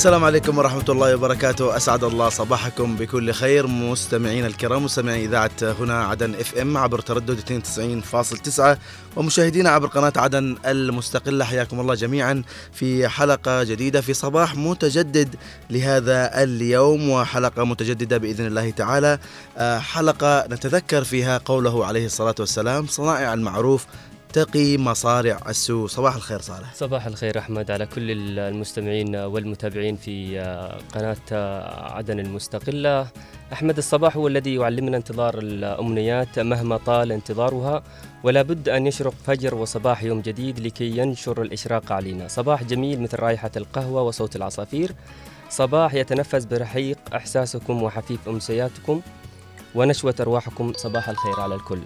السلام عليكم ورحمة الله وبركاته. أسعد الله صباحكم بكل خير. مستمعين الكرام مستمعي إذاعة هنا عدن إف إم عبر تردد 92.9 ومشاهدينا عبر قناة عدن المستقلة. حياكم الله جميعا في حلقة جديدة في صباح متجدد لهذا اليوم وحلقة متجددة بإذن الله تعالى. آه، حلقة نتذكر فيها قوله عليه الصلاة والسلام صنائع المعروف تقي مصارع السوء صباح الخير صالح. صباح الخير أحمد على كل المستمعين والمتابعين في قناة عدن المستقلة. أحمد الصباح هو الذي يعلمنا انتظار الأمنيات مهما طال انتظارها ولا بد أن يشرق فجر وصباح يوم جديد لكي ينشر الإشراق علينا. صباح جميل مثل رائحة القهوة وصوت العصافير. صباح يتنفس برحيق إحساسكم وحفيف أمسياتكم ونشوة أرواحكم. صباح الخير على الكل.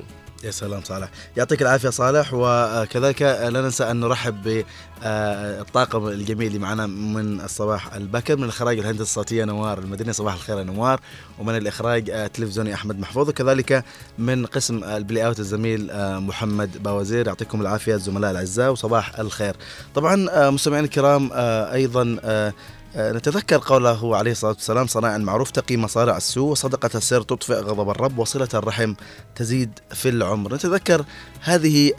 يا سلام صالح. يعطيك العافية صالح وكذلك لا ننسى أن نرحب بالطاقم الجميل اللي معنا من الصباح البكر من الإخراج الهندسة الصوتية نوار المدني صباح الخير يا نوار. ومن الإخراج التلفزيوني أحمد محفوظ وكذلك من قسم البلاي أوت الزميل محمد باوزير. يعطيكم العافية الزملاء الأعزاء وصباح الخير. طبعا مستمعين الكرام أيضا نتذكر قوله عليه الصلاة والسلام صنائع المعروف تقي مصارع السوء وصدقة السر تطفئ غضب الرب وصلة الرحم تزيد في العمر. نتذكر هذه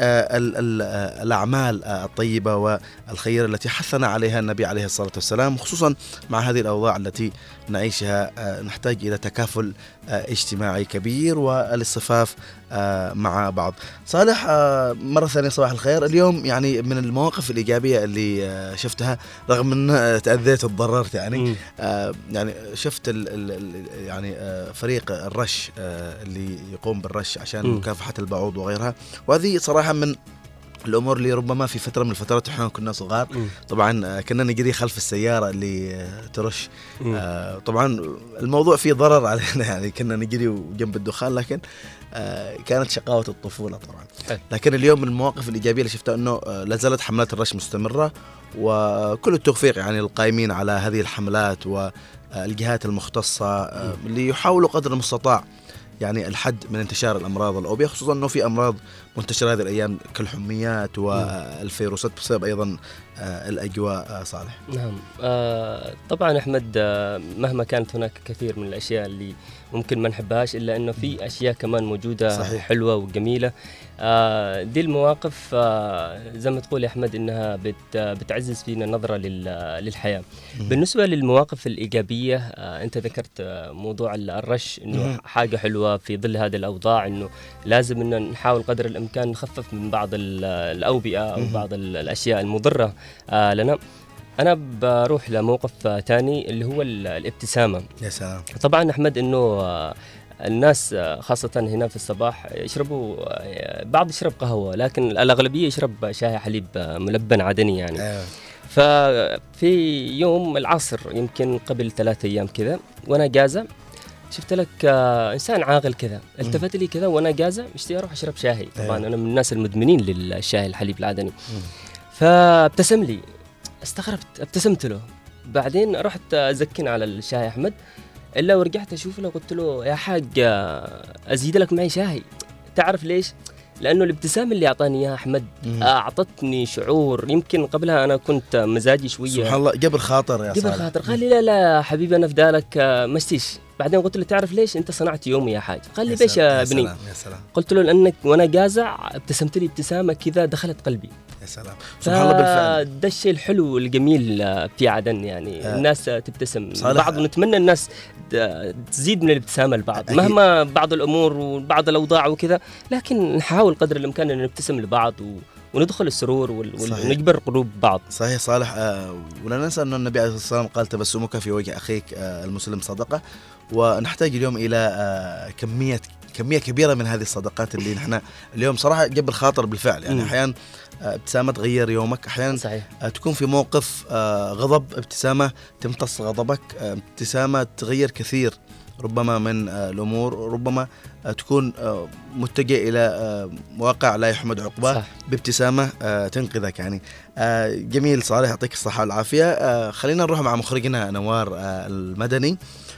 الأعمال الطيبة والخيرة التي حثنا عليها النبي عليه الصلاة والسلام خصوصا مع هذه الأوضاع التي نعيشها نحتاج إلى تكافل اجتماعي كبير والاصطفاف مع بعض. صالح مرة ثانية صباح الخير. اليوم يعني من المواقف الإيجابية اللي شفتها رغم أن تأذيت وتضررت يعني. يعني شفت ال ال يعني فريق الرش اللي يقوم بالرش عشان مكافحة البعوض وغيرها. وهذه صراحة من الأمور اللي ربما في فترة من الفترات إحنا كنا صغار. طبعا كنا نجري خلف السيارة اللي ترش. آه طبعا الموضوع فيه ضرر علينا يعني كنا نجري جنب الدخان لكن آه كانت شقاوة الطفولة طبعا. لكن اليوم من المواقف الإيجابية اللي شفتها إنه لا زالت حملات الرش مستمرة وكل التوفيق يعني للقائمين على هذه الحملات والجهات المختصة اللي يحاولوا قدر المستطاع يعني الحد من انتشار الأمراض الأوبئة خصوصا إنه في أمراض منتشرة هذه الأيام كالحميات والفيروسات بسبب أيضا الأجواء صالح. نعم آه طبعا أحمد آه مهما كانت هناك كثير من الأشياء اللي ممكن ما نحبهاش إلا إنه في أشياء كمان موجودة صحيح. حلوة وجميلة آه دي المواقف آه زي ما تقول يا أحمد إنها بت بتعزز فينا النظره للحياة. بالنسبة للمواقف الإيجابية آه أنت ذكرت آه موضوع الرش إنه حاجة حلوة في ظل هذه الأوضاع إنه لازم انه نحاول قدر الإمكان نخفف من بعض الأوبئة أو بعض الأشياء المضرة آه لنا. أنا بروح لموقف ثاني اللي هو الابتسامة. يا سلام. طبعا أحمد إنه آه الناس خاصة هنا في الصباح يشربوا بعض يشرب قهوة لكن الأغلبية يشرب شاي حليب ملبن عدني يعني. أيوة. ففي يوم العصر يمكن قبل ثلاثة أيام كذا وأنا جازة شفت لك آه إنسان عاقل كذا التفت لي كذا وأنا جازة مشتي أروح أشرب شاهي طبعا أنا من الناس المدمنين للشاي الحليب العدني فابتسم لي استغربت ابتسمت له. بعدين رحت ازكن على الشاي أحمد. إلا ورجعت أشوف له قلت له يا حاج ازيد لك معي شاي تعرف ليش؟ لأنه الابتسامه اللي أعطاني اياها أحمد أعطتني شعور. يمكن قبلها أنا كنت مزاجي شوية. سبحان الله جبر خاطر يا جبر خاطر. قال لي لا لا حبيبي أنا فدالك مشتيش بعدين قلت له تعرف ليش انت صنعت يومي يا حاج؟ قال لي ليش يا ابني يا سلام قلت له لأنك وأنا جازع ابتسمت لي ابتسامة كذا دخلت قلبي. يا سلام. سبحان الله بالفعل. ده الشيء الحلو الجميل في عدن يعني. آه. الناس تبتسم. بعض ونتمنى الناس تزيد من الابتسامة لبعض أكيد. مهما بعض الأمور وبعض الأوضاع وكذا لكن نحاول قدر الإمكان أن نبتسم لبعض و وندخل السرور ونجبر قلوب بعض. صحيح صالح آه ولا ننسى أن النبي عليه الصلاة والسلام قال تبسمك في وجه أخيك آه المسلم صدقة. ونحتاج اليوم إلى آه كمية كمية كبيرة من هذه الصدقات اللي نحن اليوم صراحة جبر خاطر بالفعل. يعني أحيانا ابتسامة تغير يومك أحيانا صحيح. تكون في موقف غضب ابتسامة تمتص غضبك ابتسامة تغير كثير. ربما من الأمور ربما تكون متجه إلى مواقع لا يحمد عقباه بابتسامة تنقذك يعني. جميل صالح يعطيك الصحة والعافية. خلينا نروح مع مخرجنا نوار المدني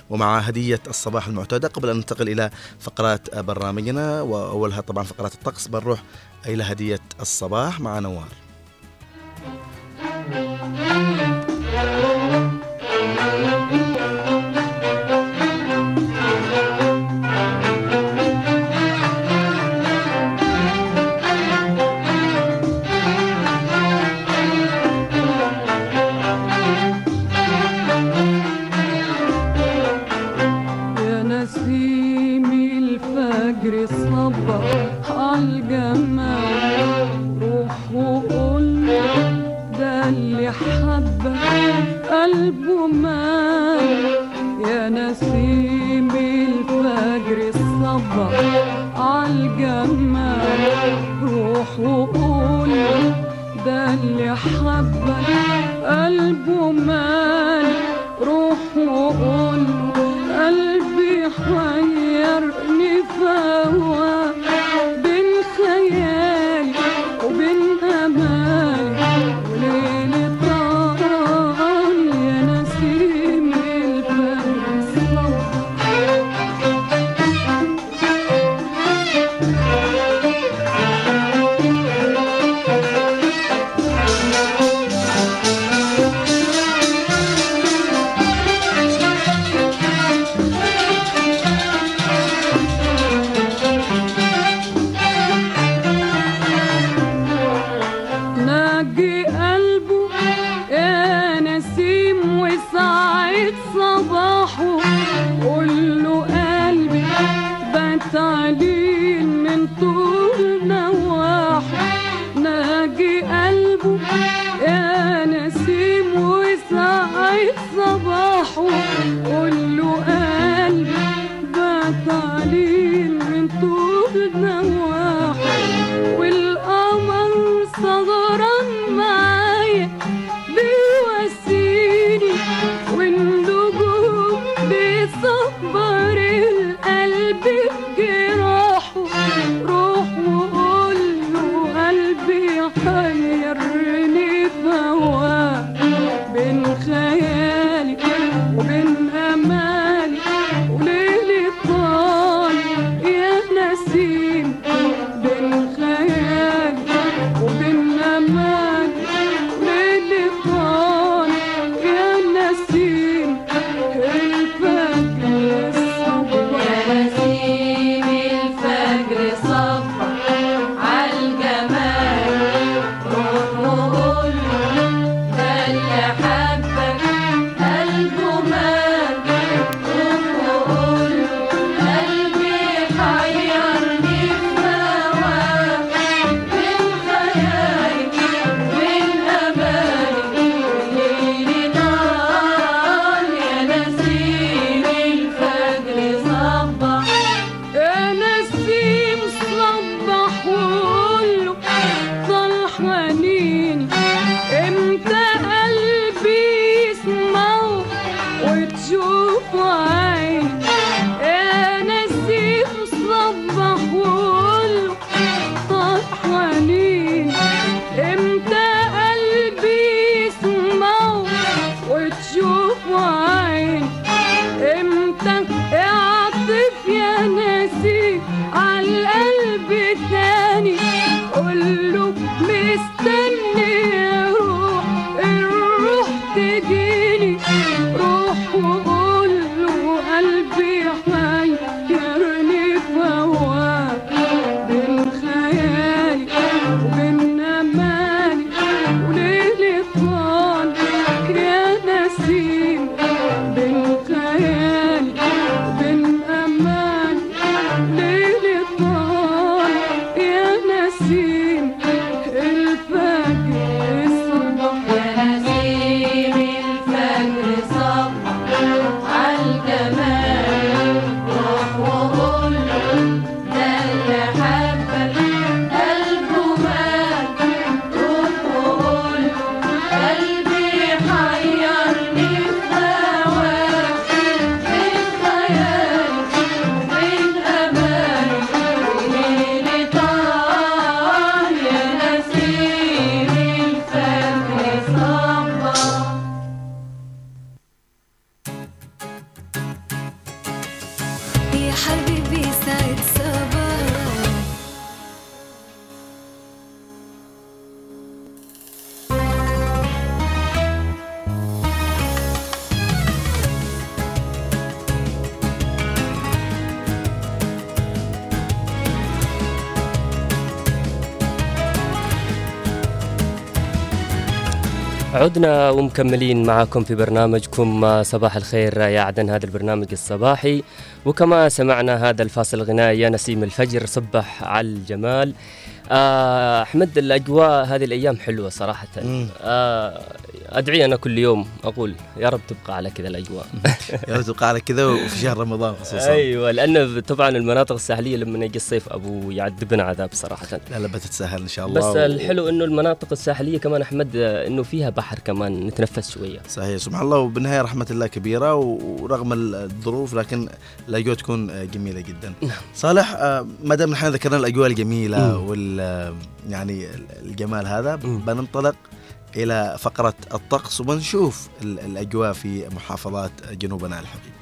ومع هدية الصباح المعتادة قبل أن ننتقل إلى فقرات برنامجنا. وأولها طبعا فقرات الطقس. بنروح إلى هدية الصباح مع نوار. الرمان يا نسيم الفجر الصبا عالجمال روح وقول ده اللي حبك قلبه مال روح وقول pergi عدنا ومكملين معكم في برنامجكم صباح الخير يا عدن هذا البرنامج الصباحي. وكما سمعنا هذا الفاصل الغنائي يا نسيم الفجر صبح على الجمال. آه، أحمد الأجواء هذه الأيام حلوة صراحة. آه، أدعي أنا كل يوم أقول يا رب تبقى على كذا الأجواء. يا ريت تبقى على كذا وفي شهر رمضان خصوصا. أيوه لأن طبعا المناطق الساحلية لما يجي الصيف أبو يعذبنا عذاب صراحة. لا لا بتتسهل إن شاء الله. بس و- الحلو إنه المناطق الساحلية كمان أحمد إنه فيها بحر كمان نتنفس شوية. صحيح. سبحان الله وبالنهاية رحمة الله كبيرة ورغم الظروف لكن الأجواء تكون جميلة جدا. صالح آه، ما دام نحن ذكرنا الأجواء الجميلة. وال يعني الجمال هذا. بننطلق إلى فقرة الطقس وبنشوف ال- الأجواء في محافظات جنوبنا الحبيب.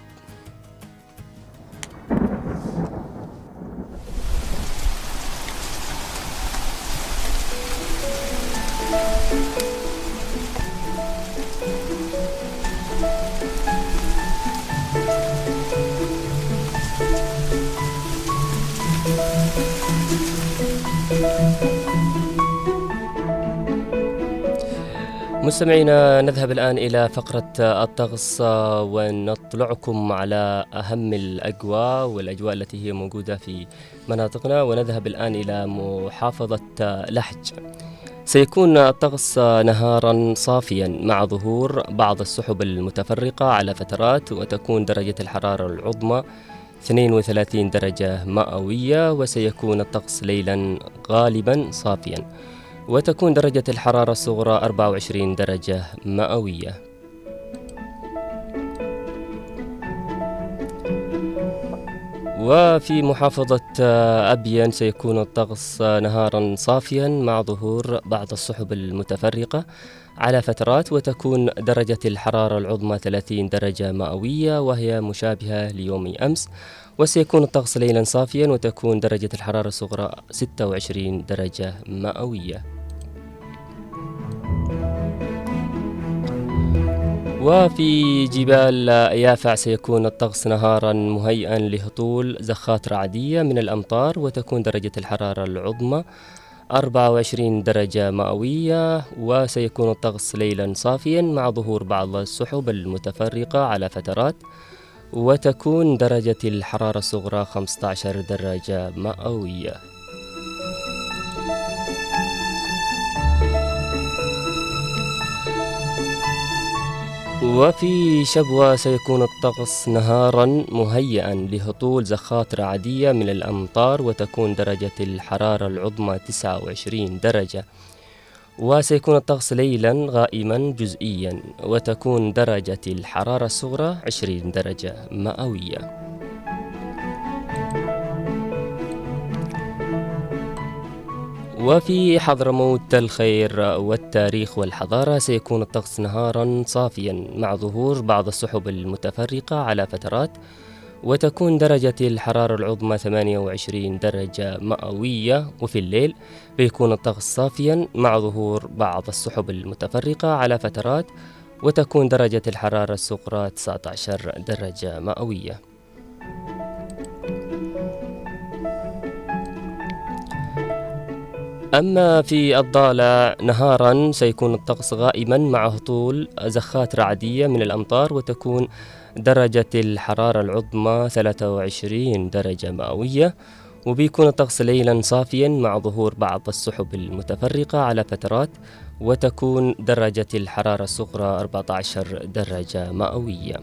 مستمعينا نذهب الآن إلى فقرة الطقس ونطلعكم على أهم الأجواء والأجواء التي هي موجودة في مناطقنا ونذهب الآن إلى محافظة لحج. سيكون الطقس نهارا صافيا مع ظهور بعض السحب المتفرقة على فترات وتكون درجة الحرارة العظمى 32 درجة مئوية وسيكون الطقس ليلا غالبا صافيا. وتكون درجة الحرارة الصغرى 24 درجة مئوية. وفي محافظة أبين سيكون الطقس نهارا صافيا مع ظهور بعض السحب المتفرقة على فترات وتكون درجة الحرارة العظمى 30 درجة مئوية وهي مشابهة ليوم أمس. وسيكون الطقس ليلا صافيا وتكون درجة الحرارة الصغرى 26 درجة مئوية. وفي جبال يافع سيكون الطقس نهارا مهيئا لهطول زخات رعدية من الأمطار وتكون درجة الحرارة العظمى 24 درجة مئوية وسيكون الطقس ليلا صافيا مع ظهور بعض السحب المتفرقة على فترات وتكون درجة الحرارة الصغرى 15 درجة مئوية. وفي شبوة سيكون الطقس نهارا مهيئا لهطول زخات رعدية من الأمطار وتكون درجة الحرارة العظمى 29 درجة. وسيكون الطقس ليلا غائما جزئيا وتكون درجة الحرارة الصغرى 20 درجة مئوية. وفي حضرموت الخير والتاريخ والحضارة سيكون الطقس نهارا صافيا مع ظهور بعض السحب المتفرقة على فترات وتكون درجة الحرارة العظمى 28 درجة مئوية وفي الليل بيكون الطقس صافيا مع ظهور بعض السحب المتفرقة على فترات وتكون درجة الحرارة الصغرى 19 درجة مئوية. أما في الضالع نهارا سيكون الطقس غائما مع هطول زخات رعدية من الأمطار وتكون درجة الحرارة العظمى 23 درجة مئوية. وبيكون الطقس ليلا صافيا مع ظهور بعض السحب المتفرقة على فترات وتكون درجة الحرارة الصغرى 14 درجة مئوية.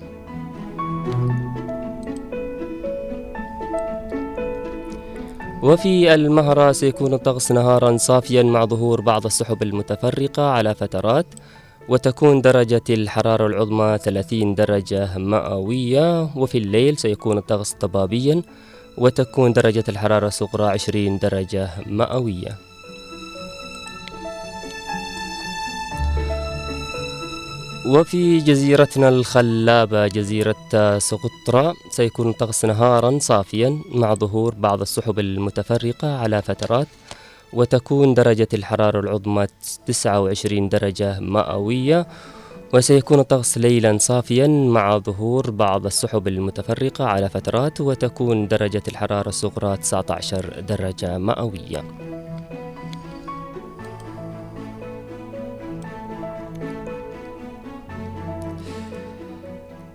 وفي المهرة سيكون الطقس نهارا صافيا مع ظهور بعض السحب المتفرقة على فترات وتكون درجة الحرارة العظمى 30 درجة مئوية وفي الليل سيكون الطقس ضبابيا وتكون درجة الحرارة الصغرى 20 درجة مئوية. وفي جزيرتنا الخلابة جزيرة سقطرى سيكون الطقس نهارا صافيا مع ظهور بعض السحب المتفرقة على فترات وتكون درجة الحرارة العظمى 29 درجة مئوية وسيكون الطقس ليلا صافيا مع ظهور بعض السحب المتفرقة على فترات وتكون درجة الحرارة الصغرى 19 درجة مئوية.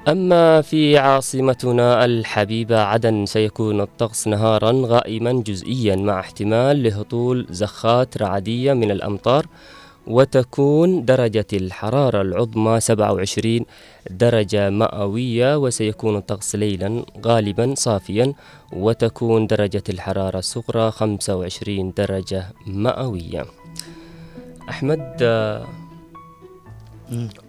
أما في عاصمتنا الحبيبة عدن سيكون الطقس نهارا غائما جزئيا مع احتمال لهطول زخات رعدية من الأمطار وتكون درجة الحرارة العظمى 27 درجة مئوية وسيكون الطقس ليلا غالبا صافيا وتكون درجة الحرارة الصغرى 25 درجة مئوية. أحمد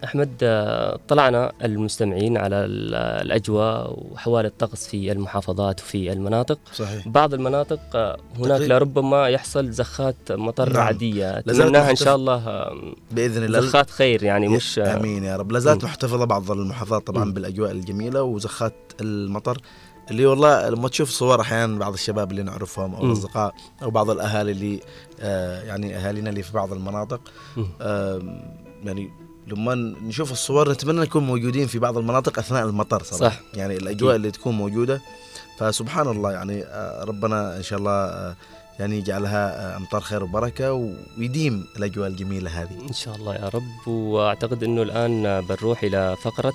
أحمد آه، طلعنا المستمعين على ال- الأجواء وحوال الطقس في المحافظات وفي المناطق صحيح بعض المناطق آه، هناك. لربما يحصل زخات مطر نعم. عادية لازالت أتمناها إن محتف- شاء الله آه، بإذن الله زخات خير يعني مش آمين يا رب لا زالت مم. محتفظة بعض المحافظات طبعا مم. بالأجواء الجميلة وزخات المطر اللي والله لما تشوف صور أحيانا بعض الشباب اللي نعرفهم أو. الأصدقاء أو بعض الأهالي اللي آه يعني أهالينا اللي في بعض المناطق. آه يعني لما نشوف الصور نتمنى نكون موجودين في بعض المناطق أثناء المطر صراحة. صح. يعني الأجواء أكيد. اللي تكون موجودة. فسبحان الله يعني آه ربنا إن شاء الله آه يعني يجعلها آه أمطار خير وبركة ويديم الأجواء الجميلة هذه. إن شاء الله يا رب. وأعتقد أنه الآن بنروح إلى فقرة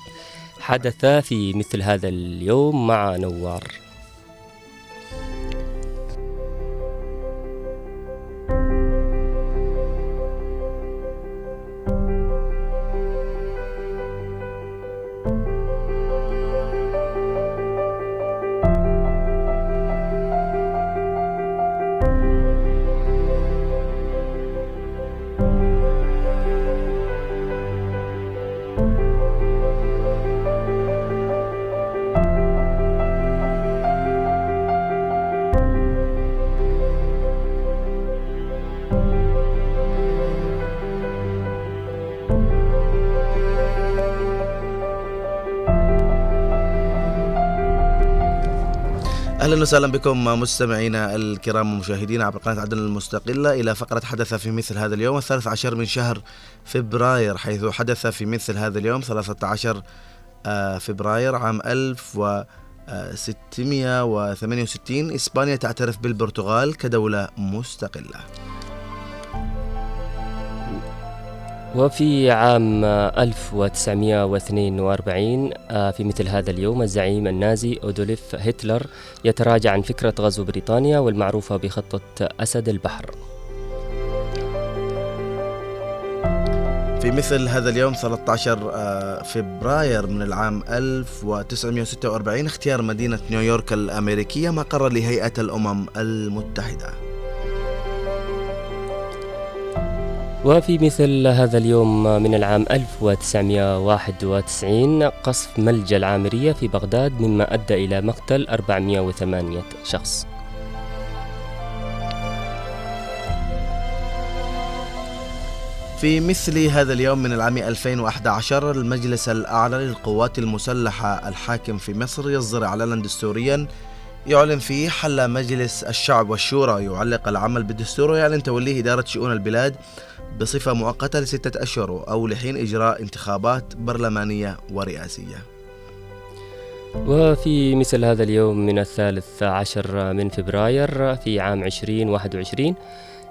حدث في مثل هذا اليوم مع نوار. أهلا وسهلا بكم مستمعينا الكرام ومشاهدينا عبر قناة عدن المستقلة إلى فقرة حدث في مثل هذا اليوم الثالث عشر من شهر فبراير حيث حدث في مثل هذا اليوم 13 آه، فبراير عام 1668 إسبانيا تعترف بالبرتغال كدولة مستقلة. وفي عام 1942 آه، في مثل هذا اليوم الزعيم النازي أودوليف هتلر يتراجع عن فكرة غزو بريطانيا والمعروفة بخطة أسد البحر. في مثل هذا اليوم 13 آه، فبراير من العام 1946 اختيار مدينة نيويورك الأمريكية مقرا لهيئة الأمم المتحدة. وفي مثل هذا اليوم من العام 1991 قصف ملجأ العامرية في بغداد مما أدى إلى مقتل 408 شخص. في مثل هذا اليوم من العام 2011 المجلس الأعلى للقوات المسلحة الحاكم في مصر يصدر إعلانا دستوريا يعلن فيه حل مجلس الشعب والشورى يعلق العمل بالدستور ويعلن توليه إدارة شؤون البلاد بصفة مؤقتة لستة أشهر أو لحين إجراء انتخابات برلمانية ورئاسية. وفي مثل هذا اليوم من الثالث عشر من فبراير في عام 2021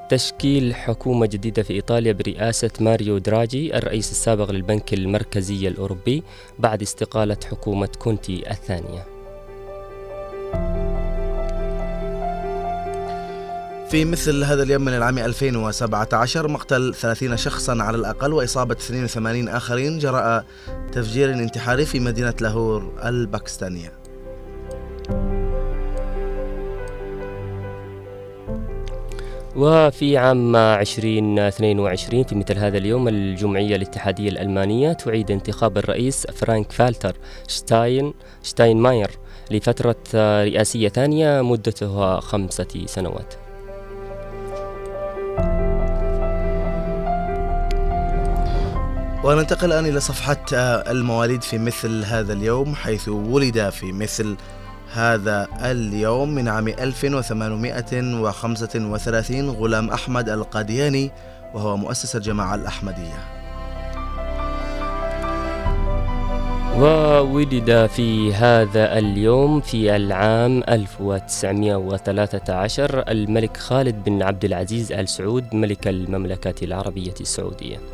تشكيل حكومة جديدة في إيطاليا برئاسة ماريو دراجي الرئيس السابق للبنك المركزي الأوروبي بعد استقالة حكومة كونتي الثانية. في مثل هذا اليوم من العام 2017 مقتل 30 شخصا على الأقل وإصابة 82 آخرين جراء تفجير انتحاري في مدينة لاهور الباكستانية. وفي عام 2022 في مثل هذا اليوم الجمعية الاتحادية الألمانية تعيد انتخاب الرئيس فرانك فالتر شتاين شتاينماير لفترة رئاسية ثانية مدتها خمسة سنوات. وننتقل الآن إلى صفحة آه، المواليد في مثل هذا اليوم حيث ولد في مثل هذا اليوم من عام 1835 غلام أحمد القادياني وهو مؤسس الجماعة الأحمدية. وولد في هذا اليوم في العام 1913 الملك خالد بن عبد العزيز آل سعود ملك المملكة العربية السعودية.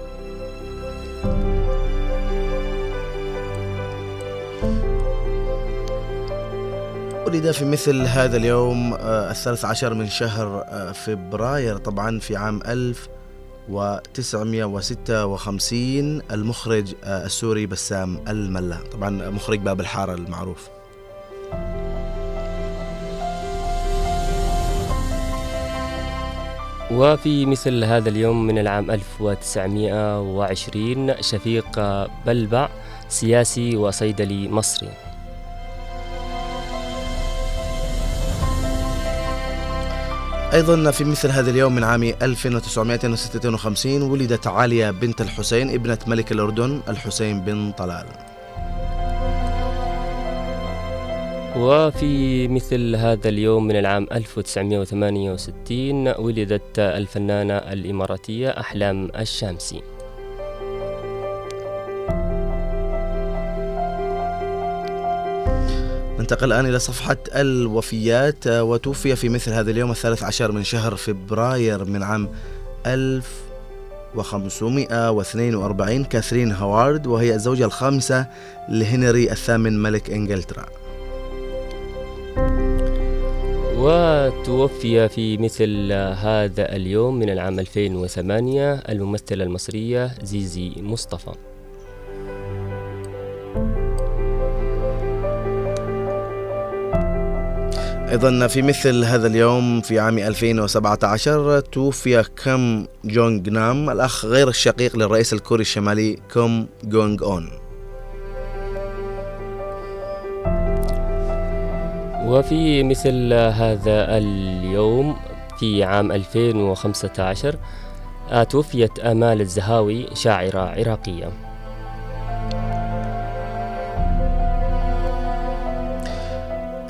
ولد في مثل هذا اليوم آه، الثالث عشر من شهر آه، فبراير طبعا في عام 1956 المخرج آه، السوري بسام الملا. طبعا مخرج باب الحارة المعروف. وفي مثل هذا اليوم من العام 1920 شفيق بلبع سياسي وصيدلي مصري. أيضا في مثل هذا اليوم من عام 1956 ولدت عالية بنت الحسين ابنة ملك الأردن الحسين بن طلال. وفي مثل هذا اليوم من العام 1968 ولدت الفنانة الإماراتية أحلام الشامسي. ننتقل الآن إلى صفحة الوفيات آه، وتوفي في مثل هذا اليوم الثالث عشر من شهر فبراير من عام 1542 كاثرين هوارد وهي الزوجة الخامسة لهنري الثامن ملك إنجلترا. وتوفي في مثل هذا اليوم من العام 2008 الممثلة المصرية زيزي مصطفى. أيضا في مثل هذا اليوم في عام 2017 توفي كيم جونغ نام الأخ غير الشقيق للرئيس الكوري الشمالي كيم جونغ أون. وفي مثل هذا اليوم في عام 2015 آه، توفيت آمال الزهاوي شاعرة عراقية.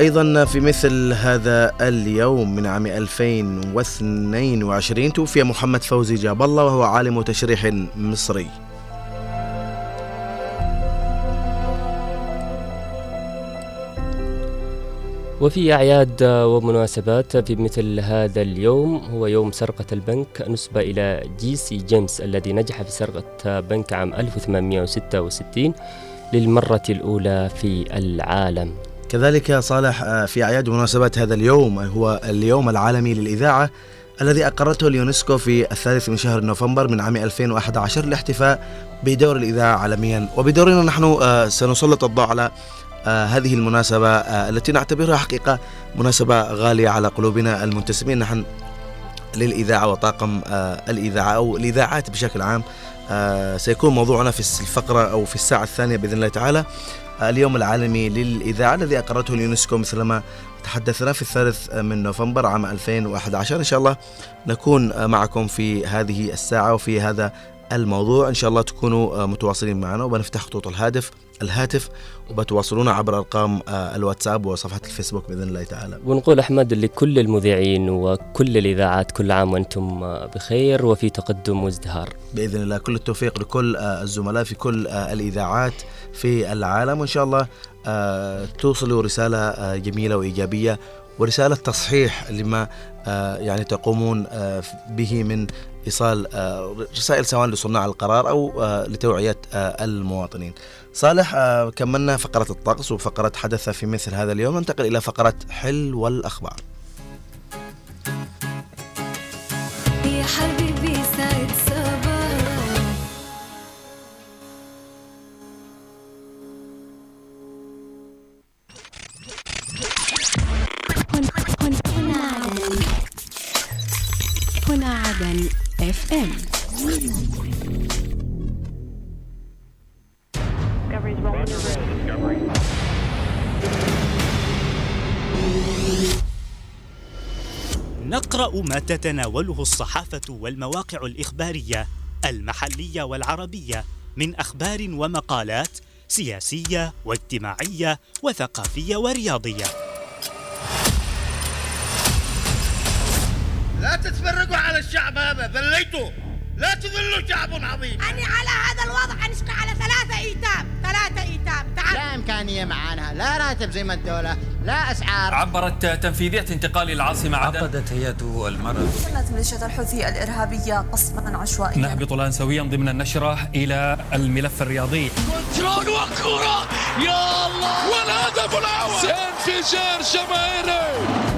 أيضا في مثل هذا اليوم من عام 2022 توفي محمد فوزي جاب الله وهو عالم تشريح مصري. وفي أعياد ومناسبات في مثل هذا اليوم هو يوم سرقة البنك نسبة إلى جيسي جيمس الذي نجح في سرقة بنك عام 1866 للمرة الأولى في العالم. كذلك صالح آه، في أعياد ومناسبات هذا اليوم هو اليوم العالمي للإذاعة الذي أقرته اليونسكو في الثالث من شهر نوفمبر من عام 2011 للاحتفاء بدور الإذاعة عالميا. وبدورنا نحن آه، سنسلط الضوء على آه، هذه المناسبة آه، التي نعتبرها حقيقة مناسبة غالية على قلوبنا المنتسبين. نحن للإذاعة وطاقم آه، الإذاعة أو الإذاعات بشكل عام. سيكون موضوعنا في الفقرة أو في الساعة الثانية بإذن الله تعالى. اليوم العالمي للإذاعة الذي أقرته اليونسكو مثلما تحدثنا في الثالث من نوفمبر عام 2011 إن شاء الله نكون معكم في هذه الساعة وفي هذا الموضوع. إن شاء الله تكونوا متواصلين معنا وبنفتح خطوط الهاتف. الهاتف وبتواصلونا عبر أرقام آه، الواتساب وصفحة الفيسبوك بإذن الله تعالى. ونقول أحمد لكل المذيعين وكل الإذاعات كل عام وأنتم بخير وفي تقدم وازدهار. بإذن الله كل التوفيق لكل آه، الزملاء في كل آه، الإذاعات في العالم. وإن شاء الله آه، توصلوا رسالة آه، جميلة وإيجابية ورسالة تصحيح لما آه، يعني تقومون آه، به من ايصال آه، رسائل سواء لصناع القرار أو آه، لتوعيه آه، المواطنين. صالح آه، كملنا فقره الطقس وفقره حدث في مثل هذا اليوم ننتقل إلى فقره حل والاخبار. يا اف ام نقرأ ما تتناوله الصحافة والمواقع الإخبارية المحلية والعربية من أخبار ومقالات سياسية واجتماعية وثقافية ورياضية. لا تتفرقوا على الشعب هذا ذليتوا لا تذلوا شعب عظيم. أني على هذا الوضع أنشق على ثلاثة إيتام ثلاثة إيتام. تعال. لا إمكانية معانا؟ لا راتب زي ما الدولة لا أسعار. عبرت تنفيذية انتقال العاصمة عدن. عقدت هيئة المرض. كانت ميليشيا الحوثي الإرهابية قصفا عشوائيا. نهبط الآن سويا ضمن النشرة إلى الملف الرياضي. كنترول وكرة يا الله! والهدف الأول! انفجار جماهيري!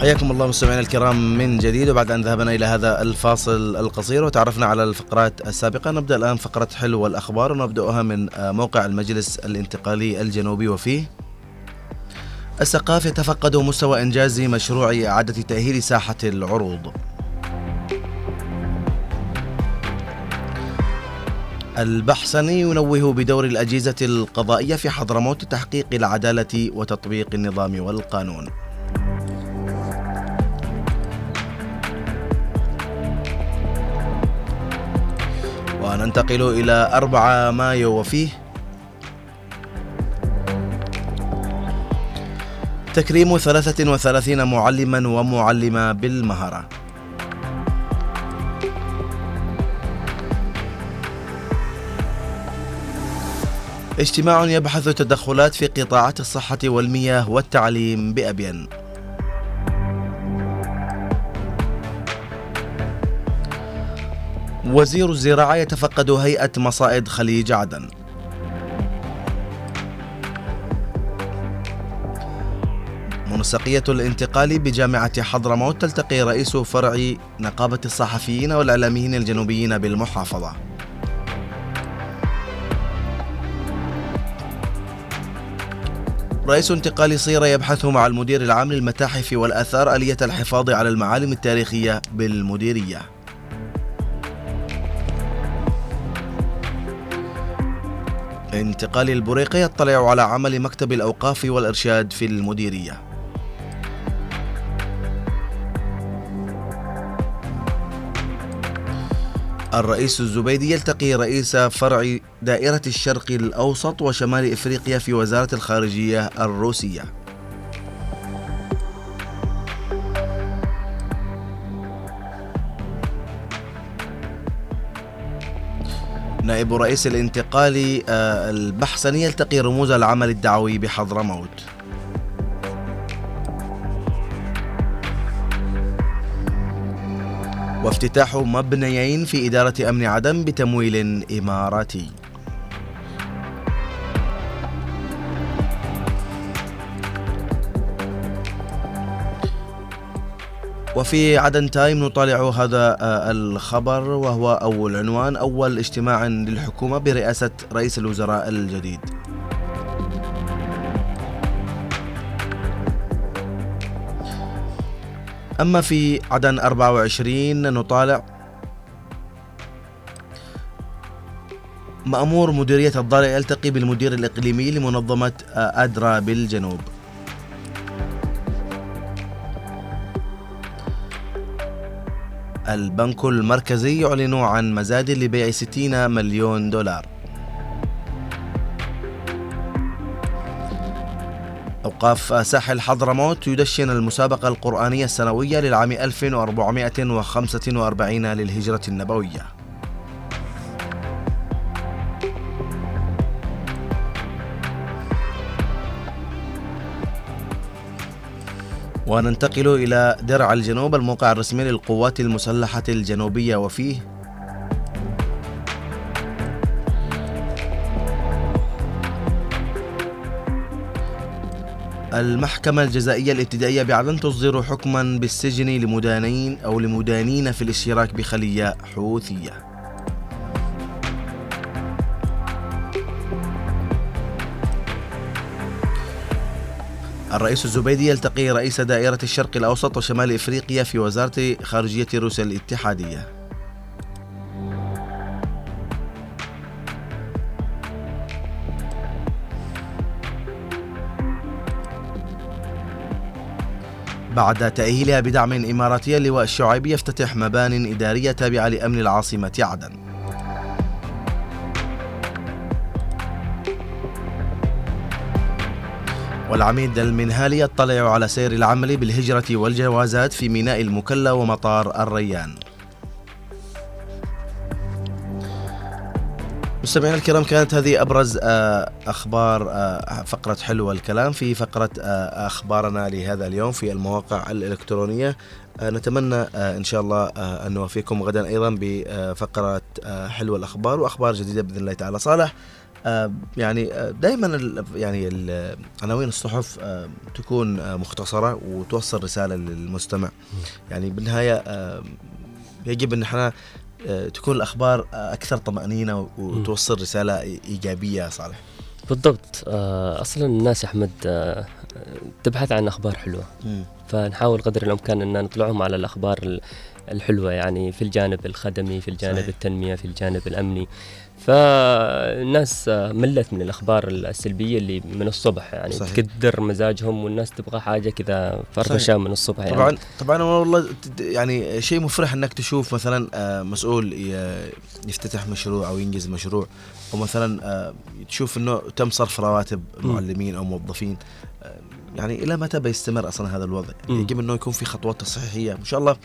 حياكم الله مستمعينا الكرام من جديد وبعد أن ذهبنا إلى هذا الفاصل القصير وتعرفنا على الفقرات السابقة نبدأ الآن فقرة حلو الأخبار ونبدأها من آه، موقع المجلس الانتقالي الجنوبي وفيه السقاف يتفقد مستوى إنجاز مشروع إعادة تأهيل ساحة العروض. البحسني ينوه بدور الأجهزة القضائية في حضرموت تحقيق العدالة وتطبيق النظام والقانون. وننتقل إلى 4 مايو وفيه تكريم 33 معلما ومعلمة بالمهرة اجتماع يبحث تدخلات في قطاعات الصحة والمياه والتعليم بأبين. وزير الزراعة يتفقد هيئة مصائد خليج عدن. منسقية الانتقال بجامعة حضرموت تلتقي رئيس فرع نقابة الصحفيين والإعلاميين الجنوبيين بالمحافظة. رئيس انتقال صيرة يبحث مع المدير العام للمتاحف والآثار آلية الحفاظ على المعالم التاريخية بالمديرية. انتقال البريقة يطلع على عمل مكتب الأوقاف والإرشاد في المديرية. الرئيس الزبيدي يلتقي رئيس فرع دائرة الشرق الأوسط وشمال إفريقيا في وزارة الخارجية الروسية. نائب رئيس الانتقال آه، البحسني يلتقي رموز العمل الدعوي بحضرموت. وافتتاح مبنيين في إدارة أمن عدن بتمويل إماراتي. وفي عدن تايم نطالع هذا آه، الخبر وهو أول عنوان أول اجتماع للحكومة برئاسة رئيس الوزراء الجديد. أما في عدن 24 نطالع مأمور مديرية الضالع يلتقي بالمدير الإقليمي لمنظمة أدرا بالجنوب. البنك المركزي يعلن عن مزاد لبيع 60 مليون دولار. أوقاف ساحل حضرموت يدشن المسابقة القرآنية السنوية للعام 1445 للهجرة النبوية. وننتقل إلى درع الجنوب الموقع الرسمي للقوات المسلحة الجنوبية وفيه المحكمة الجزائية الابتدائية بعدن تصدر حكما بالسجن لمدانين أو لمدانين في الاشتراك بخلية حوثية. الرئيس الزبيدي يلتقي رئيس دائرة الشرق الأوسط وشمال إفريقيا في وزارة خارجية روسيا الاتحادية. بعد تأهيلها بدعم إماراتي اللواء الشعيبي يفتتح مبان إدارية تابعة لأمن العاصمة عدن. والعميد المنهالي يطلع على سير العمل بالهجرة والجوازات في ميناء المكلا ومطار الريان. مستمعينا الكرام كانت هذه أبرز آه، أخبار آه، فقرة حلوة الكلام. في فقرة آه، أخبارنا لهذا اليوم في المواقع الإلكترونية. نتمنى إن شاء الله أن نوافيكم غدا أيضا بفقره حلوة الأخبار وأخبار جديدة بإذن الله تعالى. صالح يعني دائما يعني عناوين الصحف تكون مختصرة وتوصل رسالة للمستمع. يعني بالنهاية يجب إن إحنا تكون الأخبار أكثر طمأنينة وتوصل رسالة إيجابية صالح. بالضبط. آه، أصلا الناس أحمد آه، تبحث عن أخبار حلوة. فنحاول قدر الإمكان إن نطلعهم على الأخبار الحلوة يعني في الجانب الخدمي في الجانب صحيح. التنمية في الجانب الأمني. فالناس ملت من الأخبار السلبية اللي من الصبح يعني صحيح. تكدر مزاجهم والناس تبغى حاجة كذا فرفشه من الصبح يعني. طبعا طبعا والله يعني شيء مفرح إنك تشوف مثلا آه، مسؤول يفتتح مشروع أو ينجز مشروع أو مثلا آه، تشوف إنه تم صرف رواتب معلمين أو موظفين آه، يعني إلى متى بيستمر أصلا هذا الوضع؟ يجب إنه يكون في خطوات تصحيحية. إن شاء الله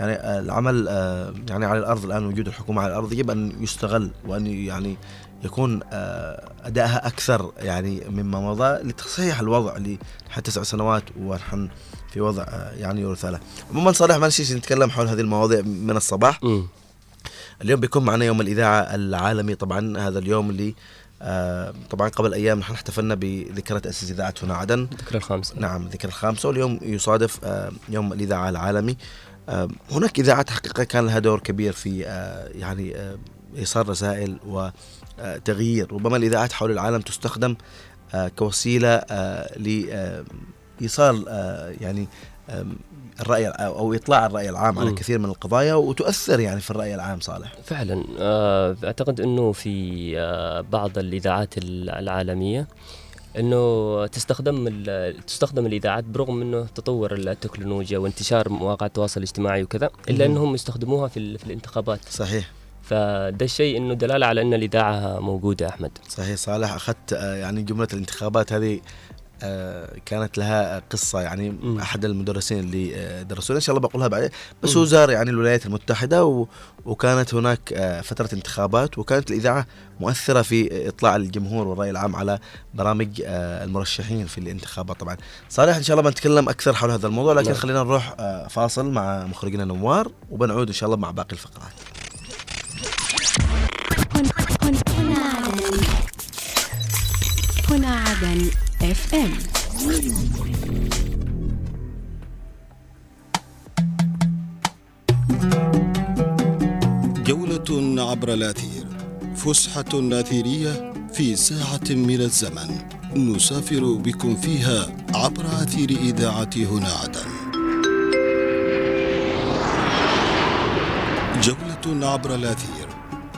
يعني آه، العمل آه، يعني على الأرض الآن وجود الحكومة على الأرض يجب أن يستغل وأن يعني يكون آه، أدائها أكثر يعني مما مضى لتصحيح الوضع لحتى تسع سنوات ونحن في وضع يعني يرثى له. عموما صالح ما نسيش نتكلم حول هذه المواضيع من الصباح. م. اليوم بيكون معنا يوم الإذاعة العالمي طبعا هذا اليوم اللي آه طبعا قبل أيام نحن احتفلنا بذكرى تاسيس اذاعه هنا عدن الذكرى الخامسة نعم الذكرى الخامسة واليوم يصادف آه يوم الإذاعة العالمي هناك إذاعات حقيقه كان لها دور كبير في يعني إيصال رسائل وتغيير ربما الإذاعات حول العالم تستخدم كوسيلة لايصال يعني الرأي أو إطلاع الرأي العام على كثير من القضايا وتؤثر يعني في الرأي العام صالح. فعلا أعتقد إنه في بعض الإذاعات العالمية إنه تستخدم تستخدم الإذاعات برغم إنه تطور التكنولوجيا وانتشار مواقع التواصل الاجتماعي وكذا إلا إنهم يستخدموها في, في الانتخابات. صحيح. فده الشيء إنه دلالة على إن الإذاعة موجودة أحمد. صحيح. صالح أخذت آه، يعني جملة الانتخابات هذه كانت لها قصة يعني م. أحد المدرسين اللي آه، درسونا إن شاء الله بقولها بعدين. بس هو زار يعني الولايات المتحدة و... وكانت هناك آه، فترة انتخابات وكانت الإذاعة مؤثرة في إطلاع الجمهور والرأي العام على برامج المرشحين في الانتخابات طبعا. صالح إن شاء الله بنتكلم أكثر حول هذا الموضوع لكن نعم. خلينا نروح فاصل مع مخرجنا نوار وبنعود إن شاء الله مع باقي الفقرات. هنا عدن. اف ام جولة عبر الأثير. فسحة أثيرية في ساعة من الزمن. نسافر بكم فيها عبر أثير إذاعة هنا عدن. جولة عبر الأثير.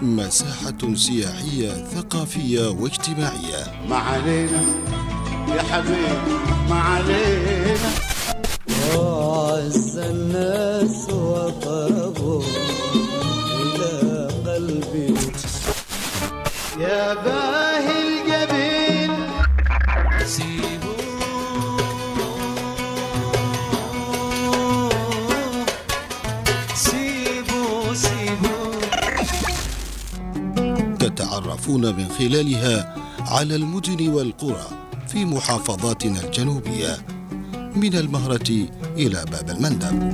مساحة سياحية ثقافية واجتماعية. ما علينا يا حبيبي ما علينا. وعز الناس وقربوا إلى قلبي. يا باهي الجبين. تتعرفون من خلالها على المدن والقرى. في محافظاتنا الجنوبية من المهرة إلى باب المندب.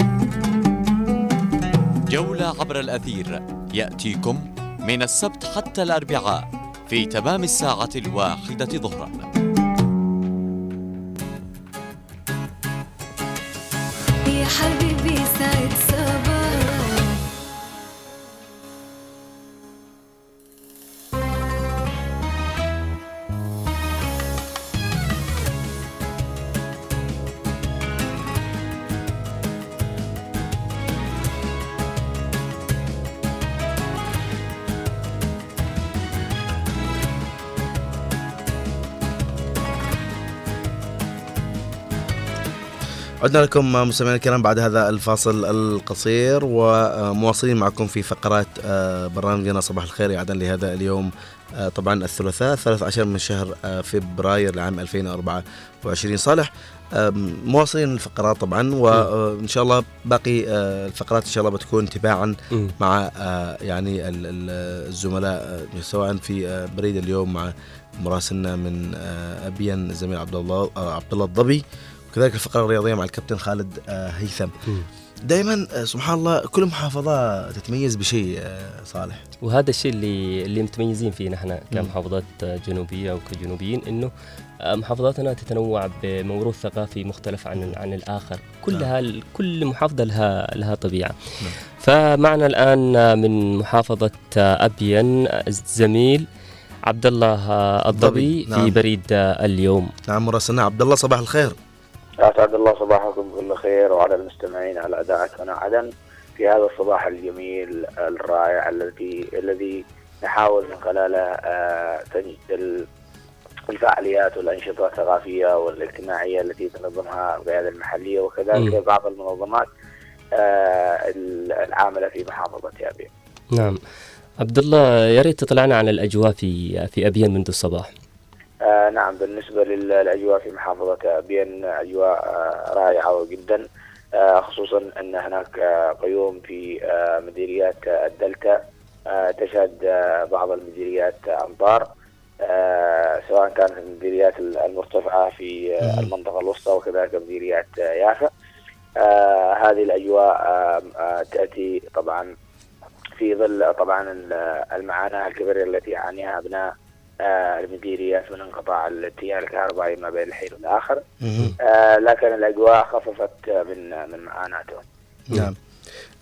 جولة عبر الأثير. يأتيكم من السبت حتى الأربعاء في تمام الساعة الواحدة ظهرا. يا حبيبي سعد سعد عدنا لكم مستمعينا الكرام بعد هذا الفاصل القصير ومواصلين معكم في فقرات آه، برنامجنا صباح الخير إعادة لهذا اليوم آه، طبعا الثلاثاء 13 من شهر آه، فبراير لعام 2024 صالح مواصلين الفقرات طبعا وان شاء الله باقي الفقرات إن شاء الله بتكون تباعا. مع يعني ال- ال- الزملاء سواء في بريد اليوم مع مراسلنا من ابين الزميل عبد الله عبد الله الضبي. وكذلك الفقرة الرياضية مع الكابتن خالد آه، هيثم. دائما آه، سبحان الله كل محافظة تتميز بشيء آه، صالح. وهذا الشيء اللي اللي متميزين فيه نحن كمحافظات جنوبية وكجنوبيين إنه محافظاتنا تتنوع بموروث ثقافي مختلف عن عن الآخر. كلها كل محافظة لها لها طبيعة. فمعنا الآن من محافظة ابين الزميل عبد الله الضبي نعم. في بريد اليوم. نعم مراسلنا. عبد الله صباح الخير. أسعد الله صباحكم بكل خير وعلى المستمعين على هنا عدن في هذا الصباح الجميل الرائع الذي الذي نحاول من خلاله آه، ال- الفعاليات والأنشطة الثقافية والاجتماعية التي تنظمها القيادة المحلية وكذلك. بعض المنظمات آه، العاملة في محافظة أبين نعم. عبد الله يا ريت تطلعنا عن الأجواء في في أبين منذ الصباح. آه نعم بالنسبة لل- للأجواء في محافظة أبين أجواء آه رائعة جدا آه خصوصا أن هناك آه قيوم في آه مديريات آه الدلتا آه تشهد آه بعض المديريات أمطار آه سواء كانت المديريات المرتفعة في آه المنطقة الوسطى وكذلك مديريات آه يافا. آه هذه الأجواء آه آه تأتي طبعا في ظل طبعا ال- المعاناة الكبيرة التي يعانيها أبناء المديريات من انقطاع التيار الكهربائي ما بين الحين والآخر. آه، لكن الأجواء خففت آه، من من معاناتهم. نعم.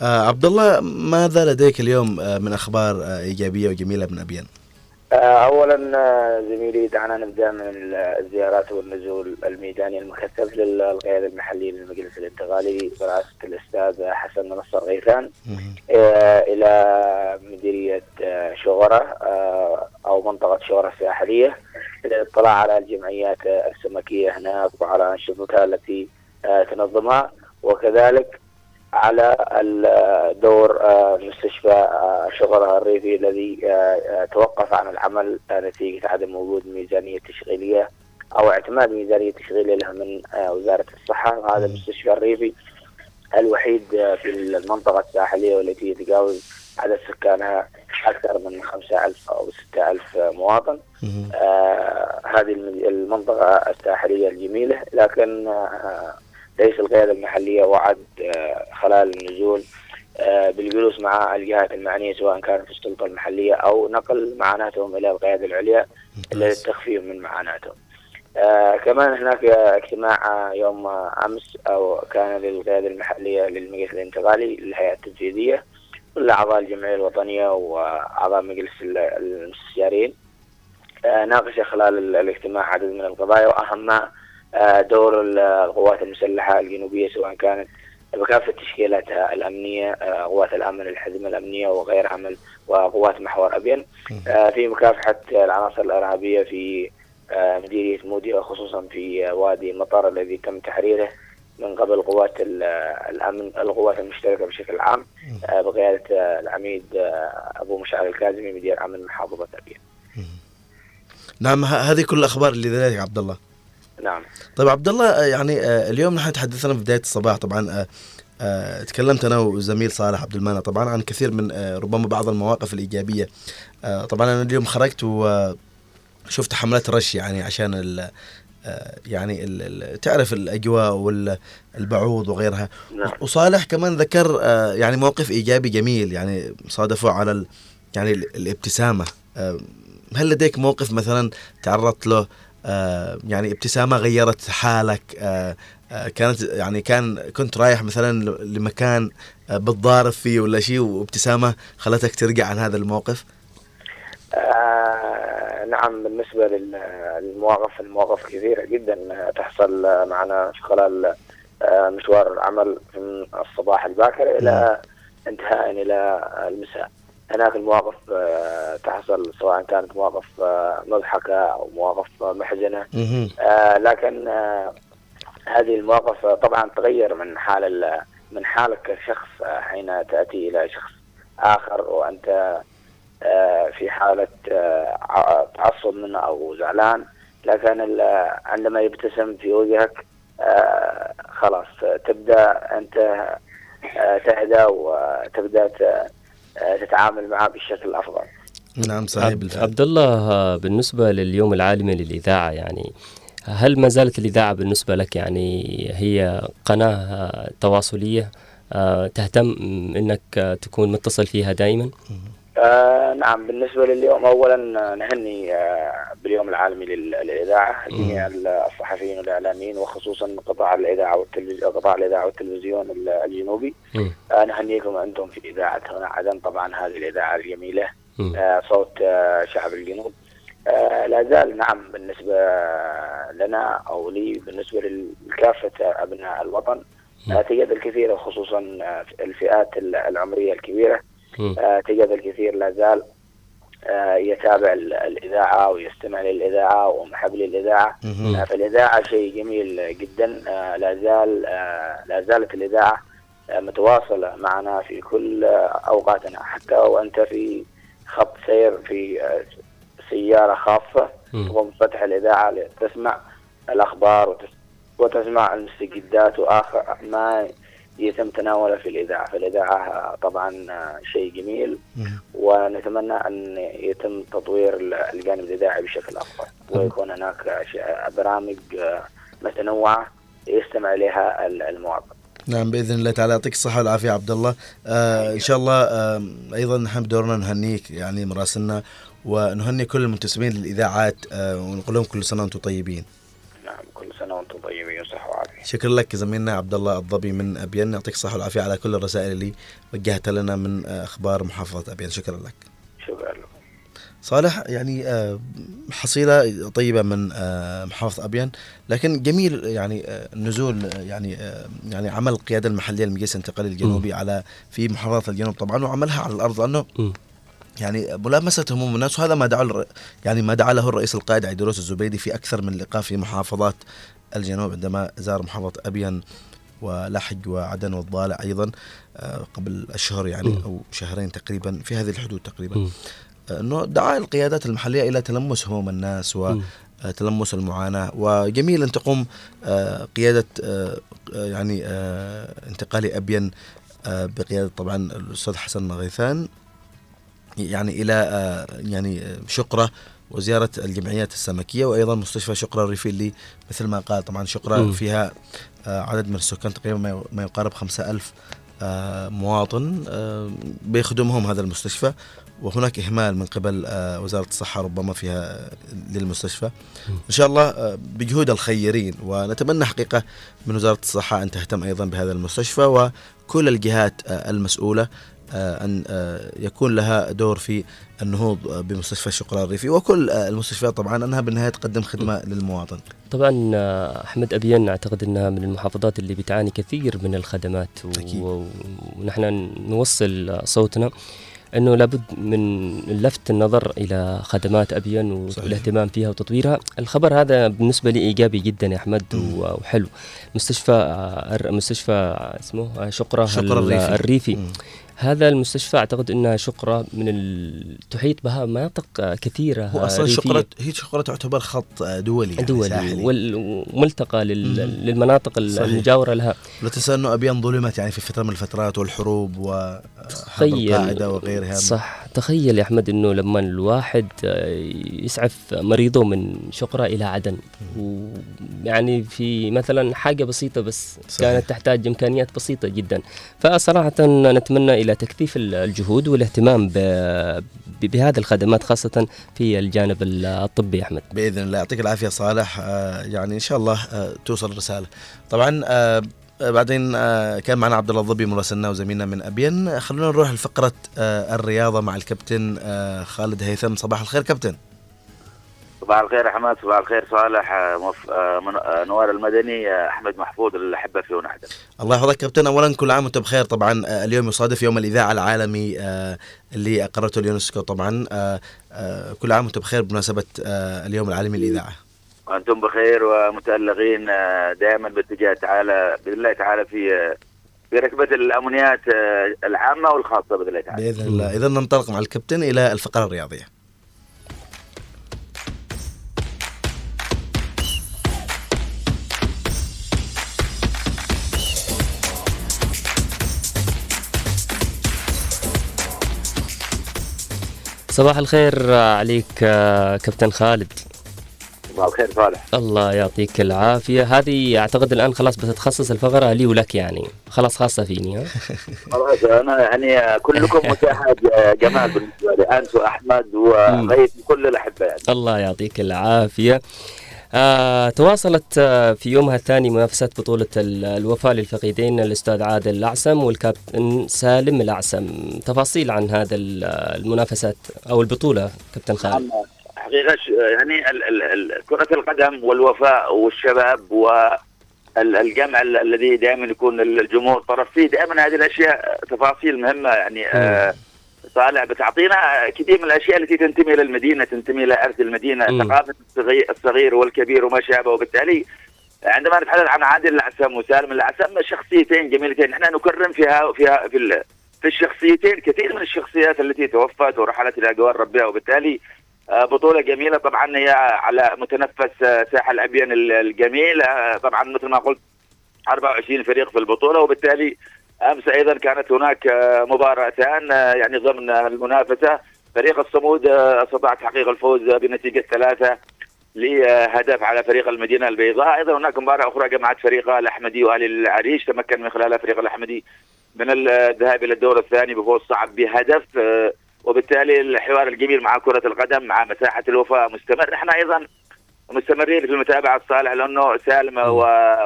آه عبد الله ماذا لديك اليوم آه من أخبار آه إيجابية وجميلة من ابين؟ آه، أولا آه، زميلي دعنا نبدأ من ال- الزيارات والنزول الميداني المكثف للقيادة المحلية للمجلس الانتقالي برئاسة الأستاذ حسن نصر غيثان آه، إلى مديرية شغرة أو منطقة شغرة الساحلية للاطلاع على الجمعيات السمكية هناك وعلى أنشطتها التي تنظمها وكذلك على دور آه، مستشفى آه، شغرة الريفي الذي آه، توقف عن العمل نتيجة عدم وجود ميزانية تشغيلية أو اعتماد ميزانية تشغيلية لها من وزارة الصحة. وهذا المستشفى الريفي الوحيد في المنطقة الساحلية والتي يتجاوز عدد سكانها أكثر من 5000 أو 6000 مواطن. آه هذه الم- المنطقة الساحلية الجميلة لكن آه ليس القيادة المحلية وعد آه خلال النزول آه بالجلوس مع الجهات المعنية سواء كان في السلطة المحلية أو نقل معاناتهم إلى القيادة العليا للتخفيف من معاناتهم. آه كمان هناك اجتماع يوم أمس أو كان للقيادة المحلية للمجلس الانتقالي للهيئة التنفيذية كل أعضاء الجمعية الوطنية وأعضاء مجلس ال- المستشارين. آه، ناقش خلال ال- الاجتماع عدد من القضايا وأهمها آه، دور ال- القوات المسلحة الجنوبية سواء كانت بكافة تشكيلاتها الأمنية آه، قوات الأمن الحزمة الأمنية وغيرها من وقوات محور أبين. آه، في مكافحة العناصر الإرهابية في آه، مديرية مودي وخصوصا في آه، وادي مطر الذي تم تحريره من قبل قوات ال- الأمن القوات المشتركة بشكل عام آه، بقيادة آه، العميد آه، أبو مشعل الكاظمي مدير أمن محافظة أبين. نعم هذه كل الأخبار اللي لديك عبد الله. نعم. طيب عبد الله آه، يعني آه، اليوم نحن تحدثنا في بداية الصباح طبعا آه، تكلمت أنا والزميل صالح عبد المانع طبعا عن كثير من ربما بعض المواقف الإيجابية. طبعا أنا اليوم خرجت وشفت حملات رش يعني عشان ال يعني ال ال تعرف الأجواء والبعوض وغيرها. نعم. وصالح كمان ذكر يعني موقف إيجابي جميل يعني صادفوا على يعني ال- الابتسامة. هل لديك موقف مثلا تعرضت له يعني ابتسامة غيرت حالك آه، آه، كانت يعني كان كنت رايح مثلا لمكان آه، بتضارب فيه ولا شيء وابتسامة خلتك ترجع عن هذا الموقف؟ آه نعم بالنسبة لل- للمواقف المواقف كثيرة جدا تحصل معنا في خلال آه، مشوار العمل من الصباح الباكر إلى انتهاء إلى المساء. هناك المواقف آه، تحصل سواء كانت مواقف آه، مضحكة أو مواقف آه، محزنة. لكن هذه المواقف طبعا تغير من حال ال- من حالك كشخص حين تأتي إلى شخص آخر وأنت في حالة تعصب منه أو زعلان. لكن عندما يبتسم في وجهك خلاص تبدأ أنت تهدى وتبدأ تتعامل معه بالشكل الأفضل. نعم صحيح عبد, بالفعل. عبد الله آه، بالنسبة لليوم العالمي للإذاعة يعني هل ما زالت الإذاعة بالنسبة لك يعني هي قناة آه، تواصلية آه، تهتم إنك آه، تكون متصل فيها دائما؟ آه نعم بالنسبة لليوم أولا آه، نهني آه باليوم العالمي لل- للإذاعة جميع الصحفيين والإعلاميين وخصوصا قطاع الإذاعة والتلفزيون قطاع الإذاعة والتلفزيون ال- الجنوبي. آه نهنيكم أنتم في إذاعة هنا. عدن طبعا هذه الإذاعة الجميلة. آه صوت آه شعب الجنوب. آه لا زال نعم بالنسبة لنا أو لي بالنسبة لكافة أبناء الوطن تجد الكثير خصوصا الفئات العمرية الكبيرة. تجد الكثير لا زال آه، يتابع ال- الإذاعة ويستمع للإذاعة ومحب للإذاعة. آه، فالإذاعة شيء جميل جدا. آه، لا زال آه، لا زالت الإذاعة آه، متواصلة معنا في كل آه، أوقاتنا حتى وأنت في خط سير في آه، سيارة خاصة. تقوم بفتح الإذاعة لتسمع الأخبار وتس- وتسمع المستجدات وآخر ما يتم تناوله في الإذاعة. فالإذاعة طبعا شيء جميل ونتمنى أن يتم تطوير الجانب الإذاعي بشكل أفضل ويكون هناك برامج متنوعة يستمع إليها المواطن. نعم بإذن الله تعالى. يعطيك الصحة والعافية عبد الله. آه إن شاء الله آه أيضا نحن بدورنا نهنيك يعني مراسلنا ونهني كل المنتسبين للإذاعات آه ونقول لهم كل سنة وأنتم طيبين. نعم كل سنة وأنتم طيبين وعافية شكرا لك زميلنا عبد الله الضبي من أبين. يعطيك الصحة والعافية على كل الرسائل اللي وجهتها لنا من آه، أخبار محافظة أبين. شكرا لك. شكرا لكم صالح يعني آه، حصيلة طيبة من آه، محافظة أبين. لكن جميل يعني النزول يعني يعني عمل القيادة المحلية للمجلس الانتقالي الجنوبي على في محافظة الجنوب طبعا وعملها على الأرض لأنه يعني ملامسة هموم الناس. وهذا ما دعا يعني ما دعا له الرئيس القائد عيدروس الزبيدي في أكثر من لقاء في محافظات الجنوب عندما زار محافظة أبين ولحج وعدن والضالع أيضا آه، قبل أشهر يعني. أو شهرين تقريبا في هذه الحدود تقريبا. إنه دعا القيادات المحلية إلى تلمس هموم الناس وتلمس المعاناة. وجميل أن تقوم آه، قيادة آه، آه، يعني آه، انتقالي ابين آه، بقيادة طبعا الأستاذ حسن غيثان يعني آه، يعني آه، شقره وزيارة الجمعيات السمكية وأيضا مستشفى شقره الريفي اللي مثل ما قال طبعا شقره مم. فيها آه، عدد من السكان تقريبا ما- يقارب خمسة ألف آه، مواطن آه، بيخدمهم هذا المستشفى. وهناك إهمال من قبل وزارة الصحة ربما فيها للمستشفى. إن شاء الله بجهود الخيرين. ونتمنى حقيقة من وزارة الصحة أن تهتم أيضا بهذا المستشفى وكل الجهات المسؤولة. أن آه، يكون لها دور في النهوض آه، بمستشفى الشقراء الريفي وكل آه، المستشفيات طبعا أنها بالنهاية تقدم خدمة للمواطن. طبعا آه، أحمد ابين أعتقد أنها من المحافظات اللي بتعاني كثير من الخدمات و- ونحن نوصل صوتنا أنه لابد من لفت النظر إلى خدمات ابين والاهتمام فيها وتطويرها، الخبر هذا بالنسبة لي إيجابي جدا يا أحمد وحلو. مستشفى آه، مستشفى اسمه آه، شقره شقرة ال- الريفي. الريفي. هذا المستشفى أعتقد إنها شقرة من ال... تحيط بها مناطق كثيرة هو ريفية. شقرة هي شقرة تعتبر خط دولي يعني دولي ساحلي. وملتقى لل... مم. للمناطق. المجاورة لها لا تنسى إنه أبيان ظلمت يعني في فترة من الفترات والحروب وحرب القاعده وغيرها صح تخيل يا أحمد إنه لما الواحد آه، يسعف مريضه من شقرة إلى عدن ويعني في مثلا حاجة بسيطة بس صحيح. كانت تحتاج إمكانيات بسيطة جدا فصراحه نتمنى إلى تكثيف ال- الجهود والاهتمام بهذه الخدمات خاصة في الجانب الطبي أحمد. بإذن الله. يعطيك العافية صالح. آه، يعني إن شاء الله آه، توصل الرسالة. طبعا آه، بعدين كان معنا عبد الله الضبي مراسلنا وزميلنا من أبين. خلونا نروح لفقرة الرياضة مع الكابتن خالد هيثم. صباح الخير كابتن. صباح الخير حماد صباح الخير صالح آه، مف... آه، من... آه، نوار المدني أحمد محفوظ الاحبه في ونحدة الله يحفظك كابتن. اولا كل عام وأنت بخير. طبعا اليوم يصادف يوم الإذاعة العالمي اللي أقرته اليونسكو. طبعا كل عام وأنت بخير بمناسبة اليوم العالمي للإذاعة. وأنتم بخير ومتألقين دائما باتجاه تعالى باذن الله تعالى في في ركبة الأمنيات العامة والخاصة باذن الله تعالى. بإذن الله. اذا ننطلق مع الكابتن إلى الفقرة الرياضية. صباح الخير عليك آه، كابتن خالد. صباح الخير صالح. الله يعطيك العافية. هذه أعتقد الآن خلاص بتتخصص الفقرة لي ولك يعني. خلاص خاصة فيني ها؟ خلاص أنا يعني كلكم متاحة جمال بالنسبة لي أنت وأحمد وغيث كل الاحبه يعني. الله يعطيك العافية. آه تواصلت آه في يومها الثاني منافسات بطولة ال- الوفاء للفقيدين الأستاذ عادل الأعسم والكابتن سالم الأعسم. تفاصيل عن هذا ال- المنافسات أو البطولة كابتن خالد. حقيقة يعني كرة القدم والوفاء والشباب والجمع ال- الذي دائما يكون الجمهور طرف فيه دائما هذه الأشياء تفاصيل مهمة يعني آه، صالح بتعطينا كثير من الأشياء التي تنتمي للمدينة تنتمي المدينة مم. ثقافة الصغير, الصغير والكبير وما شابه. وبالتالي عندما نتحدث عن عادل العسم وسالم العسم شخصيتين جميلتين. نحن نكرم فيها فيها في في الشخصيتين كثير من الشخصيات التي توفت ورحلت إلى جوار ربها وبالتالي آه، بطولة جميلة. طبعا هي على متنفس آه، ساحل أبين ال- الجميل آه، طبعا مثل ما قلت 24 فريق في البطولة. وبالتالي أمس أيضا كانت هناك آه، مباراتان آه، يعني ضمن المنافسة. فريق الصمود آه، استطاع تحقيق الفوز بنتيجة ثلاثة لهدف على فريق المدينة البيضاء. أيضا هناك مباراة أخرى جمعت فريق الأحمدي وآل العريش تمكن من خلالها فريق الأحمدي من الذهاب إلى الدور الثاني بفوز صعب بهدف آه، وبالتالي الحوار الجميل مع كرة القدم مع مساحة الوفاء مستمر. نحن أيضا مستمرين في المتابعة الصالحة لأنه سالم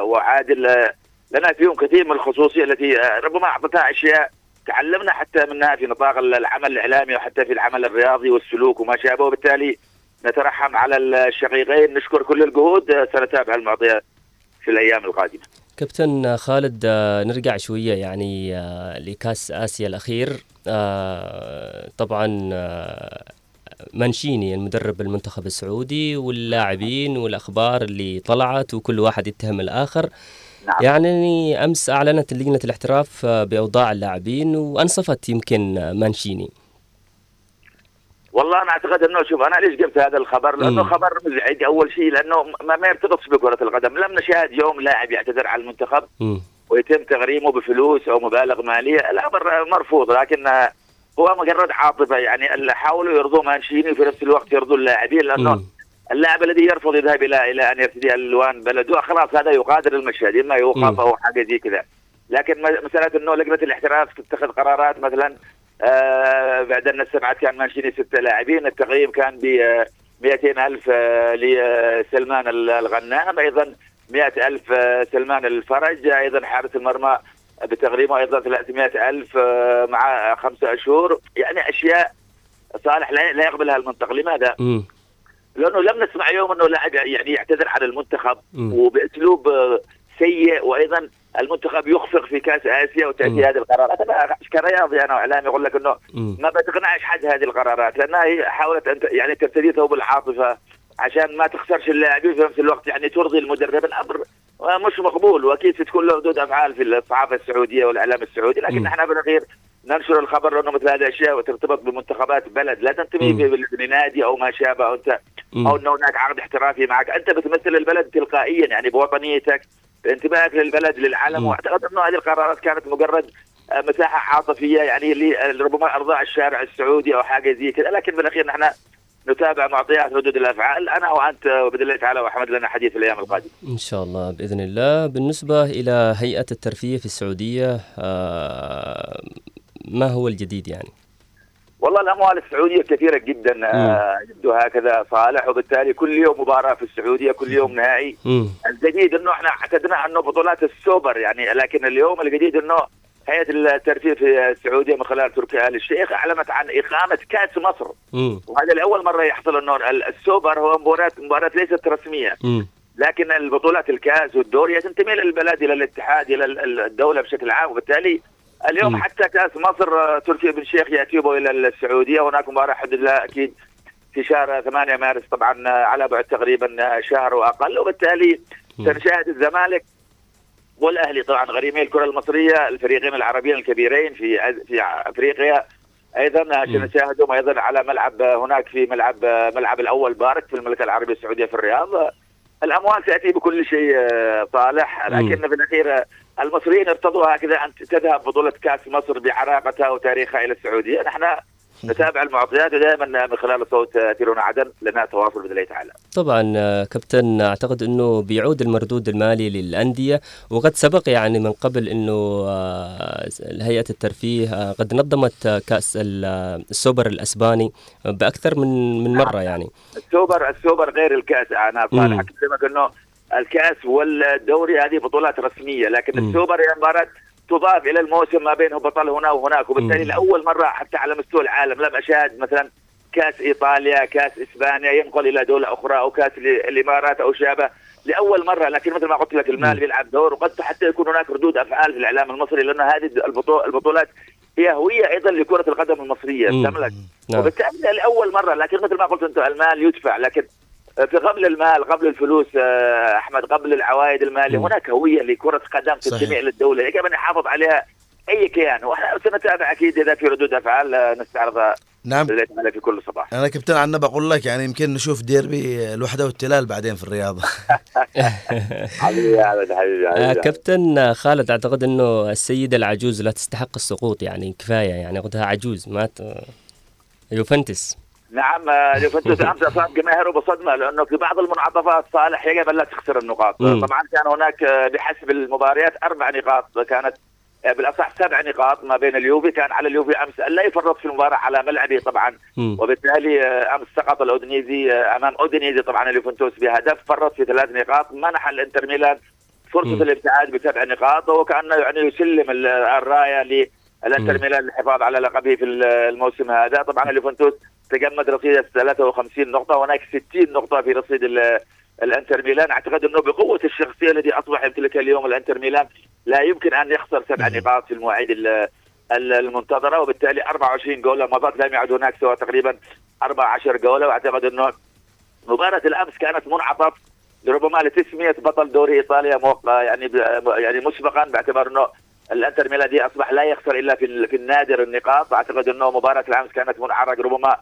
وعادل آه، لنا فيهم كثير من الخصوصية التي آه، ربما أعطتنا أشياء تعلمنا حتى منها في نطاق العمل الإعلامي وحتى في العمل الرياضي والسلوك وما شابه. وبالتالي نترحم على الشقيقين. نشكر كل الجهود آه، سنتابع المعطيات في الأيام القادمة. كابتن خالد آه، نرجع شوية يعني لكأس آسيا الأخير. آه، طبعا منشيني المدرب المنتخب السعودي واللاعبين والأخبار اللي طلعت وكل واحد يتهم الآخر. نعم. يعني أمس أعلنت لجنة الاحتراف بأوضاع اللاعبين وأنصفت يمكن مانشيني والله أنا أعتقد أنه شوف أنا ليش جبت هذا الخبر؟ لأنه مم. خبر مزعج أول شيء لأنه ما, ما يرتبطش بكرة القدم، لم نشاهد يوم لاعب يعتذر على المنتخب مم. ويتم تغريمه بفلوس أو مبالغ مالية، الأمر مرفوض لكن هو مجرد عاطفة يعني اللي حاولوا يرضوا مانشيني وفي نفس الوقت يرضوا اللاعبين لأنه مم. اللاعب الذي يرفض يذهب إلى إلى أن يرتدي ألوان بلده خلاص هذا يقادر المشهد إما. يوقف أو حاجة زي كذا لكن م- مسألة إنه لجنة الاحتراف تتخذ قرارات مثلا آه بعد أن استبعد كان مانشيني ستة لاعبين التقييم كان ب 200 ألف آه لسلمان ال- الغنام أيضا 100 ألف آه سلمان الفرج أيضا حارس المرمى بتغريمه أيضا 300 ألف آه مع خمسة أشهر يعني أشياء صالح لا يقبلها المنطق لماذا؟ مم. لأنه لم نسمع يوم أنه لاعب يعني يعتذر عن المنتخب. وبأسلوب آه، سيء وأيضا المنتخب يخفق في كأس آسيا. وتأتي هذه القرارات أنا كرياضي أنا وإعلامي أقول لك أنه. ما بتقنعش حد هذه القرارات لأنها هي حاولت أن يعني ترتدي ثوب العاطفه عشان ما تخسرش اللاعبين في نفس الوقت يعني ترضي المدرب الأمر آه، مش مقبول وأكيد ستكون له ردود أفعال في الصحافه السعودية والإعلام السعودي لكن مم. نحن بالاخير ننشر الخبر لأنه مثل هذه الأشياء وترتبط بمنتخبات بلد لا تنتمي بنادي أو ما شابه أو انت. أو انه هناك عقد احترافي معك أنت بتمثل البلد تلقائيا يعني بوطنيتك بانتمائك للبلد للعلم مم. وأعتقد أنه هذه القرارات كانت مجرد آه، مساحة عاطفية يعني اللي ربما أرضاء الشارع السعودي أو حاجة زي كذا لكن بالاخير نحن نتابع معطيات ردود الأفعال أنا وأنت وباذن الله تعالى وأحمد لنا حديث الأيام القادمة. إن شاء الله بإذن الله بالنسبة إلى هيئة الترفيه في السعودية آه ما هو الجديد يعني؟ والله الأموال السعودية كثيرة جدا آه، يبدو هكذا صالح وبالتالي كل يوم مباراة في السعودية كل يوم نهائي. الجديد إنه إحنا اعتدنا انه بطولات السوبر يعني لكن اليوم الجديد إنه هيئة الترفيه في السعودية من خلال تركي آل الشيخ أعلنت عن إقامة كأس مصر مم. وهذا لأول مرة يحصل إنه ال- السوبر هو مباراه مباراة ليست رسمية مم. لكن البطولات الكأس والدوري تنتمي للبلد إلى الاتحاد إلى ال- ال- الدولة بشكل عام وبالتالي اليوم. حتى كأس مصر آه، تركي بن شيخ ياتيبه إلى السعودية. هناك مباراة حدد لها أكيد في شهر 8 مارس طبعا آه، على بعد تقريبا آه، شهر وأقل. وبالتالي سنشاهد الزمالك والأهلي. طبعا غريمي الكرة المصرية الفريقين العربيين الكبيرين في في أفريقيا أيضا سنشاهدهم أيضا على ملعب هناك في ملعب ملعب الأول بارك في المملكة العربية السعودية في الرياض. الأموال تاتي بكل شيء صالح. لكن في الأخير المصريين ارتضوا هكذا أن تذهب بطولة كأس مصر بعراقتها وتاريخها إلى السعودية. نحن نتابع المعطيات ودائما من خلال صوت تيرونا عدن لنا تواصل باذن الله تعالى. طبعا كابتن أعتقد إنه بيعود المردود المالي للأندية وقد سبق يعني من قبل إنه آه، هيئه الترفيه آه، قد نظمت كأس ال- السوبر الأسباني بأكثر من من مرة يعني. السوبر السوبر غير الكأس. أنا. صالح اكلمك انه الكاس والدوري هذه بطولات رسمية لكن مم. السوبر هي مباراه تضاف إلى الموسم ما بينه بطل هنا وهناك وبالتالي. لأول مرة حتى على مستوى العالم لم اشاهد مثلا كاس إيطاليا كاس إسبانيا ينقل إلى دولة أخرى أو كاس ال- الإمارات أو ما شابه لأول مرة لكن مثل ما قلت لك المال بيلعب دور وقد حتى يكون هناك ردود أفعال في الإعلام المصري لأن هذه البطو- البطولات هي هوية أيضا لكرة القدم المصرية. تملك نعم. وبالتالي لأول مرة لكن مثل ما قلت أنت المال يدفع لكن قبل المال قبل الفلوس آه، أحمد قبل العوائد المالية مم. هناك هوية لكرة قدم إلى الدولة. يجب أن يحافظ عليها أي كيان. وإحنا سنتابع أكيد إذا في ردود أفعال آه، نستعرضها نعم. في كل صباح. أنا كابتن عنا بقول لك يعني يمكن نشوف ديربي الوحدة والتلال بعدين في الرياض. حبيبي يا احمد حبيبي آه، حبيبي كابتن خالد أعتقد إنه السيدة العجوز لا تستحق السقوط يعني كفاية يعني قدها عجوز ما ت... يوفنتس نعم آه، يوفنتوس امس اصاب جماهيره بصدمه لأنه في بعض المنعطفات صالح يجب ان لا تخسر النقاط مم. طبعا كان هناك آه، بحسب المباريات أربع نقاط كانت آه، بالأصح سبع نقاط ما بين اليوفي كان على اليوفي أمس أن لا يفرط في المباراة على ملعبه طبعا مم. وبالتالي أمس سقط أمام الاودنيزي أمام أودينيزي طبعا اليوفنتوس بهدف فرط في ثلاث نقاط منح الإنتر ميلان فرصة مم. الابتعاد بسبع نقاط وكانه يعني يسلم ال- الراية للإنتر. ميلان للحفاظ على لقبه في الموسم هذا طبعا اليوفنتوس تجمد رصيد 53 نقطة وهناك 60 نقطة في رصيد ال- الإنتر ميلان. أعتقد إنه بقوة الشخصية التي اصبح يمتلكها اليوم الإنتر ميلان لا يمكن أن يخسر سبع نقاط في المواعيد ال- ال- المنتظرة وبالتالي 24 جولة. مضت لم يعد هناك سوى تقريبا 14 جولة وأعتقد إنه مباراة الأمس كانت منعطف ربما لتسمية بطل دوري إيطاليا يعني يعني مسبقا باعتبار إنه الانتر ميلان دي أصبح لا يخسر إلا في في النادر النقاط. أعتقد أنه مباراة الأمس كانت منعرج ربما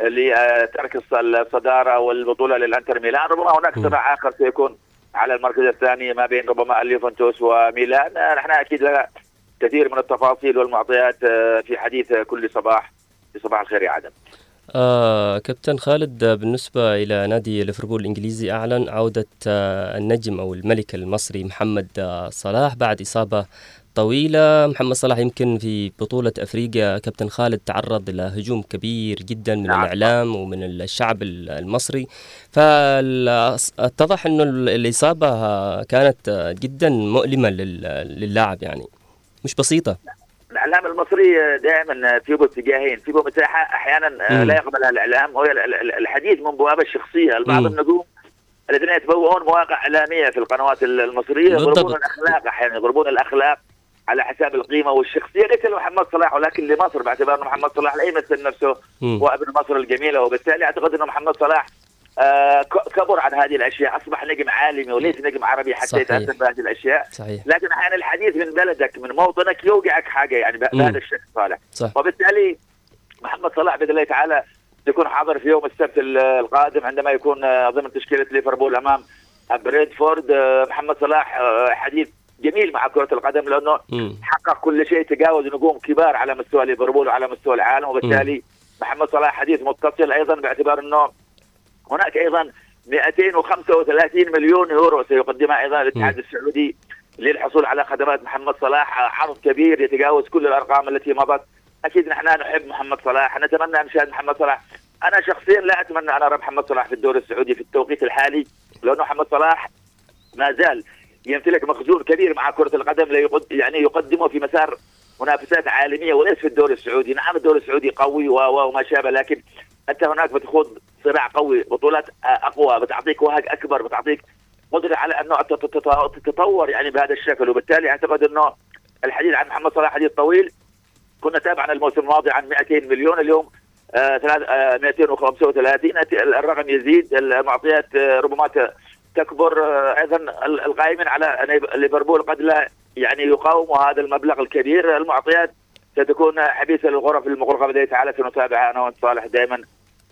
لترك الص- الصدارة والبطولة للانتر ميلان ربما هناك صراع آخر سيكون على المركز الثاني ما بين ربما اليوفنتوس وميلان. آه، نحن أكيد لنا كثير من التفاصيل والمعطيات آه، في حديث كل صباح في صباح الخير يا عدم آه كابتن خالد آه، بالنسبة إلى نادي ليفربول الإنجليزي أعلن عودة آه النجم أو الملك المصري محمد آه صلاح بعد إصابة طويلة محمد صلاح يمكن في بطولة أفريقيا كابتن خالد تعرض إلى هجوم كبير جدا من نعم. الإعلام ومن الشعب ال- المصري فاتضح أنه ال- الإصابة كانت جدا مؤلمة لل- للاعب يعني مش بسيطة الإعلام المصري دائما فيه اتجاهين فيه مساحه أحيانا مم. لا يقبلها الإعلام وهي ال- ال- الحديث من بوابة الشخصية البعض. النجوم الذين يتبوؤون مواقع إعلامية في القنوات ال- المصرية يضربون. الأخلاق أحيانا يضربون الأخلاق على حساب القيمة والشخصية. ليس لمحمد صلاح ولكن لمصر باعتبار انه محمد صلاح لا يمثل نفسه مم. هو ابن مصر الجميلة. وبالتالي أعتقد انه محمد صلاح آه، كبر عن هذه الأشياء. أصبح نجم عالمي وليس نجم عربي حتى صحيح. يتأثر بهذه الأشياء. صحيح. لكن أحيانا الحديث من بلدك من موطنك يوقعك حاجة يعني. بهذا الشكل صالح. صح. وبالتالي محمد صلاح بإذن الله تعالى يكون حاضر في يوم السبت ال- القادم عندما يكون آه، ضمن تشكيلة ليفربول أمام بريدفورد آه، محمد صلاح آه، حديث جميل مع كرة القدم لأنه مم. حقق كل شيء تجاوز نجوم كبار على مستوى ليفربول وعلى مستوى العالم وبالتالي محمد صلاح حديث متصل أيضا باعتبار أنه هناك أيضا 235 مليون يورو سيقدمها أيضا الاتحاد السعودي للحصول على خدمات محمد صلاح. عرض كبير يتجاوز كل الأرقام التي مضت. أكيد نحن نحب محمد صلاح. نتمنى أن نشاهد محمد صلاح. أنا شخصيا لا أتمنى أن أرى محمد صلاح في الدوري السعودي في التوقيت الحالي لأنه محمد صلاح ما زال يمتلك مخزون كبير مع كرة القدم يعني يقدمه في مسار منافسات عالمية وليس في الدوري السعودي، نعم الدوري السعودي قوي وما شابه لكن أنت هناك بتخوض صراع قوي، بطولات أقوى، بتعطيك وهج أكبر، بتعطيك قدرة على أنت تت- تتطور يعني بهذا الشكل. وبالتالي أعتقد أنه الحديث عن محمد صلاح حديث طويل. كنا تابعنا الموسم الماضي عن 200 مليون اليوم آه ثلاث- آه 235 الرقم يزيد المعطيات آه ربما تكبر آه، أيضا ال- القائمين على أن ليفربول قد لا يعني يقاوم هذا المبلغ الكبير المعطيات ستكون حبيسة للغرف المغلقه باذن تعالى سنتابعها أنا وأنت صالح دائما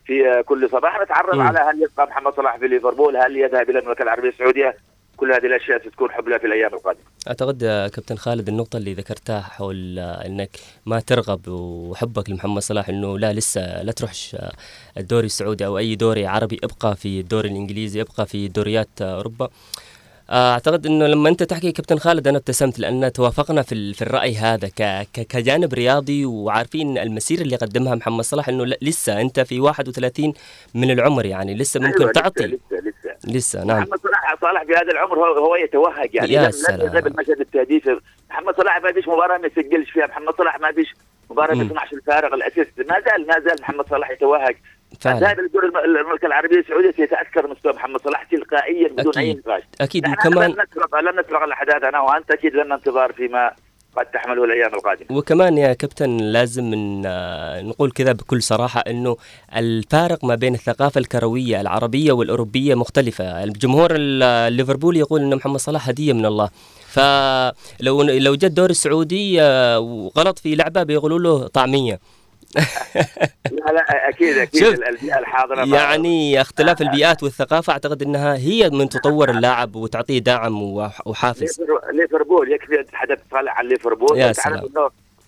في آه، كل صباح نتعرف. على هل يبقى محمد صلاح في ليفربول هل يذهب إلى المملكة العربية السعودية كل هذه الأشياء ستكون حبلى في الأيام القادمة. أعتقد كابتن خالد النقطة اللي ذكرتها حول إنك ما ترغب وحبك لمحمد صلاح إنه لا لسه لا تروحش الدوري السعودي أو أي دوري عربي ابقى في الدوري الإنجليزي ابقى في دوريات أوروبا. آه، أعتقد إنه لما أنت تحكي كابتن خالد أنا ابتسمت لأن توافقنا في في الرأي هذا ك- كجانب رياضي وعارفين المسيره اللي قدمها محمد صلاح إنه لا- لسه أنت في 31 من العمر يعني لسه ممكن أيوة، تعطي. لسه لسه لسه نعم محمد صلاح صلاح في هذا العمر هو, هو يتوهج يعني يا سلام. يذهب المشهد التهديفي محمد صلاح ما فيش مباراة ما يسجلش فيها محمد صلاح ما فيش مباراة. ما يصنعش الفارق الأسيست ما زال ما زال محمد صلاح يتوهج فعلا. الم- المملكه العربيه السعوديه سيتأثر مستوى محمد صلاح تلقائيا بدون أي أكيد. نقاش أكيد وكمان لن نسبق لن نسبق الاحداث أنا وأنت أكيد لنا انتظار فيما قد تحمله الأيام القادمة. وكمان يا كابتن لازم آه، نقول كذا بكل صراحة أنه الفارق ما بين الثقافة الكروية العربية والأوروبية مختلفة. الجمهور ال- الليفربول يقول أن محمد صلاح هدية من الله. فلو لو جاء الدوري السعودي آه، وغلط في لعبة بيقولوا له طعمية. لا لا أكيد أكيد البيئة الحاضره يعني اختلاف البيئات والثقافة أعتقد أنها هي من تطور اللاعب وتعطيه دعم وح- وحافز. ليفر- ليفربول يكفي أن تحدث صالح عن ليفربول. يا سلام.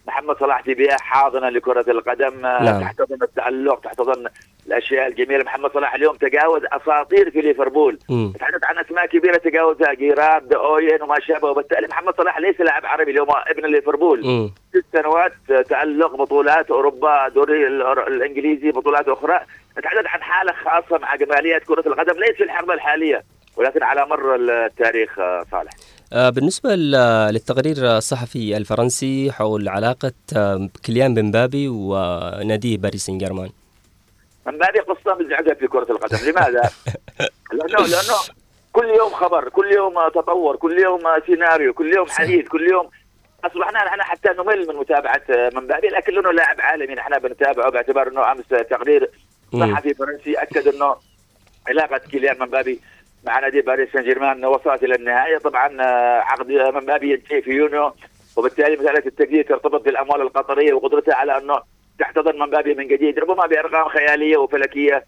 محمد صلاح في بيئة حاضنة لكرة القدم آه، نعم. تحتضن التألق تحتضن الأشياء الجميلة محمد صلاح اليوم تجاوز أساطير في ليفربول. تحدث عن أسماء كبيرة تجاوزها جيرارد أوين وما شابه وبالتالي محمد صلاح ليس لاعب عربي اليوم ابن ليفربول. ست سنوات تألق بطولات أوروبا دوري الإنجليزي بطولات أخرى نتحدث عن حالة خاصة مع جمالية كرة القدم ليس في الحقبة الحالية ولكن على مر التاريخ آه، صالح آه، بالنسبة ل- للتقرير الصحفي الفرنسي حول علاقة آه، كيليان بمبابي وناديه باريس سان جيرمان هذه قصة مزعجة في كرة القدم لماذا؟ لأنه لأنه كل يوم خبر كل يوم آه، تطور كل يوم آه، سيناريو كل يوم حديث كل يوم أصبحنا نحن حتى نمل من متابعة آه، مبابي لكن لأنه لاعب عالمي نحن بنتابعه باعتبار أنه أمس تقرير. صحفي فرنسي أكد أنه علاقة كيليان مبابي مع نادي باريس سان جيرمان وصلت إلى النهايه طبعا آه، عقد مبابي ينتهي في يونيو وبالتالي مسألة التجديد ترتبط بالأموال القطرية وقدرتها على أنه تحتضن مبابي من جديد. ربما بأرقام خيالية وفلكية.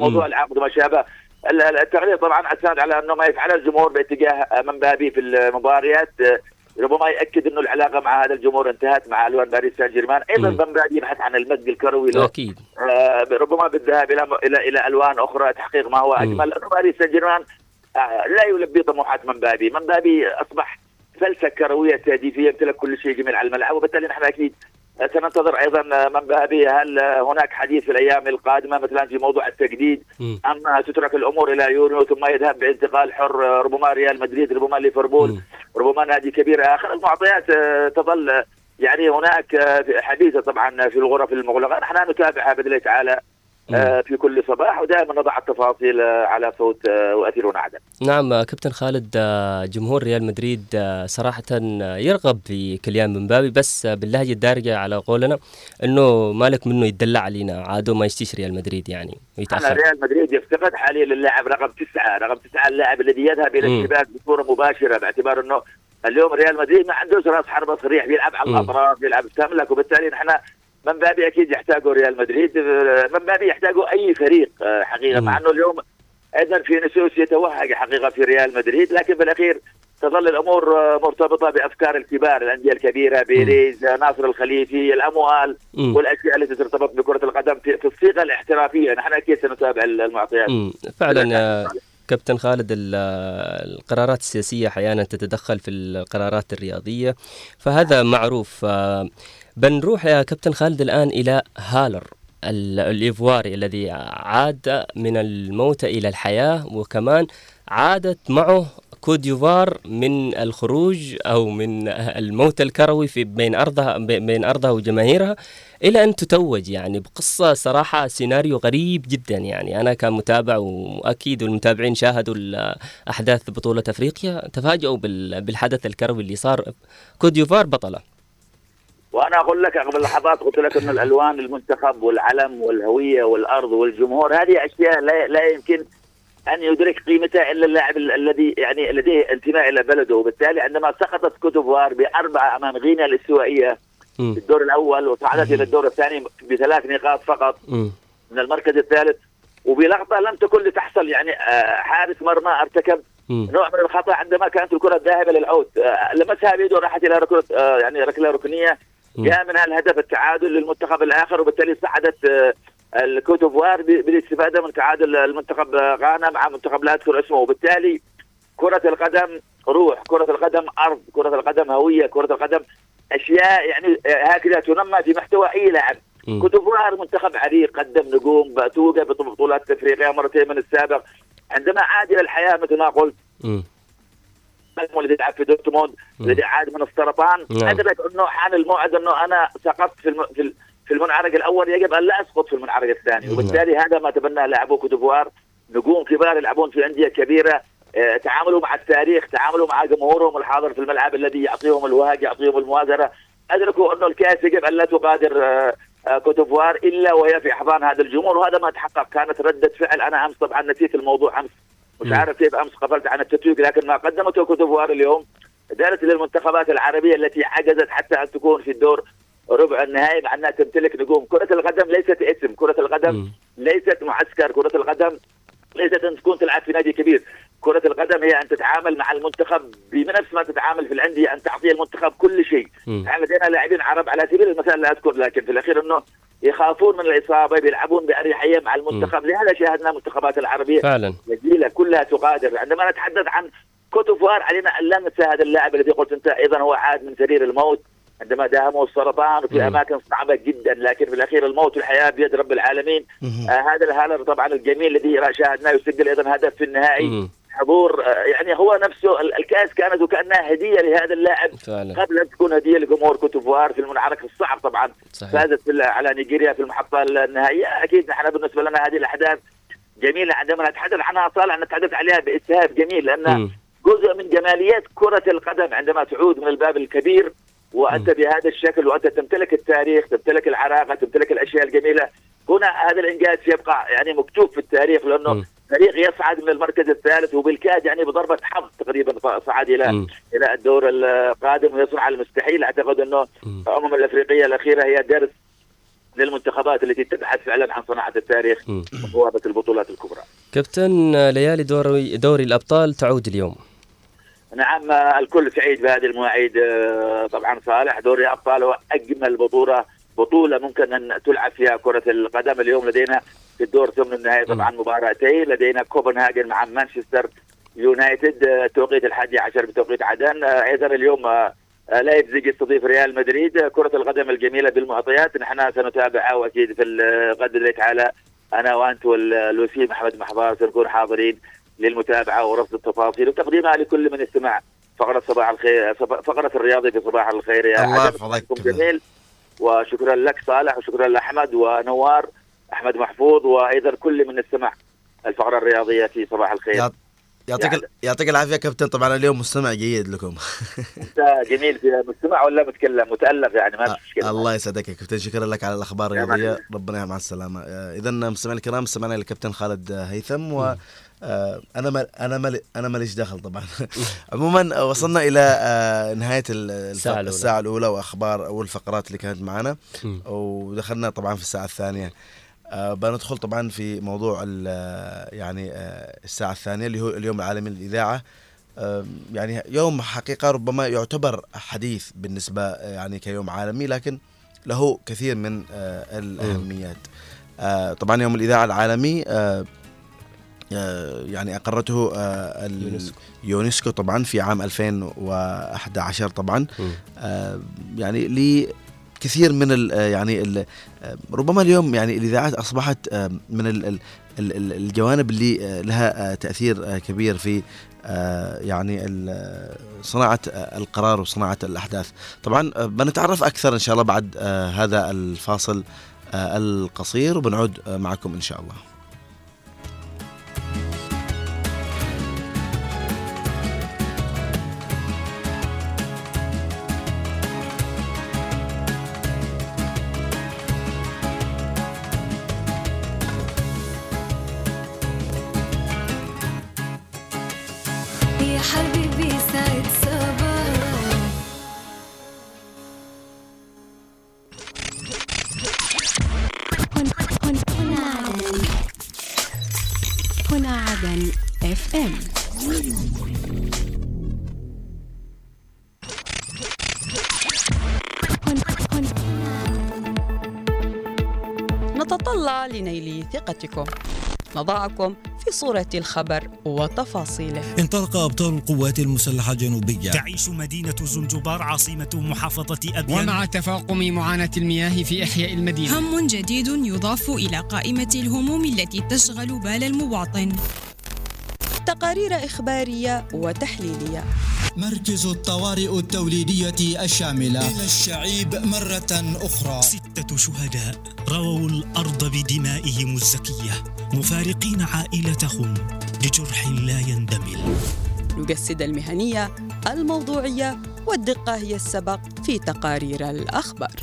موضوع مم. العقد وما شابه. ال- ال- التقرير طبعا استند على أنه ما يفعله الجمهور باتجاه مبابي في المباريات. آه، ربما يأكد إنه العلاقة مع هذا الجمهور انتهت مع ألوان باريس سان جيرمان أيضا. مبابي يبحث عن المجد الكروي له أكيد. آه، ربما بالذهاب إلى إلى إلى ألوان أخرى تحقيق ما هو أجمل. لأنه باريس سان جيرمان آه، لا يلبي طموحات مبابي. مبابي أصبح فلسفة كروية تهديفية يمتلك كل شيء جميل على الملعب وبالتالي نحن أكيد سننتظر أيضا مبابي هل هناك حديث في الأيام القادمة مثلا في موضوع التجديد. أم تترك الأمور إلى يونيو ثم يذهب بانتقال حر ربما ريال مدريد ربما ليفربول. ربما نادي كبير آخر المعطيات آه، تظل يعني هناك آه، حديثة طبعا في الغرف المغلقة نحن نتابعها باذن الله تعالى في كل صباح ودائما نضع التفاصيل آه، على صوت آه، واثيرون عدن نعم آه، كابتن خالد آه، جمهور ريال مدريد آه، صراحة آه، يرغب في كيليان بمبابي بس آه، باللهجة الدارجة على قولنا إنه مالك منه يدلع علينا عادو ما يشتيش ريال مدريد يعني أنا ويتأخر ريال مدريد يفتقد حاليا للاعب رقم تسعة رقم تسعة اللاعب الذي يذهب إلى مم. الشباك بصورة مباشرة باعتبار أنه اليوم ريال مدريد ما عندوش راس حربة صريح بيلعب على مم. الأطراف بيلعب تملك وبالتالي نحن مبابي أكيد يحتاجه ريال مدريد مبابي يحتاجه أي فريق آه، حقيقة مم. مع أنه اليوم أيضا فينيسيوس يتوهج حقيقة في ريال مدريد لكن بالأخير تظل الأمور آه، مرتبطة بأفكار الكبار الأندية الكبيرة بيريز آه، ناصر الخليفي الأموال مم. والأشياء التي ترتبط بكرة القدم في في الصيغة الاحترافية نحن أكيد سنتابع المعطيات مم. فعلا كابتن خالد ال- القرارات السياسية أحيانا تتدخل في القرارات الرياضية فهذا معروف بنروح يا كابتن خالد الآن إلى هالر ال- الإيفواري الذي عاد من الموت إلى الحياة وكمان عادت معه كوديفوار من الخروج أو من الموت الكروي في بين أرضها بين أرضها وجماهيرها إلى أن تتوج يعني بقصة صراحة سيناريو غريب جدا يعني أنا كمتابع وأكيد المتابعين شاهدوا أحداث بطولة أفريقيا تفاجؤوا بال- بالحدث الكروي اللي صار. كوت ديفوار بطلة. وأنا أقول لك قبل لحظات قلت لك ان الألوان المنتخب والعلم والهوية والأرض والجمهور هذه أشياء لا, لا يمكن أن يدرك قيمتها إلا اللاعب ال- الذي يعني لديه انتماء إلى بلده. وبالتالي عندما سقطت كوت ديفوار بأربعة أمام غينيا الاستوائية في الدور الأول وصعدت إلى الدور الثاني بثلاث نقاط فقط من المركز الثالث. وبلقطة لم تكن لتحصل يعني آه، حارس مرمى ارتكب نوع من الخطأ عندما كانت الكرة الذاهبة للعود آه، لمسها بيده راحت إلى ركلة آه، يعني ركلة ركنية. جاء منها الهدف التعادل للمنتخب الآخر وبالتالي صعدت آه، الكوتوفوار بالاستفادة من تعادل المنتخب غانا مع منتخب لا اذكر اسمه. وبالتالي كرة القدم روح، كرة القدم أرض، كرة القدم هوية، كرة القدم أشياء يعني آه، هكذا تنمى في محتوى أي لاعب. كوت ديفوار منتخب عريق قدم نجوم توج ببطولات افريقيا مرتين من السابق. عندما عاد إلى الحياة مثل ما قلت الذي يلعب في دورتموند الذي عاد من السرطان. نعم. ادرك إنه حان الموعد إنه أنا سقطت في الم... في ال- في المنعرج الأول يجب أن لا أسقط في المنعرج الثاني. نعم. وبالتالي هذا ما تبناه لاعبو كوت ديفوار نجوم كبار يلعبون في أندية كبيرة. آه، تعاملوا مع التاريخ تعاملوا مع جمهورهم الحاضر في الملعب الذي يعطيهم الوهج يعطيهم المؤازره أدركوا إنه الكاس يجب أن لا تغادر آه، آه، كوت ديفوار إلا وهي في احضان هذا الجمهور. وهذا ما تحقق. كانت ردة فعل أنا امس طبعا نسيت الموضوع أمس. مش. عارف كيف أمس غفلت عن التتويج لكن ما قدمته كوت ديفوار اليوم. دارت للمنتخبات العربية التي عجزت حتى أن تكون في الدور ربع النهائي مع أنها تمتلك نجوم، كرة القدم ليست اسم، كرة القدم ليست معسكر، كرة القدم ليست ان تكون تلعب في نادي كبير، كرة القدم هي أن تتعامل مع المنتخب بنفس ما تتعامل في الأندية أن تعطي المنتخب كل شيء،. يعني لدينا لاعبين عرب على سبيل المثال لا أذكر لكن في الأخير إنه يخافون من الإصابة بيلعبون بأريحية مع المنتخب. لهذا شاهدنا المنتخبات العربية فعلا. جميله كلها تغادر. عندما نتحدث عن كوت ديفوار علينا أن لا ننسى هذا اللاعب الذي قلت أنت أيضا هو عاد من سرير الموت. عندما داهمه السرطان وفي مم. أماكن صعبة جدا لكن في الأخير الموت والحياة بيد رب العالمين آه هذا الهالر طبعا الجميل الذي شاهدناه يسجل أيضا هدف في النهائي. حضور آه يعني هو نفسه ال- الكأس كانت وكانها هدية لهذا اللاعب فعلا قبل أن تكون هدية لجمهور كوت ديفوار في المنعرج الصعب طبعا صحيح. فازت في على نيجيريا في المحطة النهائية أكيد نحن بالنسبة لنا هذه الأحداث جميلة عندما نتحدث عنها صالح نتحدث عليها بإسهاب جميل لأن. جزء من جماليات كرة القدم عندما تعود من الباب الكبير وأنت بهذا الشكل وأنت تمتلك التاريخ تمتلك العراقة تمتلك الأشياء الجميلة هنا هذا الإنجاز يبقى يعني مكتوب في التاريخ لأنه مم. فريق يصعد من المركز الثالث وبالكاد يعني بضربة حظ تقريبا صعد إلى مم. إلى الدور القادم ويصنع المستحيل أعتقد أنه الامم الأفريقية الأخيرة هي درس للمنتخبات التي تبحث فعلا عن صناعة التاريخ. وبوابه البطولات الكبرى. كابتن ليالي دوري دوري الأبطال تعود اليوم نعم الكل سعيد بهذه المواعيد آه، طبعا صالح. دوري الأبطال هو أجمل بطولة بطولة ممكن أن تلعب فيها كرة القدم. اليوم لدينا في الدور ثمن النهائي طبعا مباراتين. لدينا كوبنهاجن مع مانشستر يونايتد آه، توقيت الحادي عشر بتوقيت عدن. آه، أيضا اليوم لايبزيج يستضيف ريال مدريد. كرة القدم الجميلة بالمعطيات. نحن سنتابعها وأكيد في الغد اللي تعالى. أنا وأنت والوسيم محمد محضار سنكون حاضرين. للمتابعة ورصد التفاصيل وتقديمها لكل من استمع. فقرة صباح الخير فقرة الرياضي في صباح الخير يا الله. يحفظك. جميل وشكرا لك صالح وشكرا لأحمد ونوار أحمد محفوظ وأيضا كل من استمع الفقرة الرياضية في صباح الخير. يعط- يعطيك ال- يعطيك العافية كابتن. طبعا اليوم مستمع جيد لكم. انت جميل في مستمع ولا متكلم؟ متالف يعني ما في مشكلة. الله يسعدك يا كابتن. شكرا لك على الأخبار يا الرياضية. ربنا يعمل السلامة. اذا مستمعينا الكرام استمعنا للكابتن خالد هيثم و أنا ما أنا ما أنا ماليش دخل طبعا. عموما آه، وصلنا إلى آه، نهاية ال- الف- الساعة الأولى. الساعة الأولى وأخبار أو الفقرات اللي كانت معنا. ودخلنا طبعا في الساعة الثانية. آه، بندخل طبعا في موضوع آه، يعني آه، الساعة الثانية اللي هو اليوم العالمي للإذاعة. آه، يعني يوم حقيقة ربما يعتبر حديث بالنسبة آه، يعني كيوم عالمي لكن له كثير من آه، الأهميات. آه، طبعا يوم الإذاعة العالمي آه، آه، يعني أقرته آه، ال- يونسكو. يونسكو طبعا في عام 2011 طبعا. آه، يعني لكثير من ال يعني ال ربما اليوم يعني الإذاعات أصبحت آه، من ال ال ال- ال- الجوانب اللي آه، لها آه، تأثير آه، كبير في آه، يعني آه، آه، القرار وصناعة الأحداث. طبعا آه، بنتعرف أكثر إن شاء الله بعد آه، هذا الفاصل آه، القصير وبنعود آه، معكم إن شاء الله. نضعكم في صورة الخبر وتفاصيله. انطلق أبطال القوات المسلحة الجنوبية تعيش مدينة زنجبار عاصمة محافظة أبيان. ومع تفاقم معاناة المياه في إحياء المدينة. هم جديد يضاف إلى قائمة الهموم التي تشغل بال المواطن. تقارير إخبارية وتحليلية. مركز الطوارئ التوليدية الشاملة. إلى الشعيب مرة أخرى. ستة شهداء رووا الأرض بدمائهم الزكية. مفارقين عائلتهم لجرح لا يندمل. نجسد المهنية الموضوعية والدقة هي السبق في تقارير الأخبار.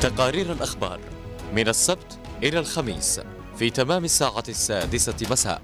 تقارير الأخبار من السبت إلى الخميس. في تمام الساعة السادسة مساء.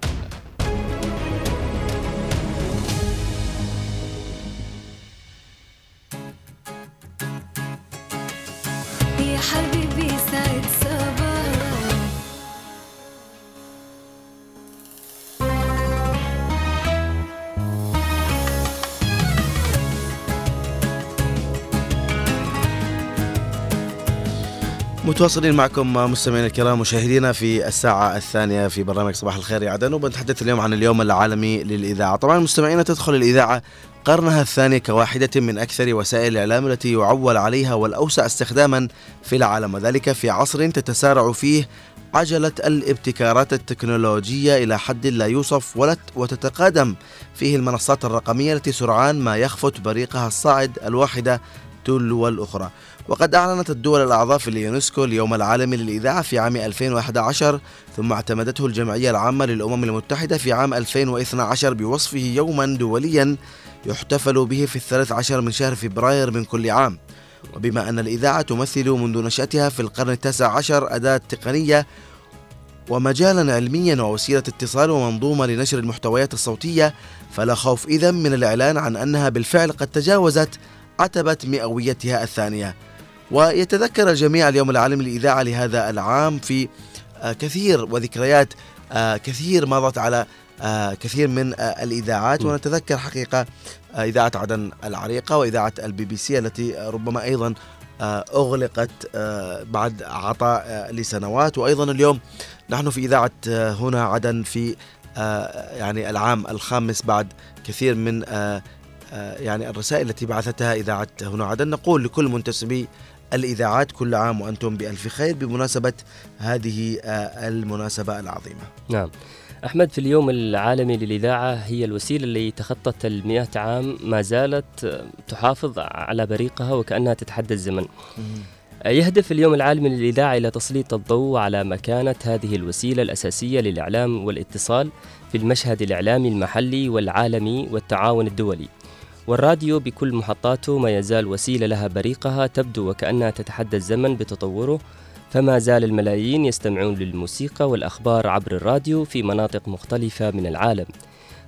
متواصلين معكم مستمعينا الكرام مشاهدينا في الساعة الثانية في برنامج صباح الخير. يا عدن وبنتحدث اليوم عن اليوم العالمي للإذاعة. طبعا مستمعينا تدخل الإذاعة قرنها الثاني كواحدة من أكثر وسائل الإعلام التي يعول عليها والأوسع استخداما في العالم وذلك في عصر تتسارع فيه عجلة الابتكارات التكنولوجية إلى حد لا يوصف ولا وتتقادم. فيه المنصات الرقمية التي سرعان ما يخفت بريقها الصاعد الواحدة تلو الأخرى وقد أعلنت الدول الأعضاء في اليونسكو اليوم العالمي للإذاعة في عام 2011 ثم اعتمدته الجمعية العامة للأمم المتحدة في عام 2012 بوصفه يوما دوليا يحتفل به في الثالث عشر من شهر فبراير من كل عام. وبما أن الإذاعة تمثل منذ نشأتها في القرن التاسع عشر أداة تقنية ومجالا علميا ووسيلة اتصال ومنظومة لنشر المحتويات الصوتية فلا خوف إذا من الإعلان عن أنها بالفعل قد تجاوزت عتبة مئويتها الثانية. ويتذكر الجميع اليوم العالمي للإذاعة لهذا العام في آه، كثير وذكريات آه، كثير مضت على آه، كثير من الإذاعات. ونتذكر حقيقة إذاعة عدن العريقة وإذاعة البي بي سي التي ربما أيضا أغلقت بعد عطاء لسنوات. وأيضا اليوم نحن في إذاعة هنا عدن في يعني العام الخامس بعد كثير من يعني الرسائل التي بعثتها إذاعة هنا عدن. نقول لكل منتسبي الإذاعات كل عام وأنتم بألف خير بمناسبة هذه آه، المناسبة العظيمة. نعم. أحمد في اليوم العالمي للإذاعة هي الوسيلة اللي تخطت المئة عام ما زالت آه، تحافظ على بريقها وكأنها تتحدى الزمن. يهدف اليوم العالمي للإذاعة إلى تسليط الضوء على مكانة هذه الوسيلة الأساسية للإعلام والإتصال في المشهد الإعلامي المحلي والعالمي والتعاون الدولي. والراديو بكل محطاته ما يزال وسيلة لها بريقها تبدو وكأنها تتحدى الزمن بتطوره فما زال الملايين يستمعون للموسيقى والأخبار عبر الراديو في مناطق مختلفة من العالم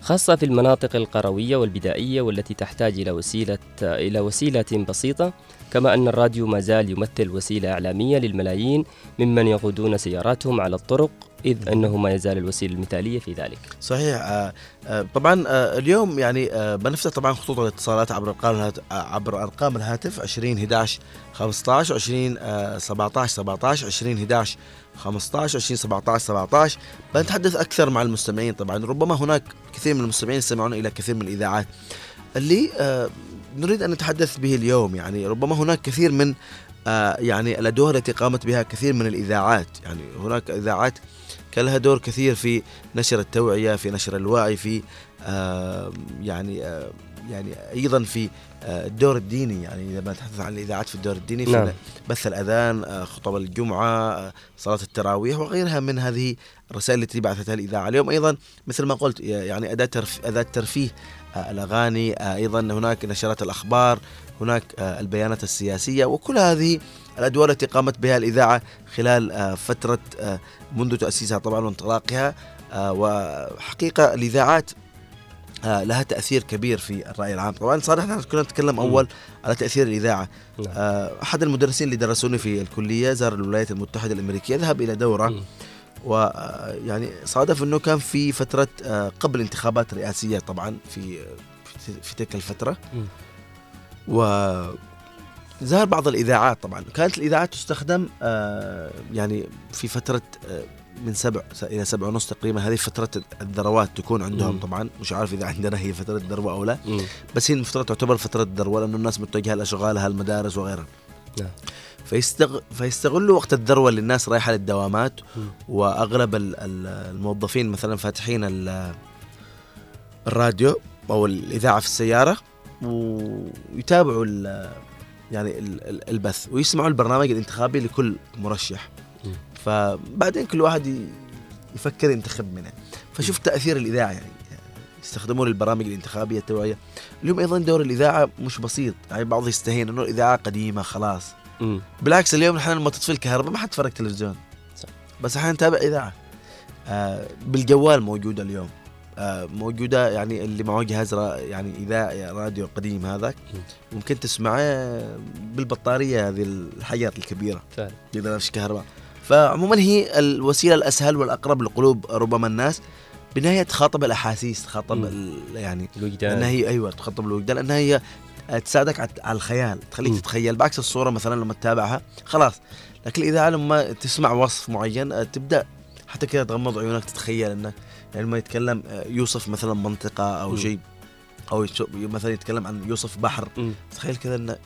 خاصة في المناطق القروية والبدائية والتي تحتاج إلى وسيلة إلى وسيلة بسيطة كما أن الراديو ما زال يمثل وسيلة إعلامية للملايين ممن يقودون سياراتهم على الطرق إذ أنه ما يزال الوسيلة المثالية في ذلك. صحيح آه آه طبعا آه اليوم يعني بنفتح طبعا خطوط الاتصالات عبر أرقام عبر أرقام الهاتف 20 11 15 20 آه 17 17 20 11 15 20 17 17 بنتحدث أكثر مع المستمعين طبعا ربما هناك كثير من المستمعين يستمعون إلى كثير من الإذاعات. اللي نريد أن نتحدث به اليوم يعني ربما هناك كثير من يعني الادوار التي قامت بها كثير من الإذاعات. يعني هناك إذاعات كان لها دور كثير في نشر التوعية في نشر الوعي في آه يعني آه يعني أيضا في آه الدور الديني يعني إذا بنتحدث عن الإذاعات في الدور الديني نعم. بث الأذان آه خطب الجمعة آه صلاة التراويح وغيرها من هذه الرسائل التي بعثتها الإذاعة اليوم أيضا مثل ما قلت يعني أداة أداة ترفيه الأغاني أيضا هناك نشرات الأخبار هناك البيانات السياسية وكل هذه الأدوار التي قامت بها الإذاعة خلال آه فترة آه منذ تأسيسها طبعا وانطلاقها آه وحقيقة الإذاعات آه لها تأثير كبير في الرأي العام. طبعا إحنا كنا نتكلم أول على تأثير الإذاعة. آه أحد المدرسين اللي درسوني في الكلية زار الولايات المتحدة الأمريكية ذهب إلى دورة. ويعني صادف إنه كان في فترة قبل انتخابات رئاسية طبعا في في تلك الفترة. و ظهر بعض الإذاعات طبعا كانت الإذاعات تستخدم آه يعني في فترة آه من سبع إلى سبع ونص تقريبا هذه فترة الذروات تكون عندهم مم. طبعا مش عارف إذا عندنا هي فترة ذروه أو لا مم. بس هي المفترض تعتبر فترة ذروه لأنه الناس متجهه لاشغالها المدارس وغيرها نعم. فيستغ... فيستغلوا وقت الذروة اللي الناس رايحة للدوامات وأغلب ال- ال- الموظفين مثلا فاتحين ال- الراديو أو الإذاعة في السيارة ويتابعوا ال- يعني ال- ال- البث ويسمعوا البرنامج الانتخابي لكل مرشح. فبعدين كل واحد يفكر ينتخب منه. فشوف تأثير الإذاعة يعني يستخدمون البرامج الانتخابية التوعية. اليوم أيضا دور الإذاعة مش بسيط يعني بعض يستهين إنه الإذاعة قديمة خلاص. بالعكس اليوم نحن لما تطفي الكهرباء ما حد تفرج تلفزيون. صح. بس إحنا نتابع إذاعة. آه بالجوال موجودة اليوم. موجودة يعني اللي معه جهاز يعني اذاعي راديو قديم هذاك ممكن تسمعه بالبطارية هذه الحجر الكبيرة. فعلا. اذا ما فيش كهرباء. فعموما هي الوسيلة الأسهل والأقرب لقلوب ربما الناس. بالنهايه تخاطب الأحاسيس تخاطب يعني الوجدان. لانها هي أيوه تخاطب الوجدان. لانها هي تساعدك على الخيال. تخليك مم. تتخيل. بعكس الصورة مثلا لما تتابعها خلاص. لكن الاذاعه لما تسمع وصف معين آه، تبدأ حتى كذا تغمض عيونك تتخيل يعني لما يتكلم آه، يوصف مثلا منطقة أو. شيء أو مثلا يتكلم عن يوصف بحر. تخيل كذا انه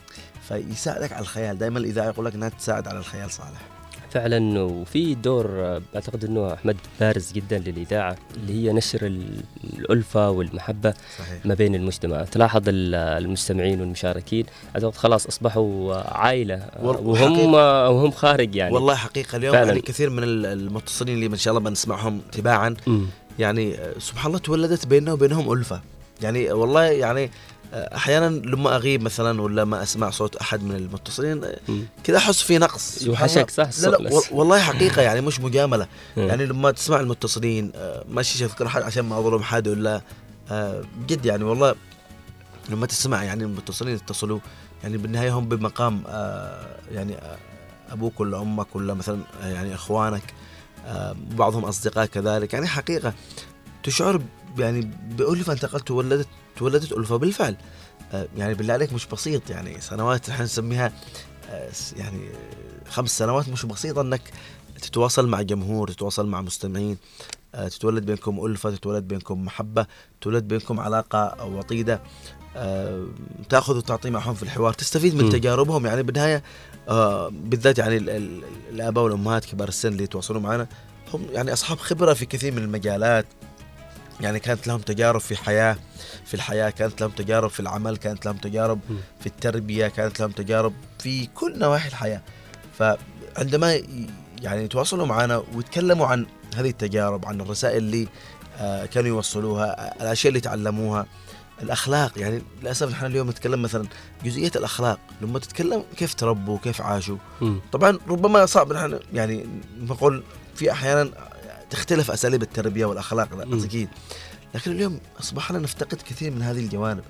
فيساعدك على الخيال دائما الاذاعه يقول لك إنها تساعد على الخيال صالح فعلا وفي دور آه، أعتقد إنه أحمد بارز جدا للإذاعة اللي هي نشر ال- الألفة والمحبة صحيح ما بين المجتمع تلاحظ ال- المستمعين والمشاركين أعتقد خلاص أصبحوا عائلة آه، وال- وهم وهم خارج يعني والله حقيقة اليوم. يعني كثير من ال- المتصلين اللي ان شاء الله بنسمعهم تباعا مم. يعني سبحان الله تولدت بيننا وبينهم ألفة يعني والله يعني أحيانا لما أغيب مثلا ولا ما أسمع صوت أحد من المتصلين. كذا أحس في نقص يوحشك. صح لا لا. والله حقيقة يعني مش مجاملة. يعني لما تسمع المتصلين ماشي أذكر حد عشان ما أظلم حد ولا بجد يعني والله لما تسمع يعني المتصلين يتصلوا يعني بالنهاية هم بمقام يعني أبوك ولا أمك ولا مثلا يعني إخوانك بعضهم أصدقاء كذلك. يعني حقيقة تشعر يعني بألفة أنت قلت تولدت تولدت ألفة. بالفعل آه، يعني بالله عليك مش بسيط. يعني سنوات إحنا نسميها آه، يعني خمس سنوات مش بسيطة إنك تتواصل مع جمهور تتواصل مع مستمعين آه، تتولد بينكم ألفة تتولد بينكم محبة تتولد بينكم علاقة وطيدة تأخذ وتعطي معهم في الحوار تستفيد من م. تجاربهم. يعني بالنهاية آه، بالذات يعني ال- ال- الآباء والأمهات كبار السن اللي يتواصلون معنا هم يعني أصحاب خبرة في كثير من المجالات يعني كانت لهم تجارب في حياة في الحياة كانت لهم تجارب في العمل كانت لهم تجارب. في التربية كانت لهم تجارب في كل نواحي الحياة فعندما يعني يتواصلوا معنا ويتكلموا عن هذه التجارب عن الرسائل اللي آه، كانوا يوصلوها الأشياء اللي تعلموها الأخلاق يعني للأسف نحن اليوم نتكلم مثلا جزئية الأخلاق لما تتكلم كيف تربوا كيف عاشوا. مم. طبعا ربما صعب نحن يعني نقول في أحيانا تختلف أساليب التربية والأخلاق. أكيد. لكن اليوم أصبحنا نفتقد كثير من هذه الجوانب.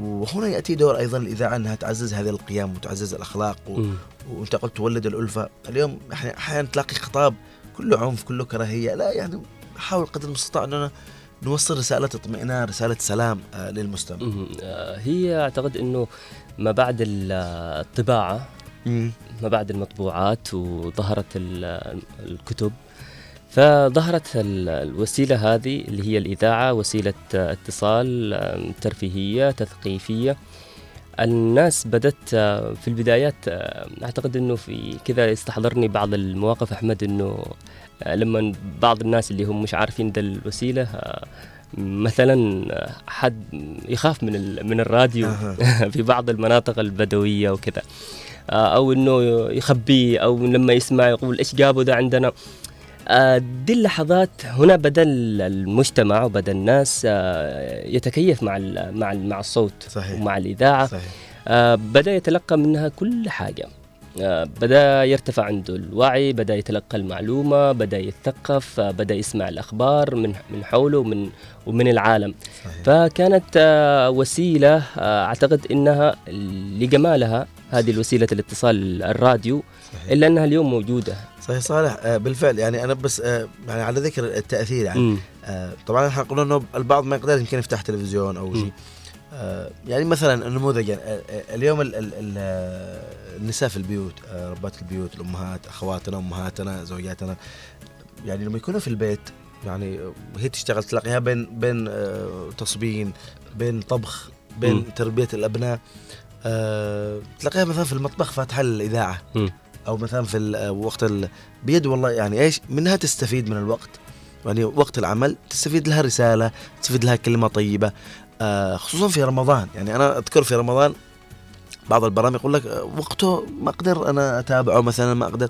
وهنا يأتي دور أيضا الإذاعة أنها تعزز هذه القيم وتعزز الأخلاق و... وأنت قلت تولد الألفة. اليوم أحيانا تلاقي خطاب كله عنف كله كراهية. لا يعني نحاول قدر المستطاع أننا نوصل رسالة اطمئنان رسالة سلام آه، للمستمع. آه، هي أعتقد إنه ما بعد ال- الطباعه ما بعد المطبوعات وظهرت ال- الكتب فظهرت ال- الوسيلة هذه اللي هي الإذاعة وسيلة آه، اتصال ترفيهية تثقيفية. الناس بدت آه، في البدايات آه، أعتقد إنه في كذا يستحضرني بعض المواقف أحمد إنه آه، لما بعض الناس اللي هم مش عارفين ذا الوسيلة مثلا حد يخاف من من الراديو في بعض المناطق البدوية وكذا. أو إنه يخبيه أو لما يسمع يقول إيش جابوا ده عندنا. دي اللحظات هنا بدا المجتمع وبدا الناس آه، يتكيف مع مع مع الصوت صحيح. ومع الإذاعة صحيح. آه، بدأ يتلقى منها كل حاجة آه، بدأ يرتفع عنده الوعي بدأ يتلقى المعلومة بدأ يتثقف آه، بدأ يسمع الأخبار من من حوله ومن ومن العالم. صحيح. فكانت آه، وسيلة آه، أعتقد إنها لجمالها هذه الوسيلة الاتصال الراديو إلا أنها اليوم موجودة. صحيح صالح آه، بالفعل يعني أنا بس آه، يعني على ذكر التأثير يعني. آه، طبعا إحنا قلنا إنه البعض ما يقدر يمكن يفتح تلفزيون أو شيء. آه، يعني مثلا النموذج يعني آه، آه، اليوم ال ال ال آه، النساء في البيوت آه، ربات البيوت الأمهات أخواتنا أمهاتنا زوجاتنا يعني لما يكونوا في البيت يعني وهي تشتغل تلاقيها بين بين آه، تصبين بين طبخ بين مم. تربية الأبناء آه، تلاقيها مثلا في المطبخ فاتحة الإذاعة. أو مثلا في وقت. بيد والله يعني إيش منها تستفيد من الوقت يعني وقت العمل تستفيد لها رسالة تستفيد لها كلمة طيبة آه خصوصا في رمضان. يعني أنا أذكر في رمضان بعض البرامج يقول لك آه، وقته ما أقدر أنا أتابعه مثلا ما أقدر.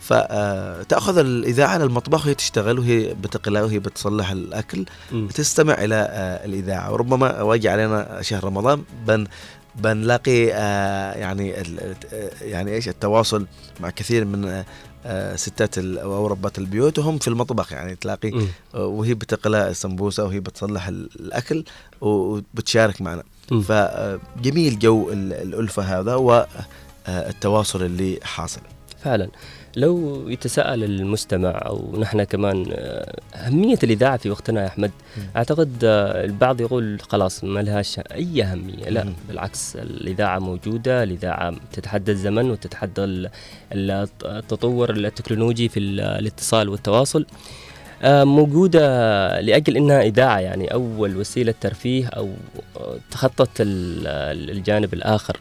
فتاخذ الإذاعة للمطبخ وهي تشتغل وهي بتقلى وهي بتصلح الأكل. مم. تستمع إلى آه، الإذاعة. وربما واجي علينا شهر رمضان بن بنلاقي آه، يعني آه، يعني إيش التواصل مع كثير من آه، آه، ستات ال- أو ربات البيوت وهم في المطبخ يعني تلاقي. آه، وهي بتقلى السمبوسة وهي بتصلح ال- الأكل وبتشارك معنا. فجميل جو ال- الألفة هذا والتواصل اللي حاصل فعلا لو يتساءل المستمع أو نحن كمان آه، أهمية الإذاعة في وقتنا يا أحمد أعتقد آه، البعض يقول خلاص ما لهاش أي أهمية. لا. بالعكس الإذاعة موجودة الإذاعة تتحدى الزمن وتتحدى ال- ال- التطور التكنولوجي في ال- الاتصال والتواصل. آه، موجودة لأجل أنها إذاعة يعني أول وسيلة ترفيه أو تخطت ال- الجانب الآخر.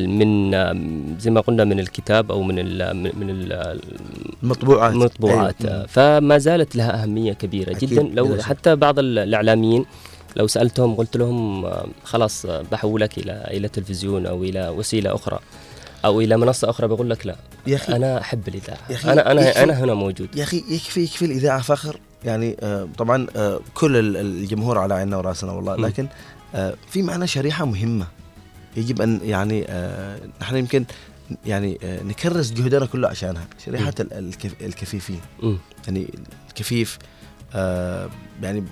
من آه، زي ما قلنا من الكتاب أو من ال من من ال- المطبوعات. المطبوعات. أيوة. آه، فما زالت لها أهمية كبيرة جدا. لو. حتى بعض ال- الإعلاميين لو سألتهم قلت لهم آه، خلاص بحولك إلى إلى تلفزيون أو إلى وسيلة أخرى أو إلى منصة أخرى بقول لك لا يا أخي أنا أحب الإذاعة. يا أخي أنا أنا يكفي- أنا هنا موجود. يا أخي يكفي يكفي الإذاعة فخر. يعني آه طبعا آه كل ال- الجمهور على عيننا ورأسنا والله. لكن آه في معنا شريحة مهمة. يجب أن يعني آه نحن يمكن يعني آه نكرس جهدنا كله عشانها شريحة ال- الكف الكفيفين. يعني الكفيف آه يعني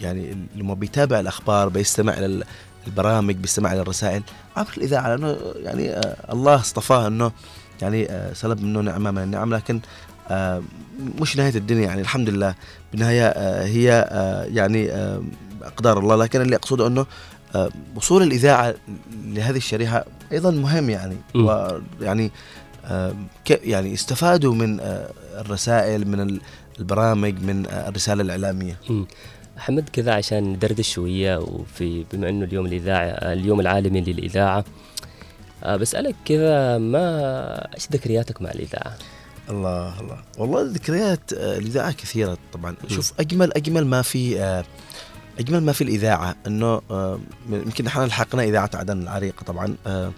يعني لما بيتابع الأخبار بيستمع إلى البرامج بيستمع إلى الرسائل عبر الإذاعة لأنه يعني آه الله اصطفاه إنه يعني آه سلب منه نعمة من النعم لكن آه مش نهاية الدنيا. يعني الحمد لله بالنهاية آه هي آه يعني آه أقدار الله. لكن اللي أقصده إنه وصول الإذاعة لهذه الشريحة أيضا مهم يعني م. ويعني آه ك- يعني استفادوا من آه الرسائل من ال- البرامج من آه الرسالة الإعلامية مم. حمد كذا عشان ندردش شوية وفي بما أنه اليوم الإذاعة اليوم العالمي للإذاعة آه، بسألك كذا ما إيش ذكرياتك مع الإذاعة؟ الله الله والله ذكريات آه، الإذاعة كثيرة طبعا شوف أجمل أجمل ما في آه، أجمل ما في الإذاعة إنه آه، يمكن إحنا لحقنا إذاعة عدن العريقه طبعا آه،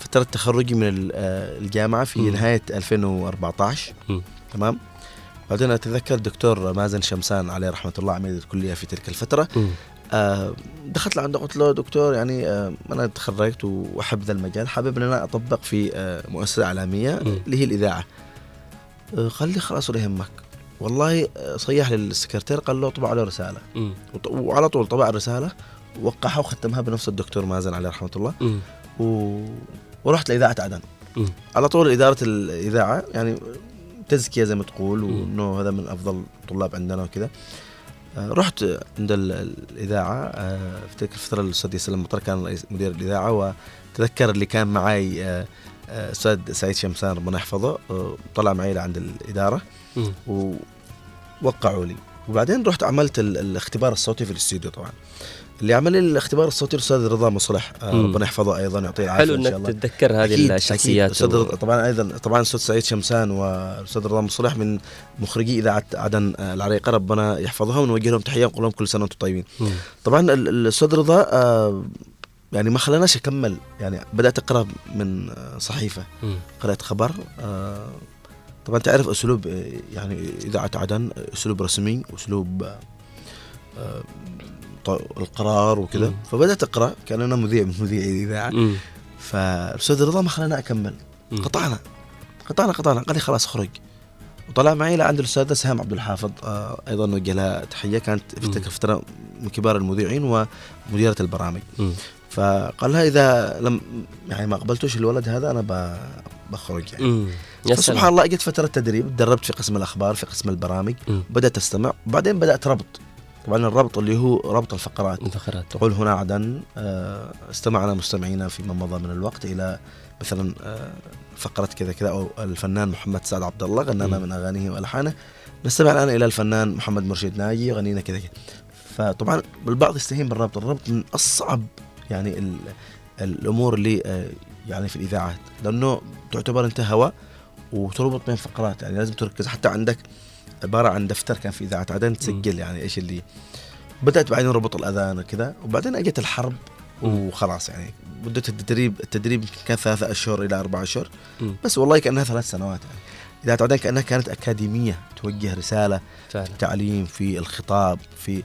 فترة تخرجي من آه، الجامعة في مم. نهاية 2014 مم. تمام بعدين أتذكر الدكتور مازن شمسان عليه رحمة الله عميد الكلية في تلك الفترة. آه دخلت لعنده قلت له دكتور يعني آه أنا تخرجت وأحب ذا المجال حابب إن أنا أطبق في آه مؤسسة إعلامية. اللي هي الإذاعة قال لي خلاص ولا يهمك والله آه، صيح للسكرتير قال له طبع له رسالة. وعلى طول طبع الرسالة وقعها وختمها بنفس الدكتور مازن عليه رحمة الله. و... ورحت لإذاعة عدن. على طول إدارة الإذاعة يعني تزكية زي ما تقول وإنه هذا من أفضل الطلاب عندنا وكذا. آه، رحت عند ال- الإذاعة آه، في تلك الفترة الأستاذ ياسر المطر كان رئيس مدير الإذاعة وتذكر اللي كان معي آه، آه، أستاذ سعيد شمسان ربنا يحفظه آه، طلع معي لعند الإدارة. ووقعوا لي وبعدين رحت عملت ال- الاختبار الصوتي في الاستوديو طبعا اللي عمل لي الاختبار الصوتي الاستاذ رضا مصلح آه،. ربنا يحفظه أيضا يعطيه العافية حلو إن شاء انك تتذكر هذه الشخصيات أكيد. و- طبعا أيضا طبعا الاستاذ سعيد شمسان والاستاذ رضا مصلح من مخرجي إذاعة عدن آه، العريقة ربنا يحفظهم ونوجه لهم تحية ونقول لهم كل سنة وأنتم طيبين. مم. طبعا ال- الاستاذ رضا آه، يعني ما خلاناش أكمل يعني بدأت أقرأ من صحيفة. قرأت خبر طبعا تعرف أسلوب يعني اذاعه عدن أسلوب رسمي أسلوب آه، آه، القرار وكذا. فبدأت أقرأ كان أنا مذيع من مذيعي الاذاعه مم. فالاستاذ رضا ما خلانا أكمل. قطعنا. قطعنا قطعنا. قال لي خلاص اخرج وطلع معي لعند الاستاذه سهام عبد الحافظ آه أيضا نوجه لها تحية. كانت في تلك الفترة من كبار المذيعين ومديرة البرامج. فقال لها إذا لم يعني ما قبلتوش الولد هذا أنا بخرج يعني مم. سلام. الله اجت فترة تدريب تدربت في قسم الأخبار في قسم البرامج مم. بدأت أستمع وبعدين بدأت ربط طبعا الربط اللي هو ربط الفقرات الفقرات تقول هنا عدن آه، استمعنا مستمعينا فيما مضى من الوقت إلى مثلا آه، فقرة كذا كذا أو الفنان محمد سعد عبد الله غنانا. من أغانيه وألحانه نستمع الآن إلى الفنان محمد مرشد ناجي يغنينا كذا كذا فطبعا البعض يستهين بالربط الربط من أصعب يعني ال- الأمور اللي آه، يعني في الإذاعات لأنه تعتبر أنت هواء وتربط بين فقرات يعني لازم تركز. حتى عندك عبارة عن دفتر كان في اذاعه عدن تسجل يعني إيش اللي بدأت بعدين ربط الأذان وكذا وبعدين أجت الحرب وخلاص يعني. مدة التدريب التدريب كان ثلاثة أشهر إلى أربع أشهر. بس والله كأنها ثلاث سنوات يعني. اذاعه عدن كأنها كانت أكاديمية توجه رسالة فعلا. في التعليم في الخطاب في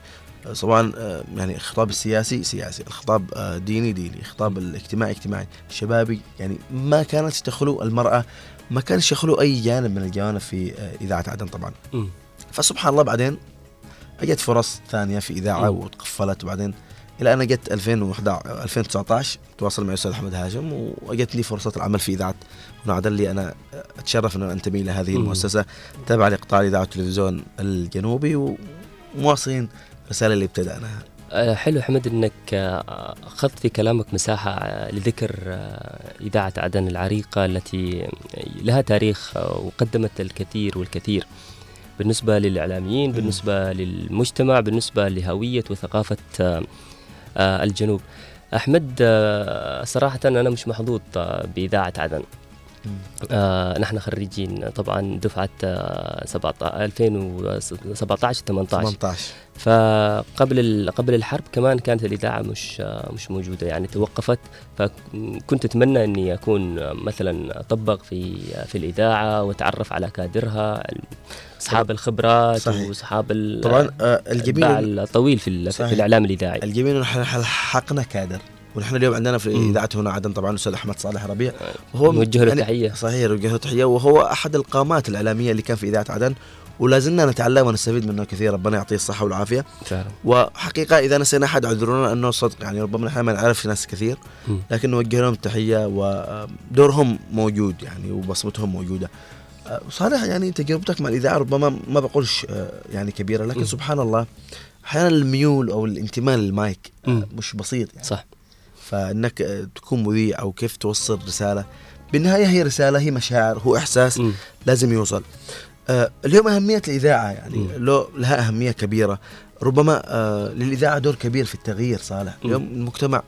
طبعا آه، يعني الخطاب السياسي سياسي الخطاب آه، ديني ديني الخطاب الاجتماعي اجتماعي الشبابي يعني ما كانت تخلو المرأة ما كانش يخلو أي جانب من الجوانب في آه، إذاعة عدن طبعا مم. فسبحان الله بعدين أجت فرص ثانية في إذاعة مم. وتقفلت وبعدين إلى أن جت 2011 2019 تواصل معي الاستاذ أحمد هاشم واجتني فرصة العمل في إذاعة هنا عدن لي أنا أتشرف ان أنا أنتمي إلى هذه مم. المؤسسة تابعة لقطاع الاذاعه والتلفزيون الجنوبي ومواصلين الرساله اللي ابتدأناها آه، حلو حمد إنك آه، أخذت في كلامك مساحة آه، لذكر إذاعة عدن العريقة التي لها تاريخ وقدمت الكثير والكثير. بالنسبة للإعلاميين بالنسبة للمجتمع بالنسبة لهوية وثقافة الجنوب. أحمد صراحة أنا مش محظوظ بإذاعة عدن. آه نحن خريجين طبعا دفعة آه 17 2017 18 18 فقبل قبل الحرب كمان كانت الاذاعه مش آه مش موجودة. يعني توقفت فكنت أتمنى إني أكون آه، مثلا اطبق في آه في الاذاعه وأتعرف على كادرها أصحاب الخبرات صحيح. وأصحاب طبعا الجميل الطويل في, في. الإعلام الاذاعي الجميل إنه إحنا حقنا كادر. ونحن اليوم عندنا في. إذاعة هنا عدن طبعا الاستاذ أحمد صالح ربيع وهو نوجه له تحية. صحيح نوجه له تحية وهو أحد القامات الإعلامية اللي كان في إذاعة عدن ولا زلنا نتعلم ونستفيد منه كثير ربنا يعطيه الصحة والعافية فعلا وحقيقة إذا نسينا أحد اعذرونا انه صدق يعني ربما نحن ما نعرفش ناس كثير. لكن نوجه لهم تحيه ودورهم موجود يعني وبصمتهم موجودة آه، صالح يعني تجربتك مع الإذاعة ربما ما بقولش آه، يعني كبيرة لكن مم. سبحان الله أحيانا الميول أو الانتماء للمايك آه،. مش بسيط يعني صح فإنك آه، تكون مذيع أو كيف توصل رسالة بالنهاية هي رسالة هي مشاعر هو إحساس مم. لازم يوصل آه، اليوم أهمية الإذاعة يعني مم. لو لها أهمية كبيرة ربما آه، للإذاعة دور كبير في التغيير صالح. اليوم المجتمع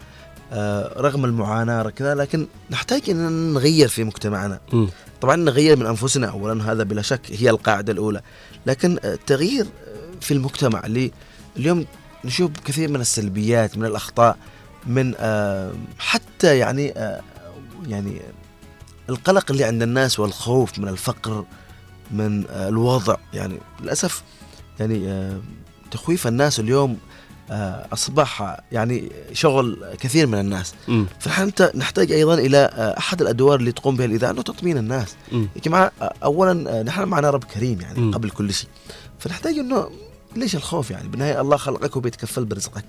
آه، رغم المعاناة كذا لكن نحتاج إن نغير في مجتمعنا مم. طبعا نغير من أنفسنا اولا هذا بلا شك هي القاعدة الأولى لكن آه، التغيير آه، في المجتمع اللي اليوم نشوف كثير من السلبيات من الأخطاء من آه، حتى يعني آه، يعني القلق اللي عند الناس والخوف من الفقر من آه، الوضع يعني للأسف يعني تخويف الناس اليوم أصبح يعني شغل كثير من الناس. فنحن نحتاج أيضا إلى أحد الأدوار اللي تقوم بها الإذاعة إنه تطمين الناس. يا جماعة اولا نحن معنا رب كريم يعني. قبل كل شيء فنحتاج إنه ليش الخوف يعني؟ بالنهاية الله خلقك وبيتكفل برزقك.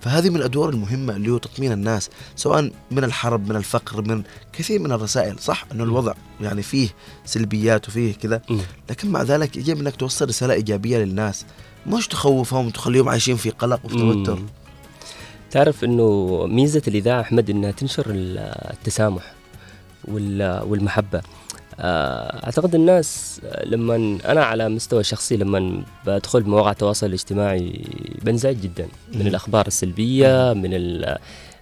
فهذه من الأدوار المهمة اللي هو تطمين الناس سواء من الحرب من الفقر من كثير من الرسائل صح؟ إنه الوضع يعني فيه سلبيات وفيه كذا. لكن مع ذلك يجب إنك توصل رسالة إيجابية للناس. مش تخوفهم وتخليهم عايشين في قلق وفي توتر. تعرف إنه ميزة الإذاعة أحمد إنها تنشر التسامح وال- والمحبة. آه، أعتقد الناس لما أنا على مستوى شخصي لما بدخل مواقع التواصل الاجتماعي بنزعج جدا. من. الأخبار السلبية من ال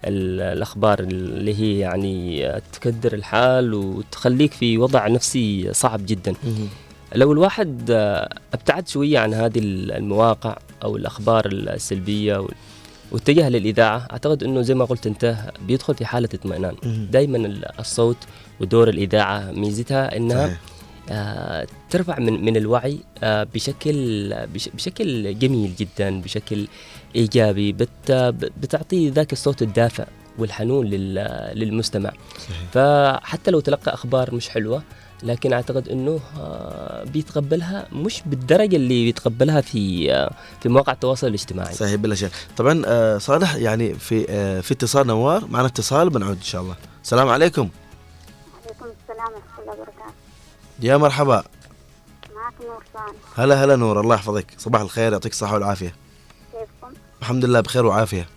ال الأخبار اللي هي يعني تكدر الحال وتخليك في وضع نفسي صعب جدا. لو الواحد آه، أبتعد شوية عن هذه المواقع أو الأخبار السلبية واتجه للإذاعة أعتقد إنه زي ما قلت أنت بيدخل في حالة اطمئنان. دائما الصوت ودور الإذاعة ميزتها إنها صحيح. آه ترفع من من الوعي آه بشكل بش بشكل جميل جدا بشكل إيجابي بت بتعطي ذاك الصوت الدافع والحنون لل- للمستمع صحيح. فحتى لو تلقى أخبار مش حلوة لكن أعتقد إنه آه بيتقبلها مش بالدرجة اللي بيتقبلها في آه في مواقع التواصل الاجتماعي. صحيح بلا شك. طبعا آه، صالح يعني في في اتصال نوار معنا اتصال بنعود إن شاء الله. السلام عليكم. عليكم السلام ورحمة الله وبركاته. يا مرحبا. معك نور ثاني. هلا هلا نور الله يحفظك. صباح الخير يعطيك الصحة والعافية. كيفكم؟ الحمد لله بخير وعافية.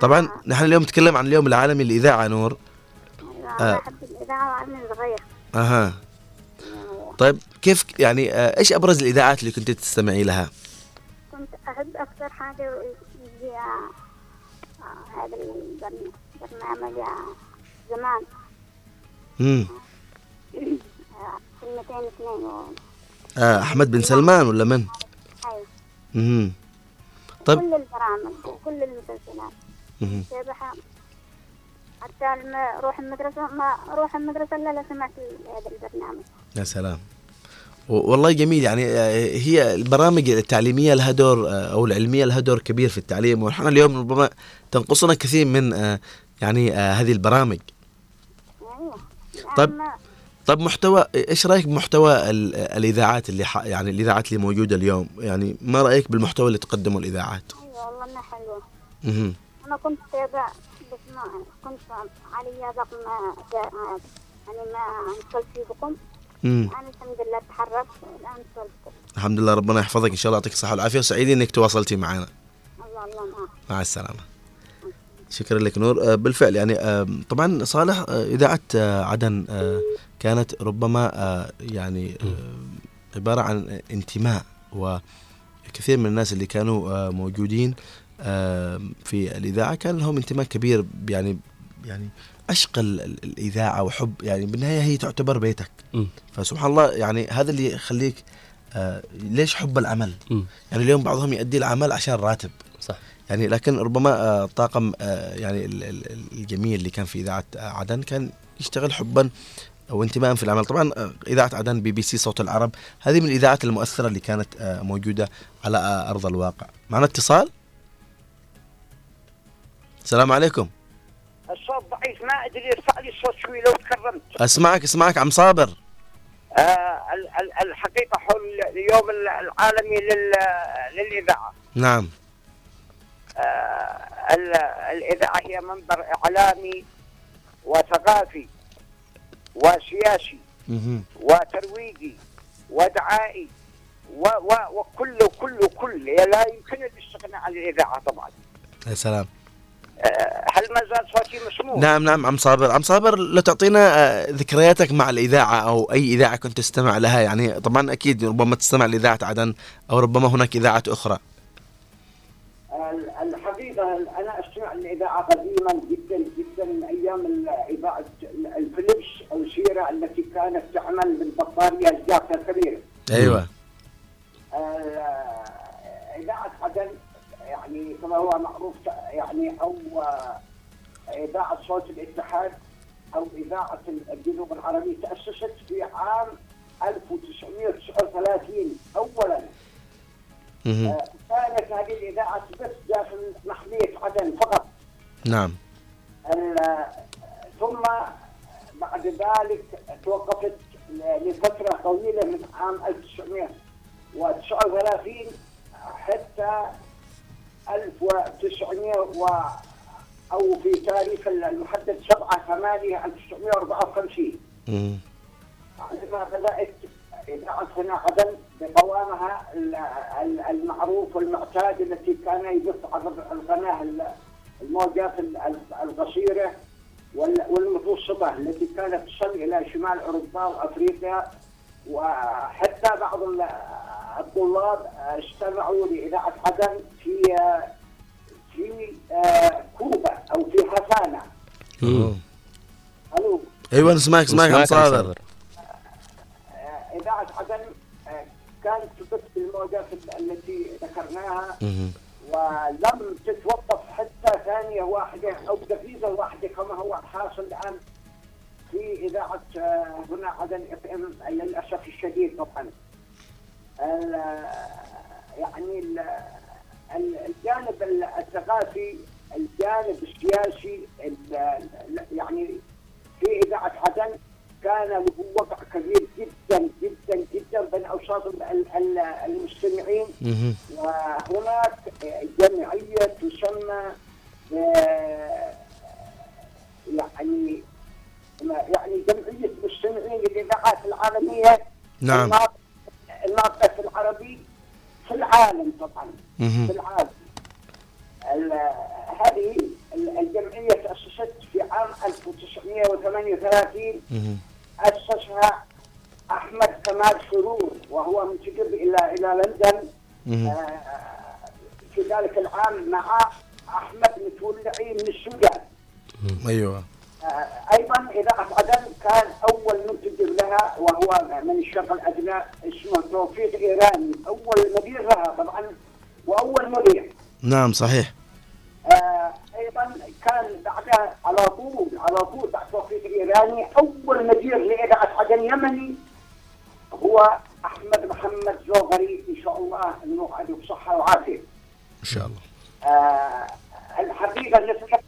طبعا نحن اليوم نتكلم عن اليوم العالمي للإذاعة نور. أنا آه. أحب الإذاعة من صغير. أها. طيب كيف يعني آه، إيش أبرز الإذاعات اللي كنت تستمعي لها؟ كنت أحب أكثر حاجة يجي آه، هذا البرن- البرنامج آه، زمان. امم كلمتين اثنين و- آه أحمد بن سلمان ولا من؟ أيوة. امم طيب. كل البرامج وكل المسلسلات. مهم. حتى لما أروح المدرسة ما أروح المدرسة إلا لا سمعت هذا البرنامج. يا سلام. والله جميل. يعني آه، هي البرامج التعليمية لها دور آه، أو العلمية لها دور كبير في التعليم. ونحن اليوم ربما تنقصنا كثير من آه، يعني هذه البرامج. طيب طيب محتوى إيش رأيك بمحتوى ال- الإذاعات اللي ح... يعني الإذاعات اللي موجودة اليوم؟ يعني ما رأيك بالمحتوى اللي تقدمه الإذاعات؟ أيوة والله إنها حلوة. مهم. أنا كنت تابع ما كنت علي ضغط ما يعني ما انصلت فيكم مم. أنا الحمد لله تحررت والآن انصلت الحمد لله ربنا يحفظك إن شاء الله يعطيك الصحة والعافية وسعيدين إنك تواصلتي معنا. الله الله معك. مع السلامة. شكرا لك نور. آه، بالفعل يعني آه، طبعا صالح آه، اذاعه عدن كانت ربما يعني عبارة عن انتماء وكثير من الناس اللي كانوا موجودين في الإذاعة كان لهم انتماء كبير يعني يعني عشق ال- ال- الإذاعة وحب يعني بالنهاية هي تعتبر بيتك. مم. فسبحان الله يعني هذا اللي يخليك آه، ليش حب العمل مم. يعني اليوم بعضهم يؤدي العمل عشان راتب. صح. يعني لكن ربما آه، الطاقم آه، يعني ال- ال- ال- الجميل اللي كان في إذاعة عدن كان يشتغل حبا وانتماء في العمل طبعا آه، إذاعة عدن بي بي سي صوت العرب هذه من الإذاعات المؤثرة اللي كانت آه، موجودة على آه، أرض الواقع. معنا اتصال؟ السلام عليكم. الصوت ضعيف ما أدري ارفع لي الصوت شوي لو تكرمت. أسمعك أسمعك عم صابر. آه ال- ال- الحقيقة حول اليوم العالمي لل- للإذاعة. نعم. آه ال- الإذاعة هي منبر إعلامي وثقافي وسياسي. وترويجي ودعائي و و وكل كل كل لا يمكن الاستغناء عن الإذاعة طبعا. يا سلام. هل ما زال صوتي مسموع؟ نعم نعم عم صابر عم صابر لو تعطينا آه، ذكرياتك مع الإذاعة أو أي إذاعة كنت تستمع لها يعني طبعا أكيد ربما تستمع لإذاعة عدن أو ربما هناك إذاعات أخرى ال- الحقيقة أنا أستمع للإذاعة قديما جدا جدا من أيام ال- إذاعة ال- الفيليبس أو سيرة التي كانت تعمل بالبطارية الجافة الكبيرة. أيوة ال- إذاعة عدن يعني كما هو معروف يعني أو آه، إذاعة صوت الاتحاد أو إذاعة الجنوب العربي تأسست في عام 1939 أولا. مهم. آه، كانت هذه الإذاعة بس داخل محمية عدن فقط. نعم. ثم بعد ذلك توقفت ل- لفترة طويلة من عام 1939 حتى 1900 و أو في تاريخ المحدد 7 8 1954 مم. عندما بدات إذاعة هنا عدن بقوامها ال- ال- المعروف والمعتاد التي كان يبث عبر القناه ال- الموجات ال- ال- القصيره وال- والمتوسطة التي كانت تصل إلى شمال أوروبا وأفريقيا وحتى بعض الطلاب استمعوا لإذاعة عدن في في كوبا أو في مم. ألو. أيوه نسمعك نسمعك عم صابر آه، إذاعة عدن كانت تبث بالموجات ال- التي ذكرناها. ولم تتوقف حتى ثانية واحدة أو دقيقة واحدة كما هو الحاصل الآن في إذاعة آه، هنا عدن إف إم للأسف الشديد طبعا. يعني ال- ال- الجانب ال- الثقافي الجانب السياسي ال- ال- يعني في إذاعة عدن كان له وقع كبير جدا جدا جدا بين ال- المستمعين. وهناك جمعية تسمى آه، يعني يعني جمعية مستمعين للإذاعات العالمية نعم. الناطق العربي في العالم طبعا. في العالم ال- هذه ال- الجمعية تأسست في عام 1938 مم. أسسها أحمد كمال سرور وهو منتقل إلى إلى لندن. آه، في ذلك العام مع أحمد متولعي من السودان أيوه آه، أيضا إذاعة عدن كان أول منتج لها وهو من الشرق الأدنى اسمه توفيق إيراني أول مدير لها طبعا وأول مدير نعم صحيح. آه، أيضا كان بعدها على طول على طول بعد توفيق الايراني أول مدير لاذاعه عدن يمني هو أحمد محمد زوغري إن شاء الله إنه عليه بصحه وعافية. إن شاء الله. آه الحقيقة نتذكر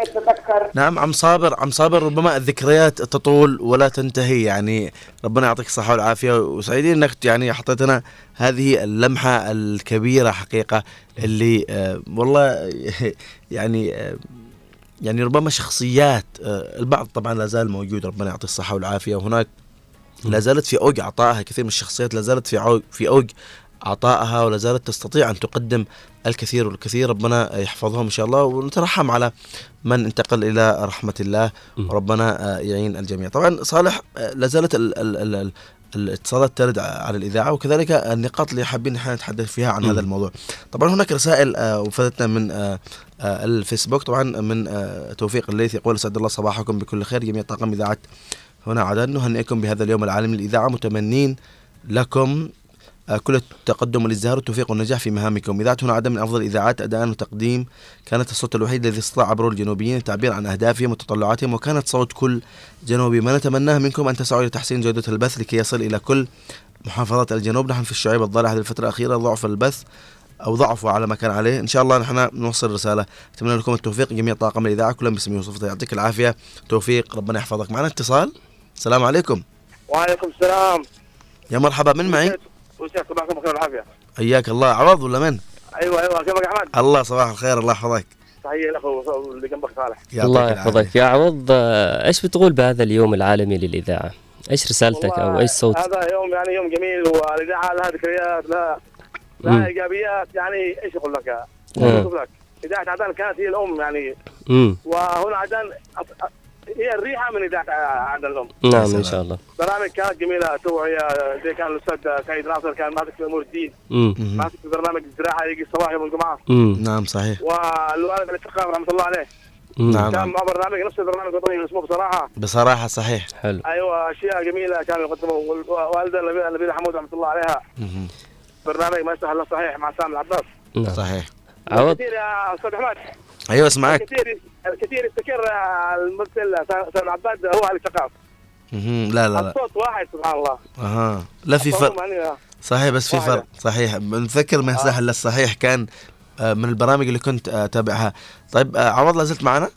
نتذكر. نعم عم صابر عم صابر ربما الذكريات تطول ولا تنتهي يعني ربنا يعطيك الصحة والعافية. وسعيدين إنك يعني حطيتنا هذه اللمحة الكبيرة حقيقة اللي آه والله يعني آه يعني ربما شخصيات آه البعض طبعا لا زال موجود ربنا يعطيه الصحة والعافية. وهناك لا زالت في أوج عطائها كثير من الشخصيات لا زالت في أوج في أوج عطائها ولا زالت تستطيع أن تقدم الكثير والكثير. ربنا يحفظهم إن شاء الله ونترحم على من انتقل إلى رحمة الله. وربنا آه، يعين الجميع. طبعا صالح آه، لا زالت ال- ال- ال- ال- الاتصالات ترد على الإذاعة وكذلك النقاط اللي حابين نحن نتحدث فيها عن هذا الموضوع. طبعا هناك رسائل آه، وفدتنا من آه، آه، الفيسبوك. طبعا من توفيق الليث يقول أسعد الله صباحكم بكل خير. جميع طاقم إذاعة هنا عدن نهنئكم بهذا اليوم العالمي للإذاعة. متمنين لكم كل التقدم والازدهار والتوفيق والنجاح في مهامكم. إذاعة هنا عدن من أفضل الإذاعات أداء وتقديم. كانت الصوت الوحيد الذي استطاع عبره الجنوبيين التعبير عن أهدافهم وتطلعاتهم وكانت صوت كل جنوبي. ما نتمناه منكم أن تسعوا لتحسين جودة البث لكي يصل إلى كل محافظات الجنوب. نحن في الشعيب الضالع هذه الفترة الأخيرة ضعف البث أو ضعفوا على ما كان عليه. إن شاء الله نحن نوصل رسالة. أتمنى لكم التوفيق جميع طاقم الإذاعة. كلهم باسمي وصفته يعطيك العافية. توفيق. ربنا يحفظك. معنا اتصال. السلام عليكم. وعليكم السلام. يا مرحبا. من معي؟ وسع صباحكم بخير والعافية حياك الله عوض ولا من أيوه أيوه كيفك يا احمد؟ الله صباح الخير الله يحفظك تحية الاخو اللي جنبك صالح الله يحفظك يا عوض آه، إيش بتقول بهذا اليوم العالمي للإذاعة؟ إيش رسالتك أو إيش صوت؟ هذا يوم يعني يوم جميل والإذاعة لها ذكريات لها مم. لها إيجابيات يعني إيش أقول لك؟ آه. شوف لك إذاعة عدن كانت هي الأم يعني امم وهنا عدن هي الريحة من اذاعه عدن الأم. نعم إن شاء الله. برامج كانت جميلة توعية زي كان الأستاذ سعيد ناصر كان ماسك في امور الدين. ماسك في برنامج الزراعة يجي الصباح يوم الجمعة. نعم صحيح. والوالد علي الثقافي رحمة الله عليه. نعم. كان نعم. مع برنامج نفس البرنامج الوطني اسمه بصراحة. بصراحة صحيح. حلو. أيوه أشياء جميلة كانوا يقدموا. والوالده النبي- النبيله حمود رحمة الله عليها. برنامج ما يستاهل إلا صحيح مع سامي العباس. نعم. صحيح. عوض. كثير يا أستاذ أحمد. أيوة أسمعك. الكثير الكثير يفتكر الممثل سامي العباد هو علي مهم. لا لا لا. الصوت واحد سبحان الله. أها. لا في فرق. يعني صحيح بس في. فرق. صحيح. بنذكر ما يصح إلا الصحيح كان آه، من البرامج اللي كنت آه، أتابعها. طيب آه، عوض لا زلت معنا؟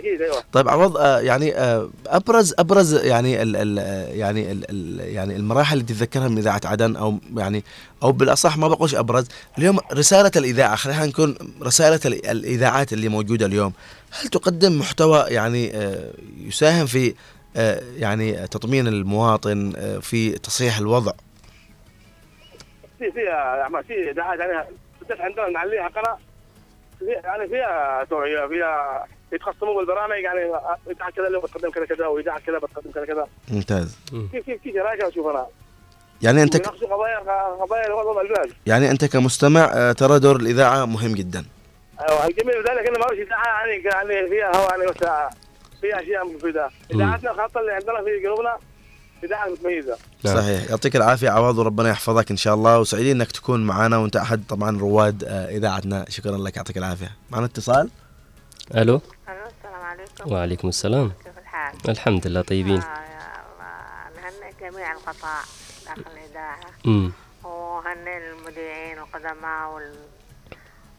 أكيد أيوه. طيب عوض آه، يعني آه، أبرز أبرز يعني ال ال يعني ال ال يعني المراحل اللي تتذكرها من إذاعة عدن أو يعني أو بالأصح ما بقولش أبرز اليوم رسالة الإذاعة خلينا نكون رسالة ال- الإذاعات اللي موجودة اليوم هل تقدم محتوى يعني آه، يساهم في يعني تطمين المواطن في تصحيح الوضع؟ في في يا احمد في إذاعات يعني بالذات عندنا المعليه حقنا في يعني فيها توعيه فيها يتخصصون بالبرامج يعني اذاعه كذا اليوم بتقدم كذا كذا واذاعه كذا بتقدم كذا كذا. ممتاز. في في في شراكه أشوف أنا يعني أنت ك- قضايا قضايا وضع البلاد يعني أنت كمستمع آه، ترى دور الإذاعة مهم جدا. أيوه الجميل ذلك إنه ما فيش إذاعة يعني يعني فيها هو يعني بس فيها أشياء مفيدة. إذاعتنا الخاصه اللي عندنا في جنوبنا إذاعة متميزه صحيح. يعطيك العافية عوض وربنا يحفظك إن شاء الله. وسعيدين إنك تكون معنا وأنت أحد طبعا رواد آه، إذاعتنا. شكرا لك يعطيك العافية. معنا اتصال؟ ألو؟ عليكم وعليكم السلام. كيف الحال؟ الحمد لله طيبين. آه يا الله. نهنئ جميع القطاع داخل الإذاعة امم وهنئ المذيعين والقدماء وال...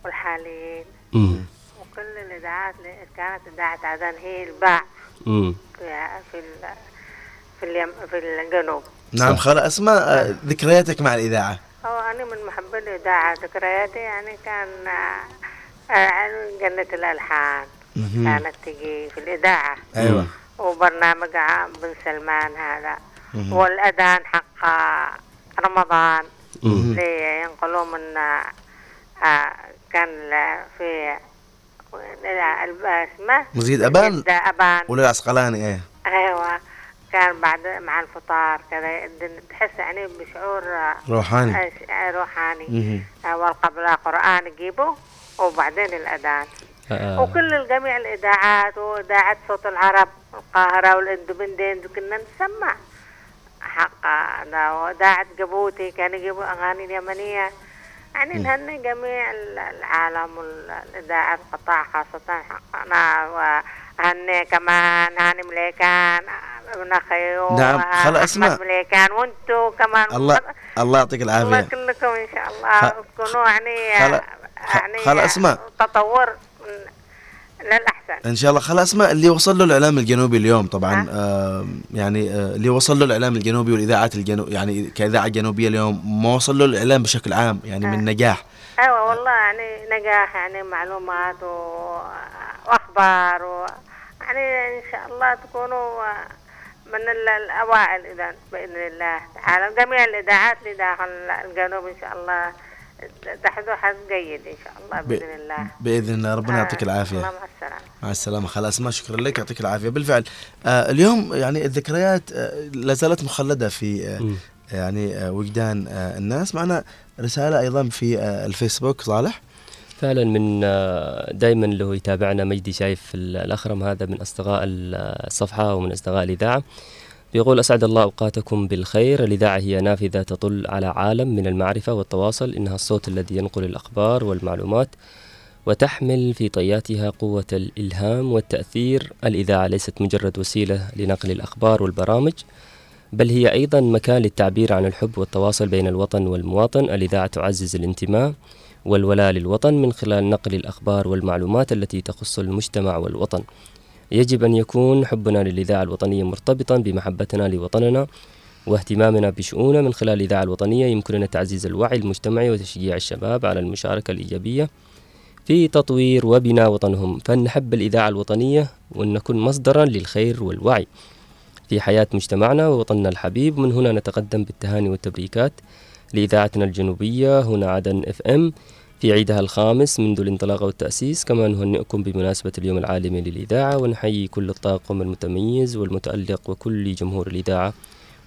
والحاليين. امم وكل الإذاعات اللي كانت إذاعة عدن هي الباع. امم في في ال... في, اليم... في الجنوب. نعم خالة اسماء آه، ذكرياتك مع الاذاعه هو أنا من محبي الإذاعة ذكرياتي يعني كان آه، آه، جنة الألحان. كانت تجي في الإذاعة. أيوه. وبرنامج عام بن سلمان هذا. والأذان حق رمضان. اللي ينقلوا من آه، كان في الب- اسمه؟ مزيد مسجد أبان. ولا العسقلاني إيه. أيوة. كان بعد مع الفطار كذا. تحس يعني بشعور آه، روحاني. آه، آه، روحاني. مهم. آه، والقبل قرآن يجيبوا وبعدين الأذان. آه. وكل الجميع الإذاعات وإذاعة صوت العرب القاهرة والإندبندنت كنا نسمع حق ده وإذاعة جيبوتي كانوا يجيبوا أغاني اليمنية. يعني نهني جميع ال- العالم والإذاعة القطاع خاصة حقنا وهني كمان هاني مليكان ابن خيو نعم، خلا أسماء. أحمد مليكان وانتو كمان. الله الله يعطيك الله العافيه كلكم إن شاء الله. تكونوا يعني يعني خلا اسماء تطور. للأحسن. إن شاء الله. خلا اسماء اللي وصل له الإعلام الجنوبي اليوم طبعا آه يعني آه اللي وصل له الإعلام الجنوبي والإذاعات الجنوب يعني كإذاعة جنوبية اليوم ما وصل له الإعلام بشكل عام يعني من نجاح. أيوه والله يعني نجاح يعني معلومات و... وأخبار و... يعني إن شاء الله تكونوا من ال- الأوائل اذا بإذن الله تعالى. جميع الإذاعات اللي داخل الجنوب إن شاء الله تحدث حظ جيد إن شاء الله ب- بإذن الله. بإذن الله. ربنا يعطيك العافية. الله مع السلامه مع السلامة. خلاص ما شكرا لك. يعطيك العافية. بالفعل آه اليوم يعني الذكريات آه لا زالت مخلدة في آه يعني آه وجدان آه الناس. معنا رسالة أيضا في آه الفيسبوك. صالح؟ فعلا من دائما اللي هو يتابعنا مجدي شايف ال- الأخرم هذا من أصدقاء ال- الصفحة ومن أصدقاء الإذاعة. بيقول أسعد الله أوقاتكم بالخير. الاذاعه هي نافذة تطل على عالم من المعرفة والتواصل. إنها الصوت الذي ينقل الأخبار والمعلومات وتحمل في طياتها قوة الإلهام والتأثير. الإذاعة ليست مجرد وسيلة لنقل الأخبار والبرامج بل هي أيضا مكان للتعبير عن الحب والتواصل بين الوطن والمواطن. الإذاعة تعزز الانتماء والولاء للوطن من خلال نقل الأخبار والمعلومات التي تخص المجتمع والوطن. يجب أن يكون حبنا للإذاعة الوطنية مرتبطا بمحبتنا لوطننا واهتمامنا بشؤونه من خلال الإذاعة الوطنية يمكننا تعزيز الوعي المجتمعي وتشجيع الشباب على المشاركة الإيجابية في تطوير وبناء وطنهم. فلنحب الإذاعة الوطنية وأن نكون مصدرا للخير والوعي في حياة مجتمعنا ووطننا الحبيب. من هنا نتقدم بالتهاني والتبريكات لإذاعتنا الجنوبية هنا عدن إف إم. في عيدها الخامس منذ الانطلاق والتأسيس كما نهنئكم بمناسبة اليوم العالمي للإذاعة ونحيي كل الطاقم المتميز والمتألق وكل جمهور الإذاعة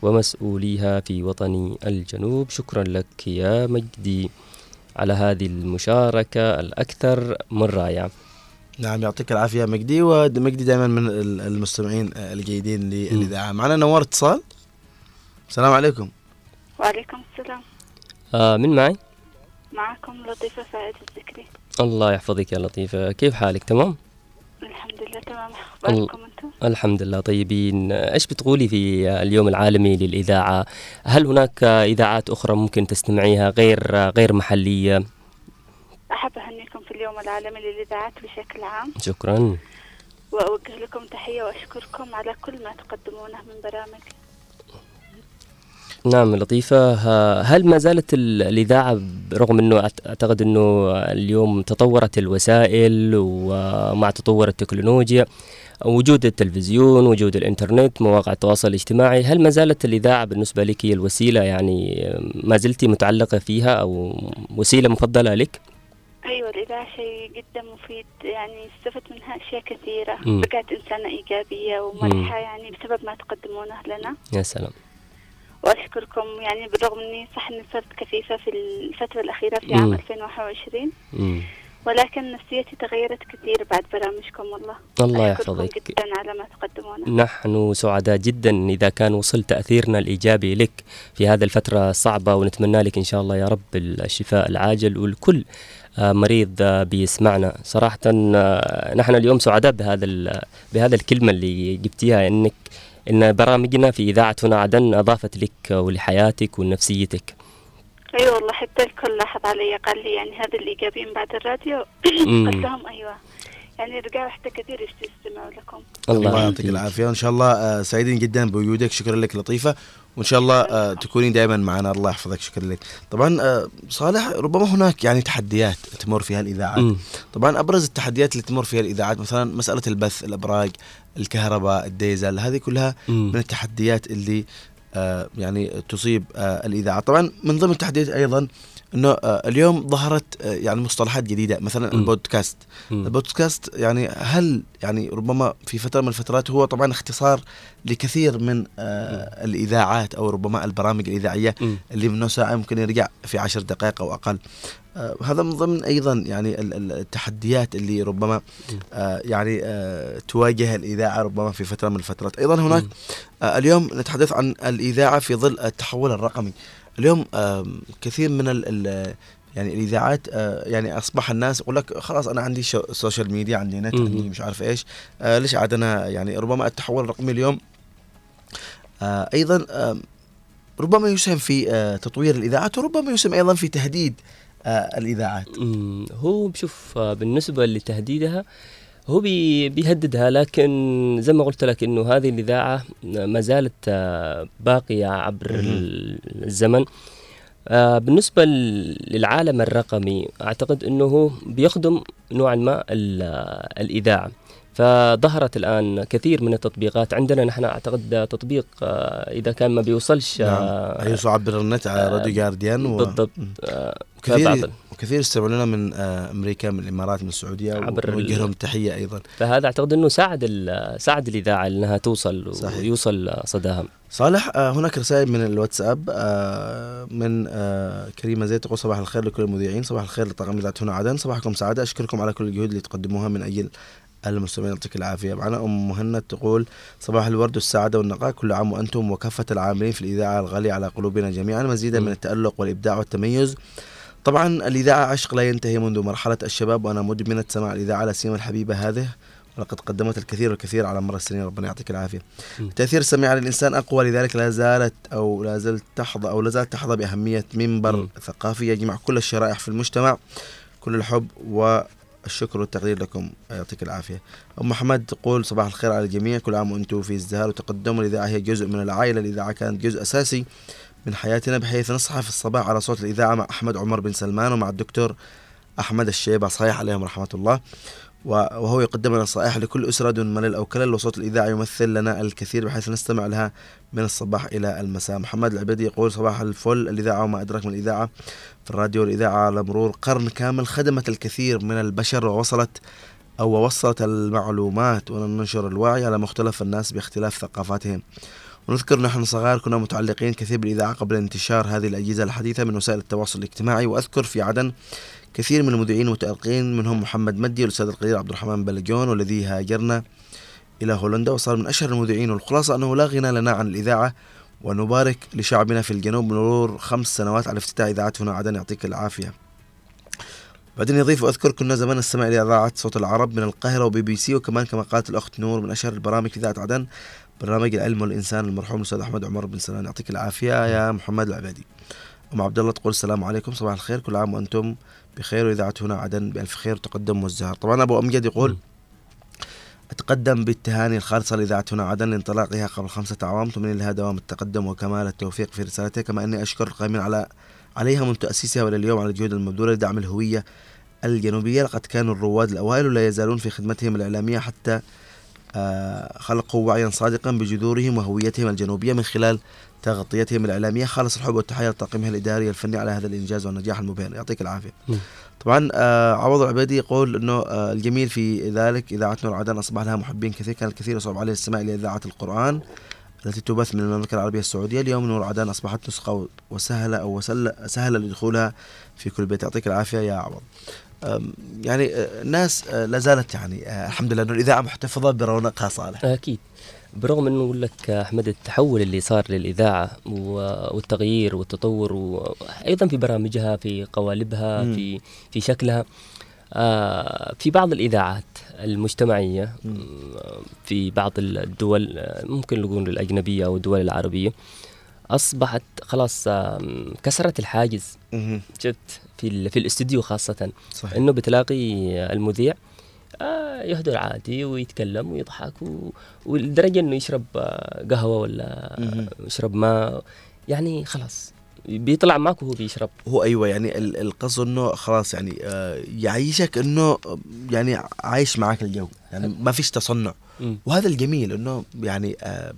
ومسؤوليها في وطن الجنوب. شكرا لك يا مجدي على هذه المشاركة الأكثر من رائعة. نعم يعطيك العافية مجدي ومجدي دائما من ال- المستمعين الجيدين للإذاعة. معنا نوار اتصال؟ السلام عليكم. وعليكم السلام. آه من معي؟ معكم لطيفة فائد الذكري. الله يحفظك يا لطيفة. كيف حالك؟ تمام؟ الحمد لله تمام. أخباركم أنتم؟ الحمد لله. طيبين. إيش بتقولي في اليوم العالمي للإذاعة؟ هل هناك إذاعات أخرى ممكن تستمعيها غير غير محلية؟ أحب أهنيكم في اليوم العالمي للإذاعات بشكل عام. شكرا. وأوجه لكم تحية وأشكركم على كل ما تقدمونه من برامج. نعم لطيفة. هل ما زالت ال- الإذاعة رغم أنه أعت- أعتقد أنه اليوم تطورت الوسائل ومع تطور التكنولوجيا وجود التلفزيون وجود الإنترنت مواقع التواصل الاجتماعي هل ما زالت الإذاعة بالنسبة لك هي الوسيلة يعني ما زلتي متعلقة فيها أو وسيلة مفضلة لك؟ أيوة الإذاعة شيء جدا مفيد. يعني استفدت منها أشياء كثيرة. بقيت إنسانة إيجابية ومرحة يعني بسبب ما تقدمونه لنا. يا سلام. وأشكركم يعني بالرغم أني صح أني صرت كفيفة في الفترة الأخيرة في عام مم. 2021 مم. ولكن نفسيتي تغيرت كثير بعد برامجكم والله الله يحفظك. جدا على ما تقدمونه نحن سعداء جدا إذا كان وصل تأثيرنا الإيجابي لك في هذه الفترة الصعبة ونتمنى لك إن شاء الله يا رب الشفاء العاجل والكل آه، مريض آه، بيسمعنا صراحة آه، نحن اليوم سعداء بهذا بهذا الكلمة اللي جبتيها إنك إن برامجنا في إذاعة هنا عدن أضافت لك ولحياتك ونفسيتك أي أيوة والله حتى الكل لاحظ علي قال لي يعني هذا الإيجابيين بعد الراديو. قلت لهم أيوة. يعني رجعوا حتى كثير يستمعوا لكم. الله الله يعطيك العافية. وإن شاء الله آه، سعيدين جدا بوجودك. شكرا لك لطيفة. وإن شاء الله آه، تكونين دائما معنا. الله يحفظك. شكرا لك. طبعا آه، صالح ربما هناك يعني تحديات تمر فيها الإذاعات. طبعا أبرز التحديات اللي تمر فيها الإذاعات مثلا مسألة البث الأبراج الكهرباء الديزل هذه كلها. من التحديات اللي يعني تصيب الإذاعة. طبعا من ضمن التحديات أيضا إنه آه، اليوم ظهرت آه، يعني مصطلحات جديدة. مثلا مم. البودكاست. مم. البودكاست يعني هل يعني ربما في فترة من الفترات هو طبعا اختصار لكثير من آه الإذاعات أو ربما البرامج الإذاعية مم. اللي من ساعة ممكن يرجع في عشر دقائق أو أقل. هذا من ضمن أيضا يعني ال- ال- التحديات اللي ربما يعني تواجه الإذاعة ربما في فترة من الفترات. أيضا هناك اليوم نتحدث عن الإذاعة في ظل التحول الرقمي. اليوم كثير من ال ال يعني الإذاعات يعني أصبح الناس يقول لك خلاص أنا عندي social media عندي نت. عندي مش عارف إيش ليش عاد أنا يعني ربما التحول الرقمي اليوم أيضا ربما يسهم في تطوير الإذاعات وربما يسهم أيضا في تهديد الإذاعات هو بشوف آه، بالنسبة لتهديدها هو بي بيهددها لكن زي ما قلت لك إنه هذه الإذاعة ما زالت آه، باقية عبر ال- الزمن. آه، بالنسبة للعالم الرقمي أعتقد إنه بيخدم نوعا ما ال- الإذاعة. فظهرت الآن كثير من التطبيقات. عندنا نحن أعتقد تطبيق آه، إذا كان ما بيوصلش نعم. آه، يوصل عبر النت على راديو جارديان و... بالضبط. آه، وكثير يستمعون من آه أمريكا من الإمارات من السعودية ونوجه لهم تحية أيضا. فهذا أعتقد إنه ساعد ساعد الإذاعة إنها توصل صحيح. ويوصل صداها. صالح آه هناك رسائل من الواتساب آه من آه كريمة زيد تقول صباح الخير لكل المذيعين صباح الخير لطاقم إذاعة هنا عدن صباحكم سعادة أشكركم على كل الجهود اللي تقدموها من أجل المستمعين يعطيك العافية. معنا أم مهند تقول صباح الورد والسعادة والنقاء كل عام وأنتم وكافة العاملين في الإذاعة الغالية على قلوبنا جميعا مزيدا من التألق والإبداع والتميز. طبعا الإذاعة عشق لا ينتهي منذ مرحلة الشباب وأنا مدمنة سماع الإذاعة لا سيما الحبيبة هذه ولقد قدمت الكثير والكثير على مر السنين. ربنا يعطيك العافية. تأثير السميع على الانسان أقوى لذلك لا زالت أو لا زالت تحظى أو لا زالت تحظى بأهمية منبر ثقافي يجمع كل الشرائح في المجتمع كل الحب والشكر والتقدير لكم يعطيك العافية. أم محمد تقول صباح الخير على الجميع كل عام وأنتم في ازدهار وتقدم الاذاعه هي جزء من العائلة الاذاعه كانت جزء أساسي من حياتنا بحيث نصحى في الصباح على صوت الإذاعة مع أحمد عمر بن سلمان ومع الدكتور أحمد الشيبة صحيح عليهم رحمة الله. وهو يقدم نصائح لكل أسرة دون ملل أو كلل وصوت الإذاعة يمثل لنا الكثير بحيث نستمع لها من الصباح إلى المساء. محمد العبيدي يقول صباح الفل. الإذاعة وما أدراك من الإذاعة في الراديو. والإذاعة على مرور قرن كامل خدمت الكثير من البشر ووصلت أو وصلت المعلومات وننشر الوعي على مختلف الناس باختلاف ثقافاتهم. ونذكر نحن صغار كنا متعلقين كثير بالإذاعة قبل انتشار هذه الأجهزة الحديثة من وسائل التواصل الاجتماعي. وأذكر في عدن كثير من المذيعين المتألقين منهم محمد مدي والأستاذ القدير عبد الرحمن بلجون والذي هاجرنا إلى هولندا وصار من أشهر المذيعين والخلاصة أنه لا غنى لنا عن الإذاعة ونبارك لشعبنا في الجنوب مرور خمس سنوات على افتتاح إذاعة هنا عدن يعطيك العافية. بعدين يضيف وأذكر كنا زمان نستمع إلى إذاعة صوت العرب من القاهرة وبي بي سي وكمان كما قالت الأخت نور من أشهر البرامج في إذاعة عدن برنامج العلم والإنسان المرحوم الأستاذ أحمد عمر بن سلام يعطيك العافية يا محمد العبادي. أم عبد الله تقول السلام عليكم صباح الخير كل عام وأنتم بخير واذاعه هنا عدن بألف خير وتقدم وازدهار طبعا أبو أمجد يقول أتقدم بالتهاني الخالصة لإذاعة هنا عدن لانطلاقها قبل خمسة أعوام تمني لها دوام التقدم وكمال التوفيق في رسالتها كما أني أشكر القائمين على عليها منذ تأسيسها وإلى اليوم على الجهود المبذولة لدعم الهوية الجنوبية. لقد كانوا الرواد الأوائل ولا يزالون في خدمتهم الإعلامية حتى آه، خلقوا وعيا صادقا بجذورهم وهويتهم الجنوبية من خلال تغطيتهم الإعلامية خالص الحب والتحية لطاقمها الإداري الفني على هذا الإنجاز والنجاح المبهر. يعطيك العافية. طبعا آه، عوض العبيدي يقول إنه آه، الجميل في ذلك اذاعه نور عدن أصبح لها محبين كثير كان الكثير يصعب عليه السماع إلى اذاعه القرآن التي تبث من المملكة العربية السعودية. اليوم نور عدن أصبحت نسخة وسهلة أو وسهل سهل لدخولها في كل بيت. يعطيك العافية يا عوض. يعني آه، الناس آه، لا زالت يعني آه، الحمد لله إنه الإذاعة محتفظة برونقها صالح. أكيد. برغم إنه أقول لك أحمد التحول اللي صار للإذاعة والتغيير والتطور وأيضا في برامجها في قوالبها. في في شكلها آه، في بعض الإذاعات المجتمعية آه، في بعض الدول آه، ممكن نقول الأجنبية أو الدول العربية أصبحت خلاص كسرت الحاجز. شفت في في الاستديو خاصة صحيح. إنه بتلاقي المذيع آه، يهدر عادي ويتكلم ويضحك و... ولدرجة إنه يشرب آه، قهوة ولا. يشرب ماء. يعني خلاص بيطلع معك وهو بيشرب. هو أيوه يعني ال- القصد إنه خلاص يعني آه، يعيشك إنه يعني عايش معك الجو. يعني ما فيش تصنع. مم. وهذا الجميل إنه يعني آه،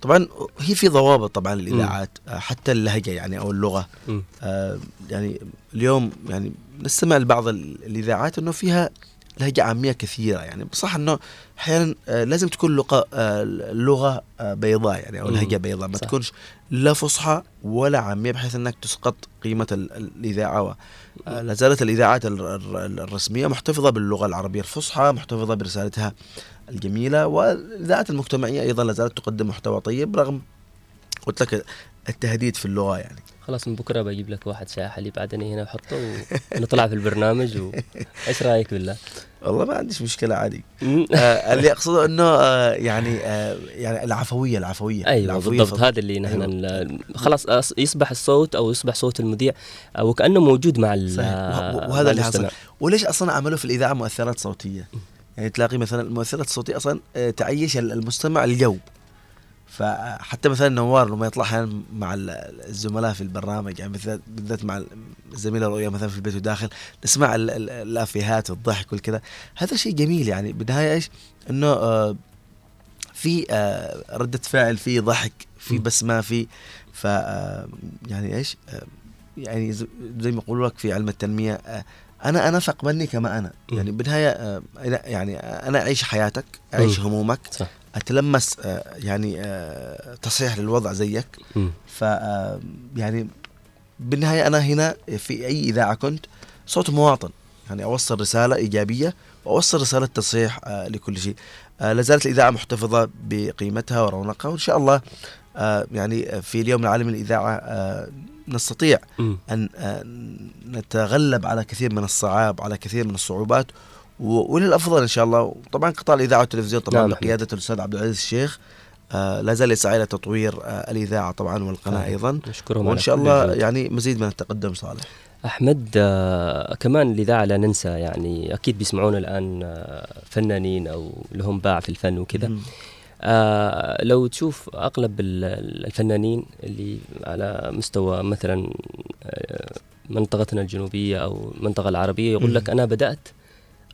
طبعا هي في ضوابط طبعا للإذاعات آه، حتى اللهجة يعني أو اللغة. يعني اليوم يعني نستمع لبعض ال- الإذاعات إنه فيها لهجه عامية كثيرة يعني صح إنه أحيانا آه، لازم تكون لغة آه، اللغة آه، بيضاء يعني أو مم. لهجه بيضاء ما صح. تكونش لا فصحى ولا عامية بحيث إنك تسقط قيمة ال- ال- الإذاعة و- آه، لا زالت الإذاعات ال- ال- الرسمية محتفظة باللغة العربية الفصحى محتفظة برسالتها الجميلة والاذاعات المجتمعية أيضا لا زالت تقدم محتوى طيب رغم قلت لك التهديد في اللغة يعني. خلاص من بكرة بجيب لك واحد شاي حليب عدني هنا وحطه ونطلع في البرنامج و... إيش رأيك بالله؟ والله ما عنديش مشكلة عادي. آه اللي أقصده إنه آه يعني آه يعني العفوية العفوية. أيوه العفوية بالضبط فضل. هذا اللي نحن ال- خلاص أص- يصبح الصوت أو يصبح صوت المذيع آه، وكأنه موجود مع ال- مع وهذا اللي حصل. وليش أصلا عملوا في الإذاعة مؤثرات صوتية؟ يعني تلاقي مثلا المؤثرات الصوتية أصلا آه، تعيش ال- المستمع الجو. فحتى مثلا نوار لما يطلع أحيانا مع ال- الزملاء في البرنامج يعني بالذات بالذات مع الزميلة رؤيا مثلا في البيت وداخل نسمع ال- ال- الأفيهات والضحك والكذا هذا شيء جميل يعني. بالنهاية إيش؟ إنه آه، في آه، ردة فعل في ضحك في بسمة في ف آه، يعني إيش؟ يعني زي ما يقولوا لك في علم التنمية آه، أنا أنا فاقبلني كما أنا. يعني بالنهاية أنا- يعني أنا أعيش حياتك أعيش. همومك صح. أتلمس آه، يعني آه، تصحيح للوضع زيك. ف آه، يعني بالنهاية أنا هنا في أي إذاعة كنت صوت مواطن. يعني أوصل رسالة إيجابية وأوصل رسالة تصحيح لكل شيء. لازالت الإذاعة محتفظة بقيمتها ورونقها. وإن شاء الله يعني في اليوم العالمي للإذاعة آه نستطيع آه نتغلب على كثير من الصعاب على كثير من الصعوبات. و- وللأفضل إن شاء الله طبعا قطاع الإذاعة والتلفزيون طبعا نعم. بقيادة الأستاذ عبد العزيز الشيخ آه لا زال يسعى إلى تطوير آه الإذاعة طبعا والقناة صحيح. أيضا نشكرهم وإن على شاء الله. يعني مزيد من التقدم صالح أحمد آه كمان الإذاعة لا ننسى يعني أكيد بيسمعونا الآن آه فنانين أو لهم باع في الفن وكذا. آه لو تشوف أغلب ال- ال- الفنانين اللي على مستوى مثلا آه منطقتنا الجنوبية أو المنطقة العربية يقول. لك أنا بدأت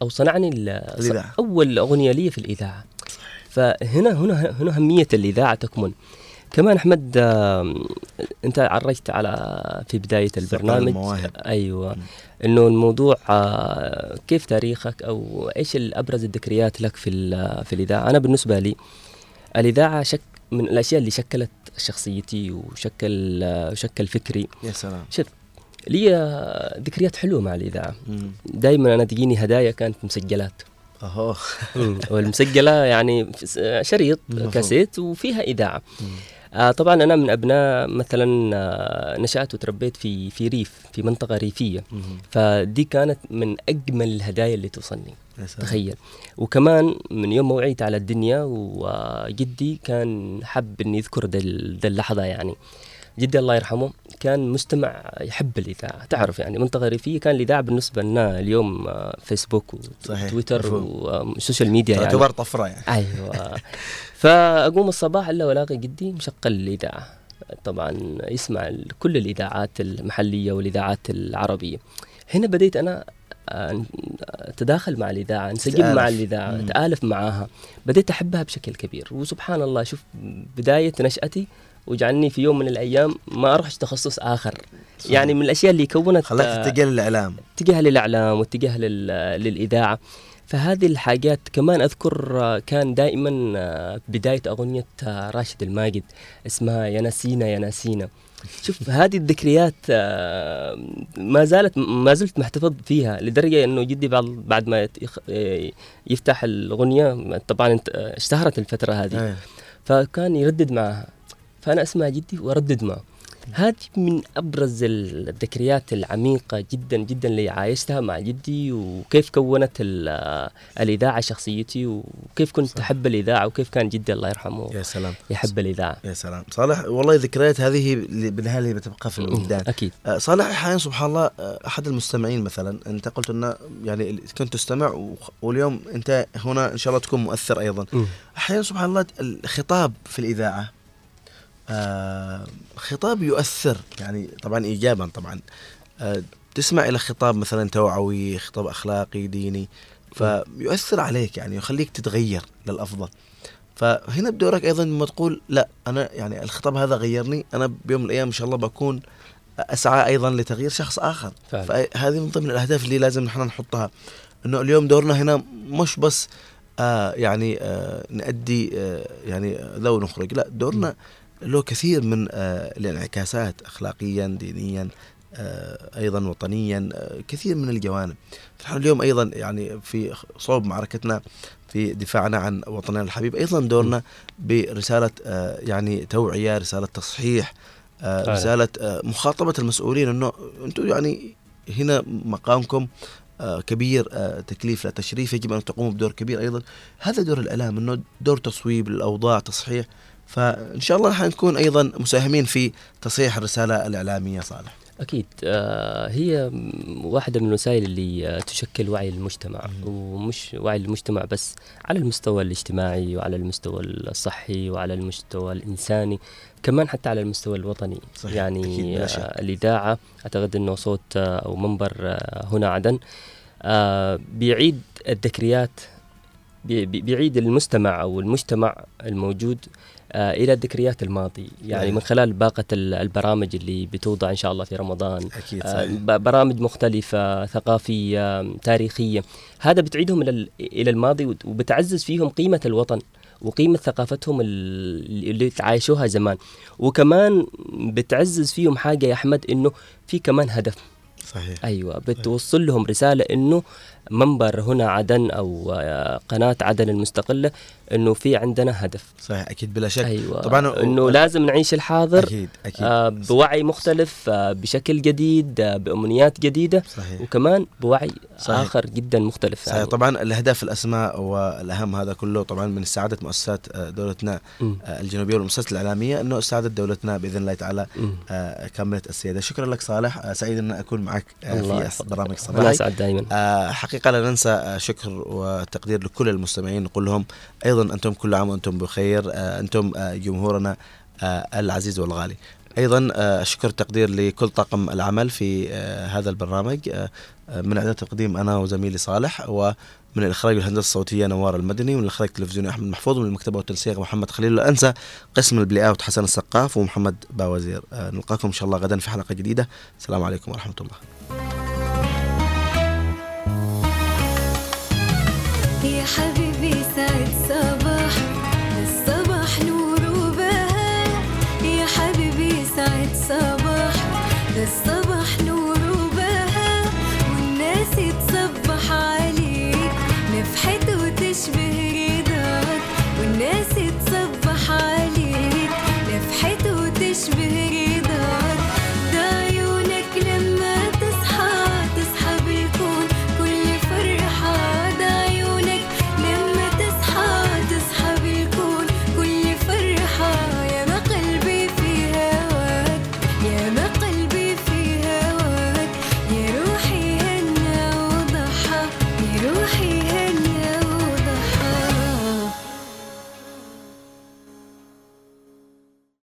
أو صنعني ال- الإذاعة. أول أغنية لي في الإذاعة. فهنا هنا هنا أهمية الإذاعة تكمن. كمان أحمد أنت عرجت على في بداية البرنامج. المواهب. أيوه. إنه الموضوع آه، كيف تاريخك أو إيش الابرز الذكريات لك في ال- في الإذاعة؟ أنا بالنسبة لي الإذاعة شك من الأشياء اللي شكلت شخصيتي وشكل آه، شكل فكري. يا سلام. شوف لي ذكريات حلوة مع الإذاعة. دائما أنا تجيني هدايا كانت مسجلات اهو. والمسجلة يعني شريط. كاسيت وفيها إذاعة آه طبعا أنا من أبناء مثلا آه نشأت وتربيت في في ريف في منطقة ريفية. فدي كانت من أجمل الهدايا اللي توصلني. تخيل وكمان من يوم ما وعيت على الدنيا وجدي كان حب إني ال- ذا اللحظة يعني جدي الله يرحمه كان مستمع يحب الإذاعة. تعرف يعني منطقة ريفية كان الإذاعة بالنسبة لنا اليوم آه، فيسبوك وتويتر مفهوم. و social media يعني. تعتبر طفرة يعني. أيوه. فأقوم الصباح إلا وألاقي جدي مشغل الإذاعة. طبعا يسمع كل الإذاعات المحلية والإذاعات العربية. هنا بديت أنا آه، أتداخل مع الإذاعة أنسجم. مع الإذاعة. أتآلف معاها بديت أحبها بشكل كبير. وسبحان الله شوف بداية نشأتي وجعلني في يوم من الأيام ما اروحش تخصص آخر. يعني من الأشياء اللي كونت خلاك تتجه للإعلام. اتجاه للإعلام واتجاه لل- للإذاعة. فهذه الحاجات كمان أذكر كان دائما بداية أغنية راشد الماجد اسمها يا نسينا يا نسينا. شوف هذه الذكريات ما زالت ما زلت محتفظ فيها لدرجة إنه جدي بعد بعد ما يفتح الأغنية طبعا اشتهرت الفترة هذه. فكان يردد معها. فأنا أسمع جدي وأردد معه. هذه من أبرز الذكريات العميقة جدا جدا اللي عايشتها مع جدي وكيف كونت ال- الإذاعة شخصيتي وكيف كنت أحب الإذاعة وكيف كان جدي الله يرحمه يا سلام. يحب الإذاعة. يا سلام. صالح والله ذكريات هذه بالنهايه اللي بتبقى في الوجدان أكيد. آه، صالح أحيانا سبحان الله آه، أحد المستمعين مثلا أنت قلت إنه يعني كنت تستمع واليوم أنت هنا إن شاء الله تكون مؤثر أيضا. أحيانا سبحان الله الخطاب في الإذاعة آه خطاب يؤثر يعني طبعا ايجابا طبعا. آه تسمع إلى خطاب مثلا توعوي خطاب أخلاقي ديني فيؤثر عليك يعني يخليك تتغير للأفضل. فهنا بدورك أيضا لما تقول لا أنا يعني الخطاب هذا غيرني أنا بيوم من الأيام إن شاء الله بكون أسعى أيضا لتغيير شخص آخر. فعلا. فهذه من ضمن الأهداف اللي لازم نحن نحطها إنه اليوم دورنا هنا مش بس آه يعني آه نأدي آه يعني آه، ذو نخرج لا دورنا له كثير من آه الانعكاسات اخلاقيا دينيا آه أيضا وطنيا آه كثير من الجوانب. نحن اليوم أيضا يعني في صوب معركتنا في دفاعنا عن وطننا الحبيب. أيضا دورنا برسالة يعني توعية رسالة تصحيح. رسالة مخاطبة المسؤولين إنه أنتم يعني هنا مقامكم كبير تكليف لا تشريف يجب أن تقوموا بدور كبير أيضا. هذا دور الاعلام إنه دور تصويب للأوضاع تصحيح. فإن شاء الله حنكون أيضا مساهمين في تصحيح الرسالة الإعلامية صالح. أكيد. آه، هي واحدة من الوسائل اللي آه، تشكل وعي المجتمع ومش وعي المجتمع بس على المستوى الاجتماعي وعلى المستوى الصحي وعلى المستوى الإنساني كمان حتى على المستوى الوطني. صحيح، يعني آه،. الإذاعة أعتقد أنه صوت أو منبر هنا عدن. بيعيد الذكريات بي- بي- بيعيد المستمع أو المجتمع الموجود إلى ذكريات الماضي يعني أيوة. من خلال باقة ال- البرامج اللي بتوضع إن شاء الله في رمضان. أكيد آه، صحيح. برامج مختلفة ثقافية تاريخية. هذا بتعيدهم إلى ال- إلى الماضي وبتعزز فيهم قيمة الوطن وقيمة ثقافتهم ال- اللي تعايشوها زمان. وكمان بتعزز فيهم حاجة يا أحمد إنه في كمان هدف. صحيح. أيوه بتوصل لهم رسالة إنه منبر هنا عدن أو آه، قناة عدن المستقلة إنه في عندنا هدف. صحيح أكيد بلا شك. أيوه. طبعا إنه لازم نعيش الحاضر أكيد أكيد. آه بوعي مختلف آه بشكل جديد آه بأمنيات جديدة صحيح. وكمان بوعي صحيح. آخر جدا مختلف. صحيح. طبعا الأهداف الأسماء والأهم هذا كله طبعا من سعاده مؤسسات دولتنا. آه، الجنوبية والمؤسسات الإعلامية إنه سعاده دولتنا بإذن الله تعالى مم. آه، كاملت السيادة. شكرا لك صالح. آه، سعيد ان أكون معك آه، في يحفظك. برنامج أنا صباحي اسعد دائما آه، حقيقة لا ننسى آه، شكر وتقدير لكل المستمعين نقول لهم أيضا أنتم كل عام وأنتم بخير آه، أنتم آه، جمهورنا العزيز والغالي. أيضا آه، شكر تقدير لكل طاقم العمل في هذا البرنامج من إعداد تقديم أنا وزميلي صالح ومن الإخراج والهندسة الصوتية نوار المدني ومن الإخراج التلفزيوني أحمد محفوظ ومن المكتبة والتنسيق محمد خليل. لا أنسى قسم البلاي أوت حسن السقاف ومحمد باوزير. نلقاكم إن شاء الله غدا في حلقة جديدة. السلام عليكم ورحمة الله. يا حبيبي.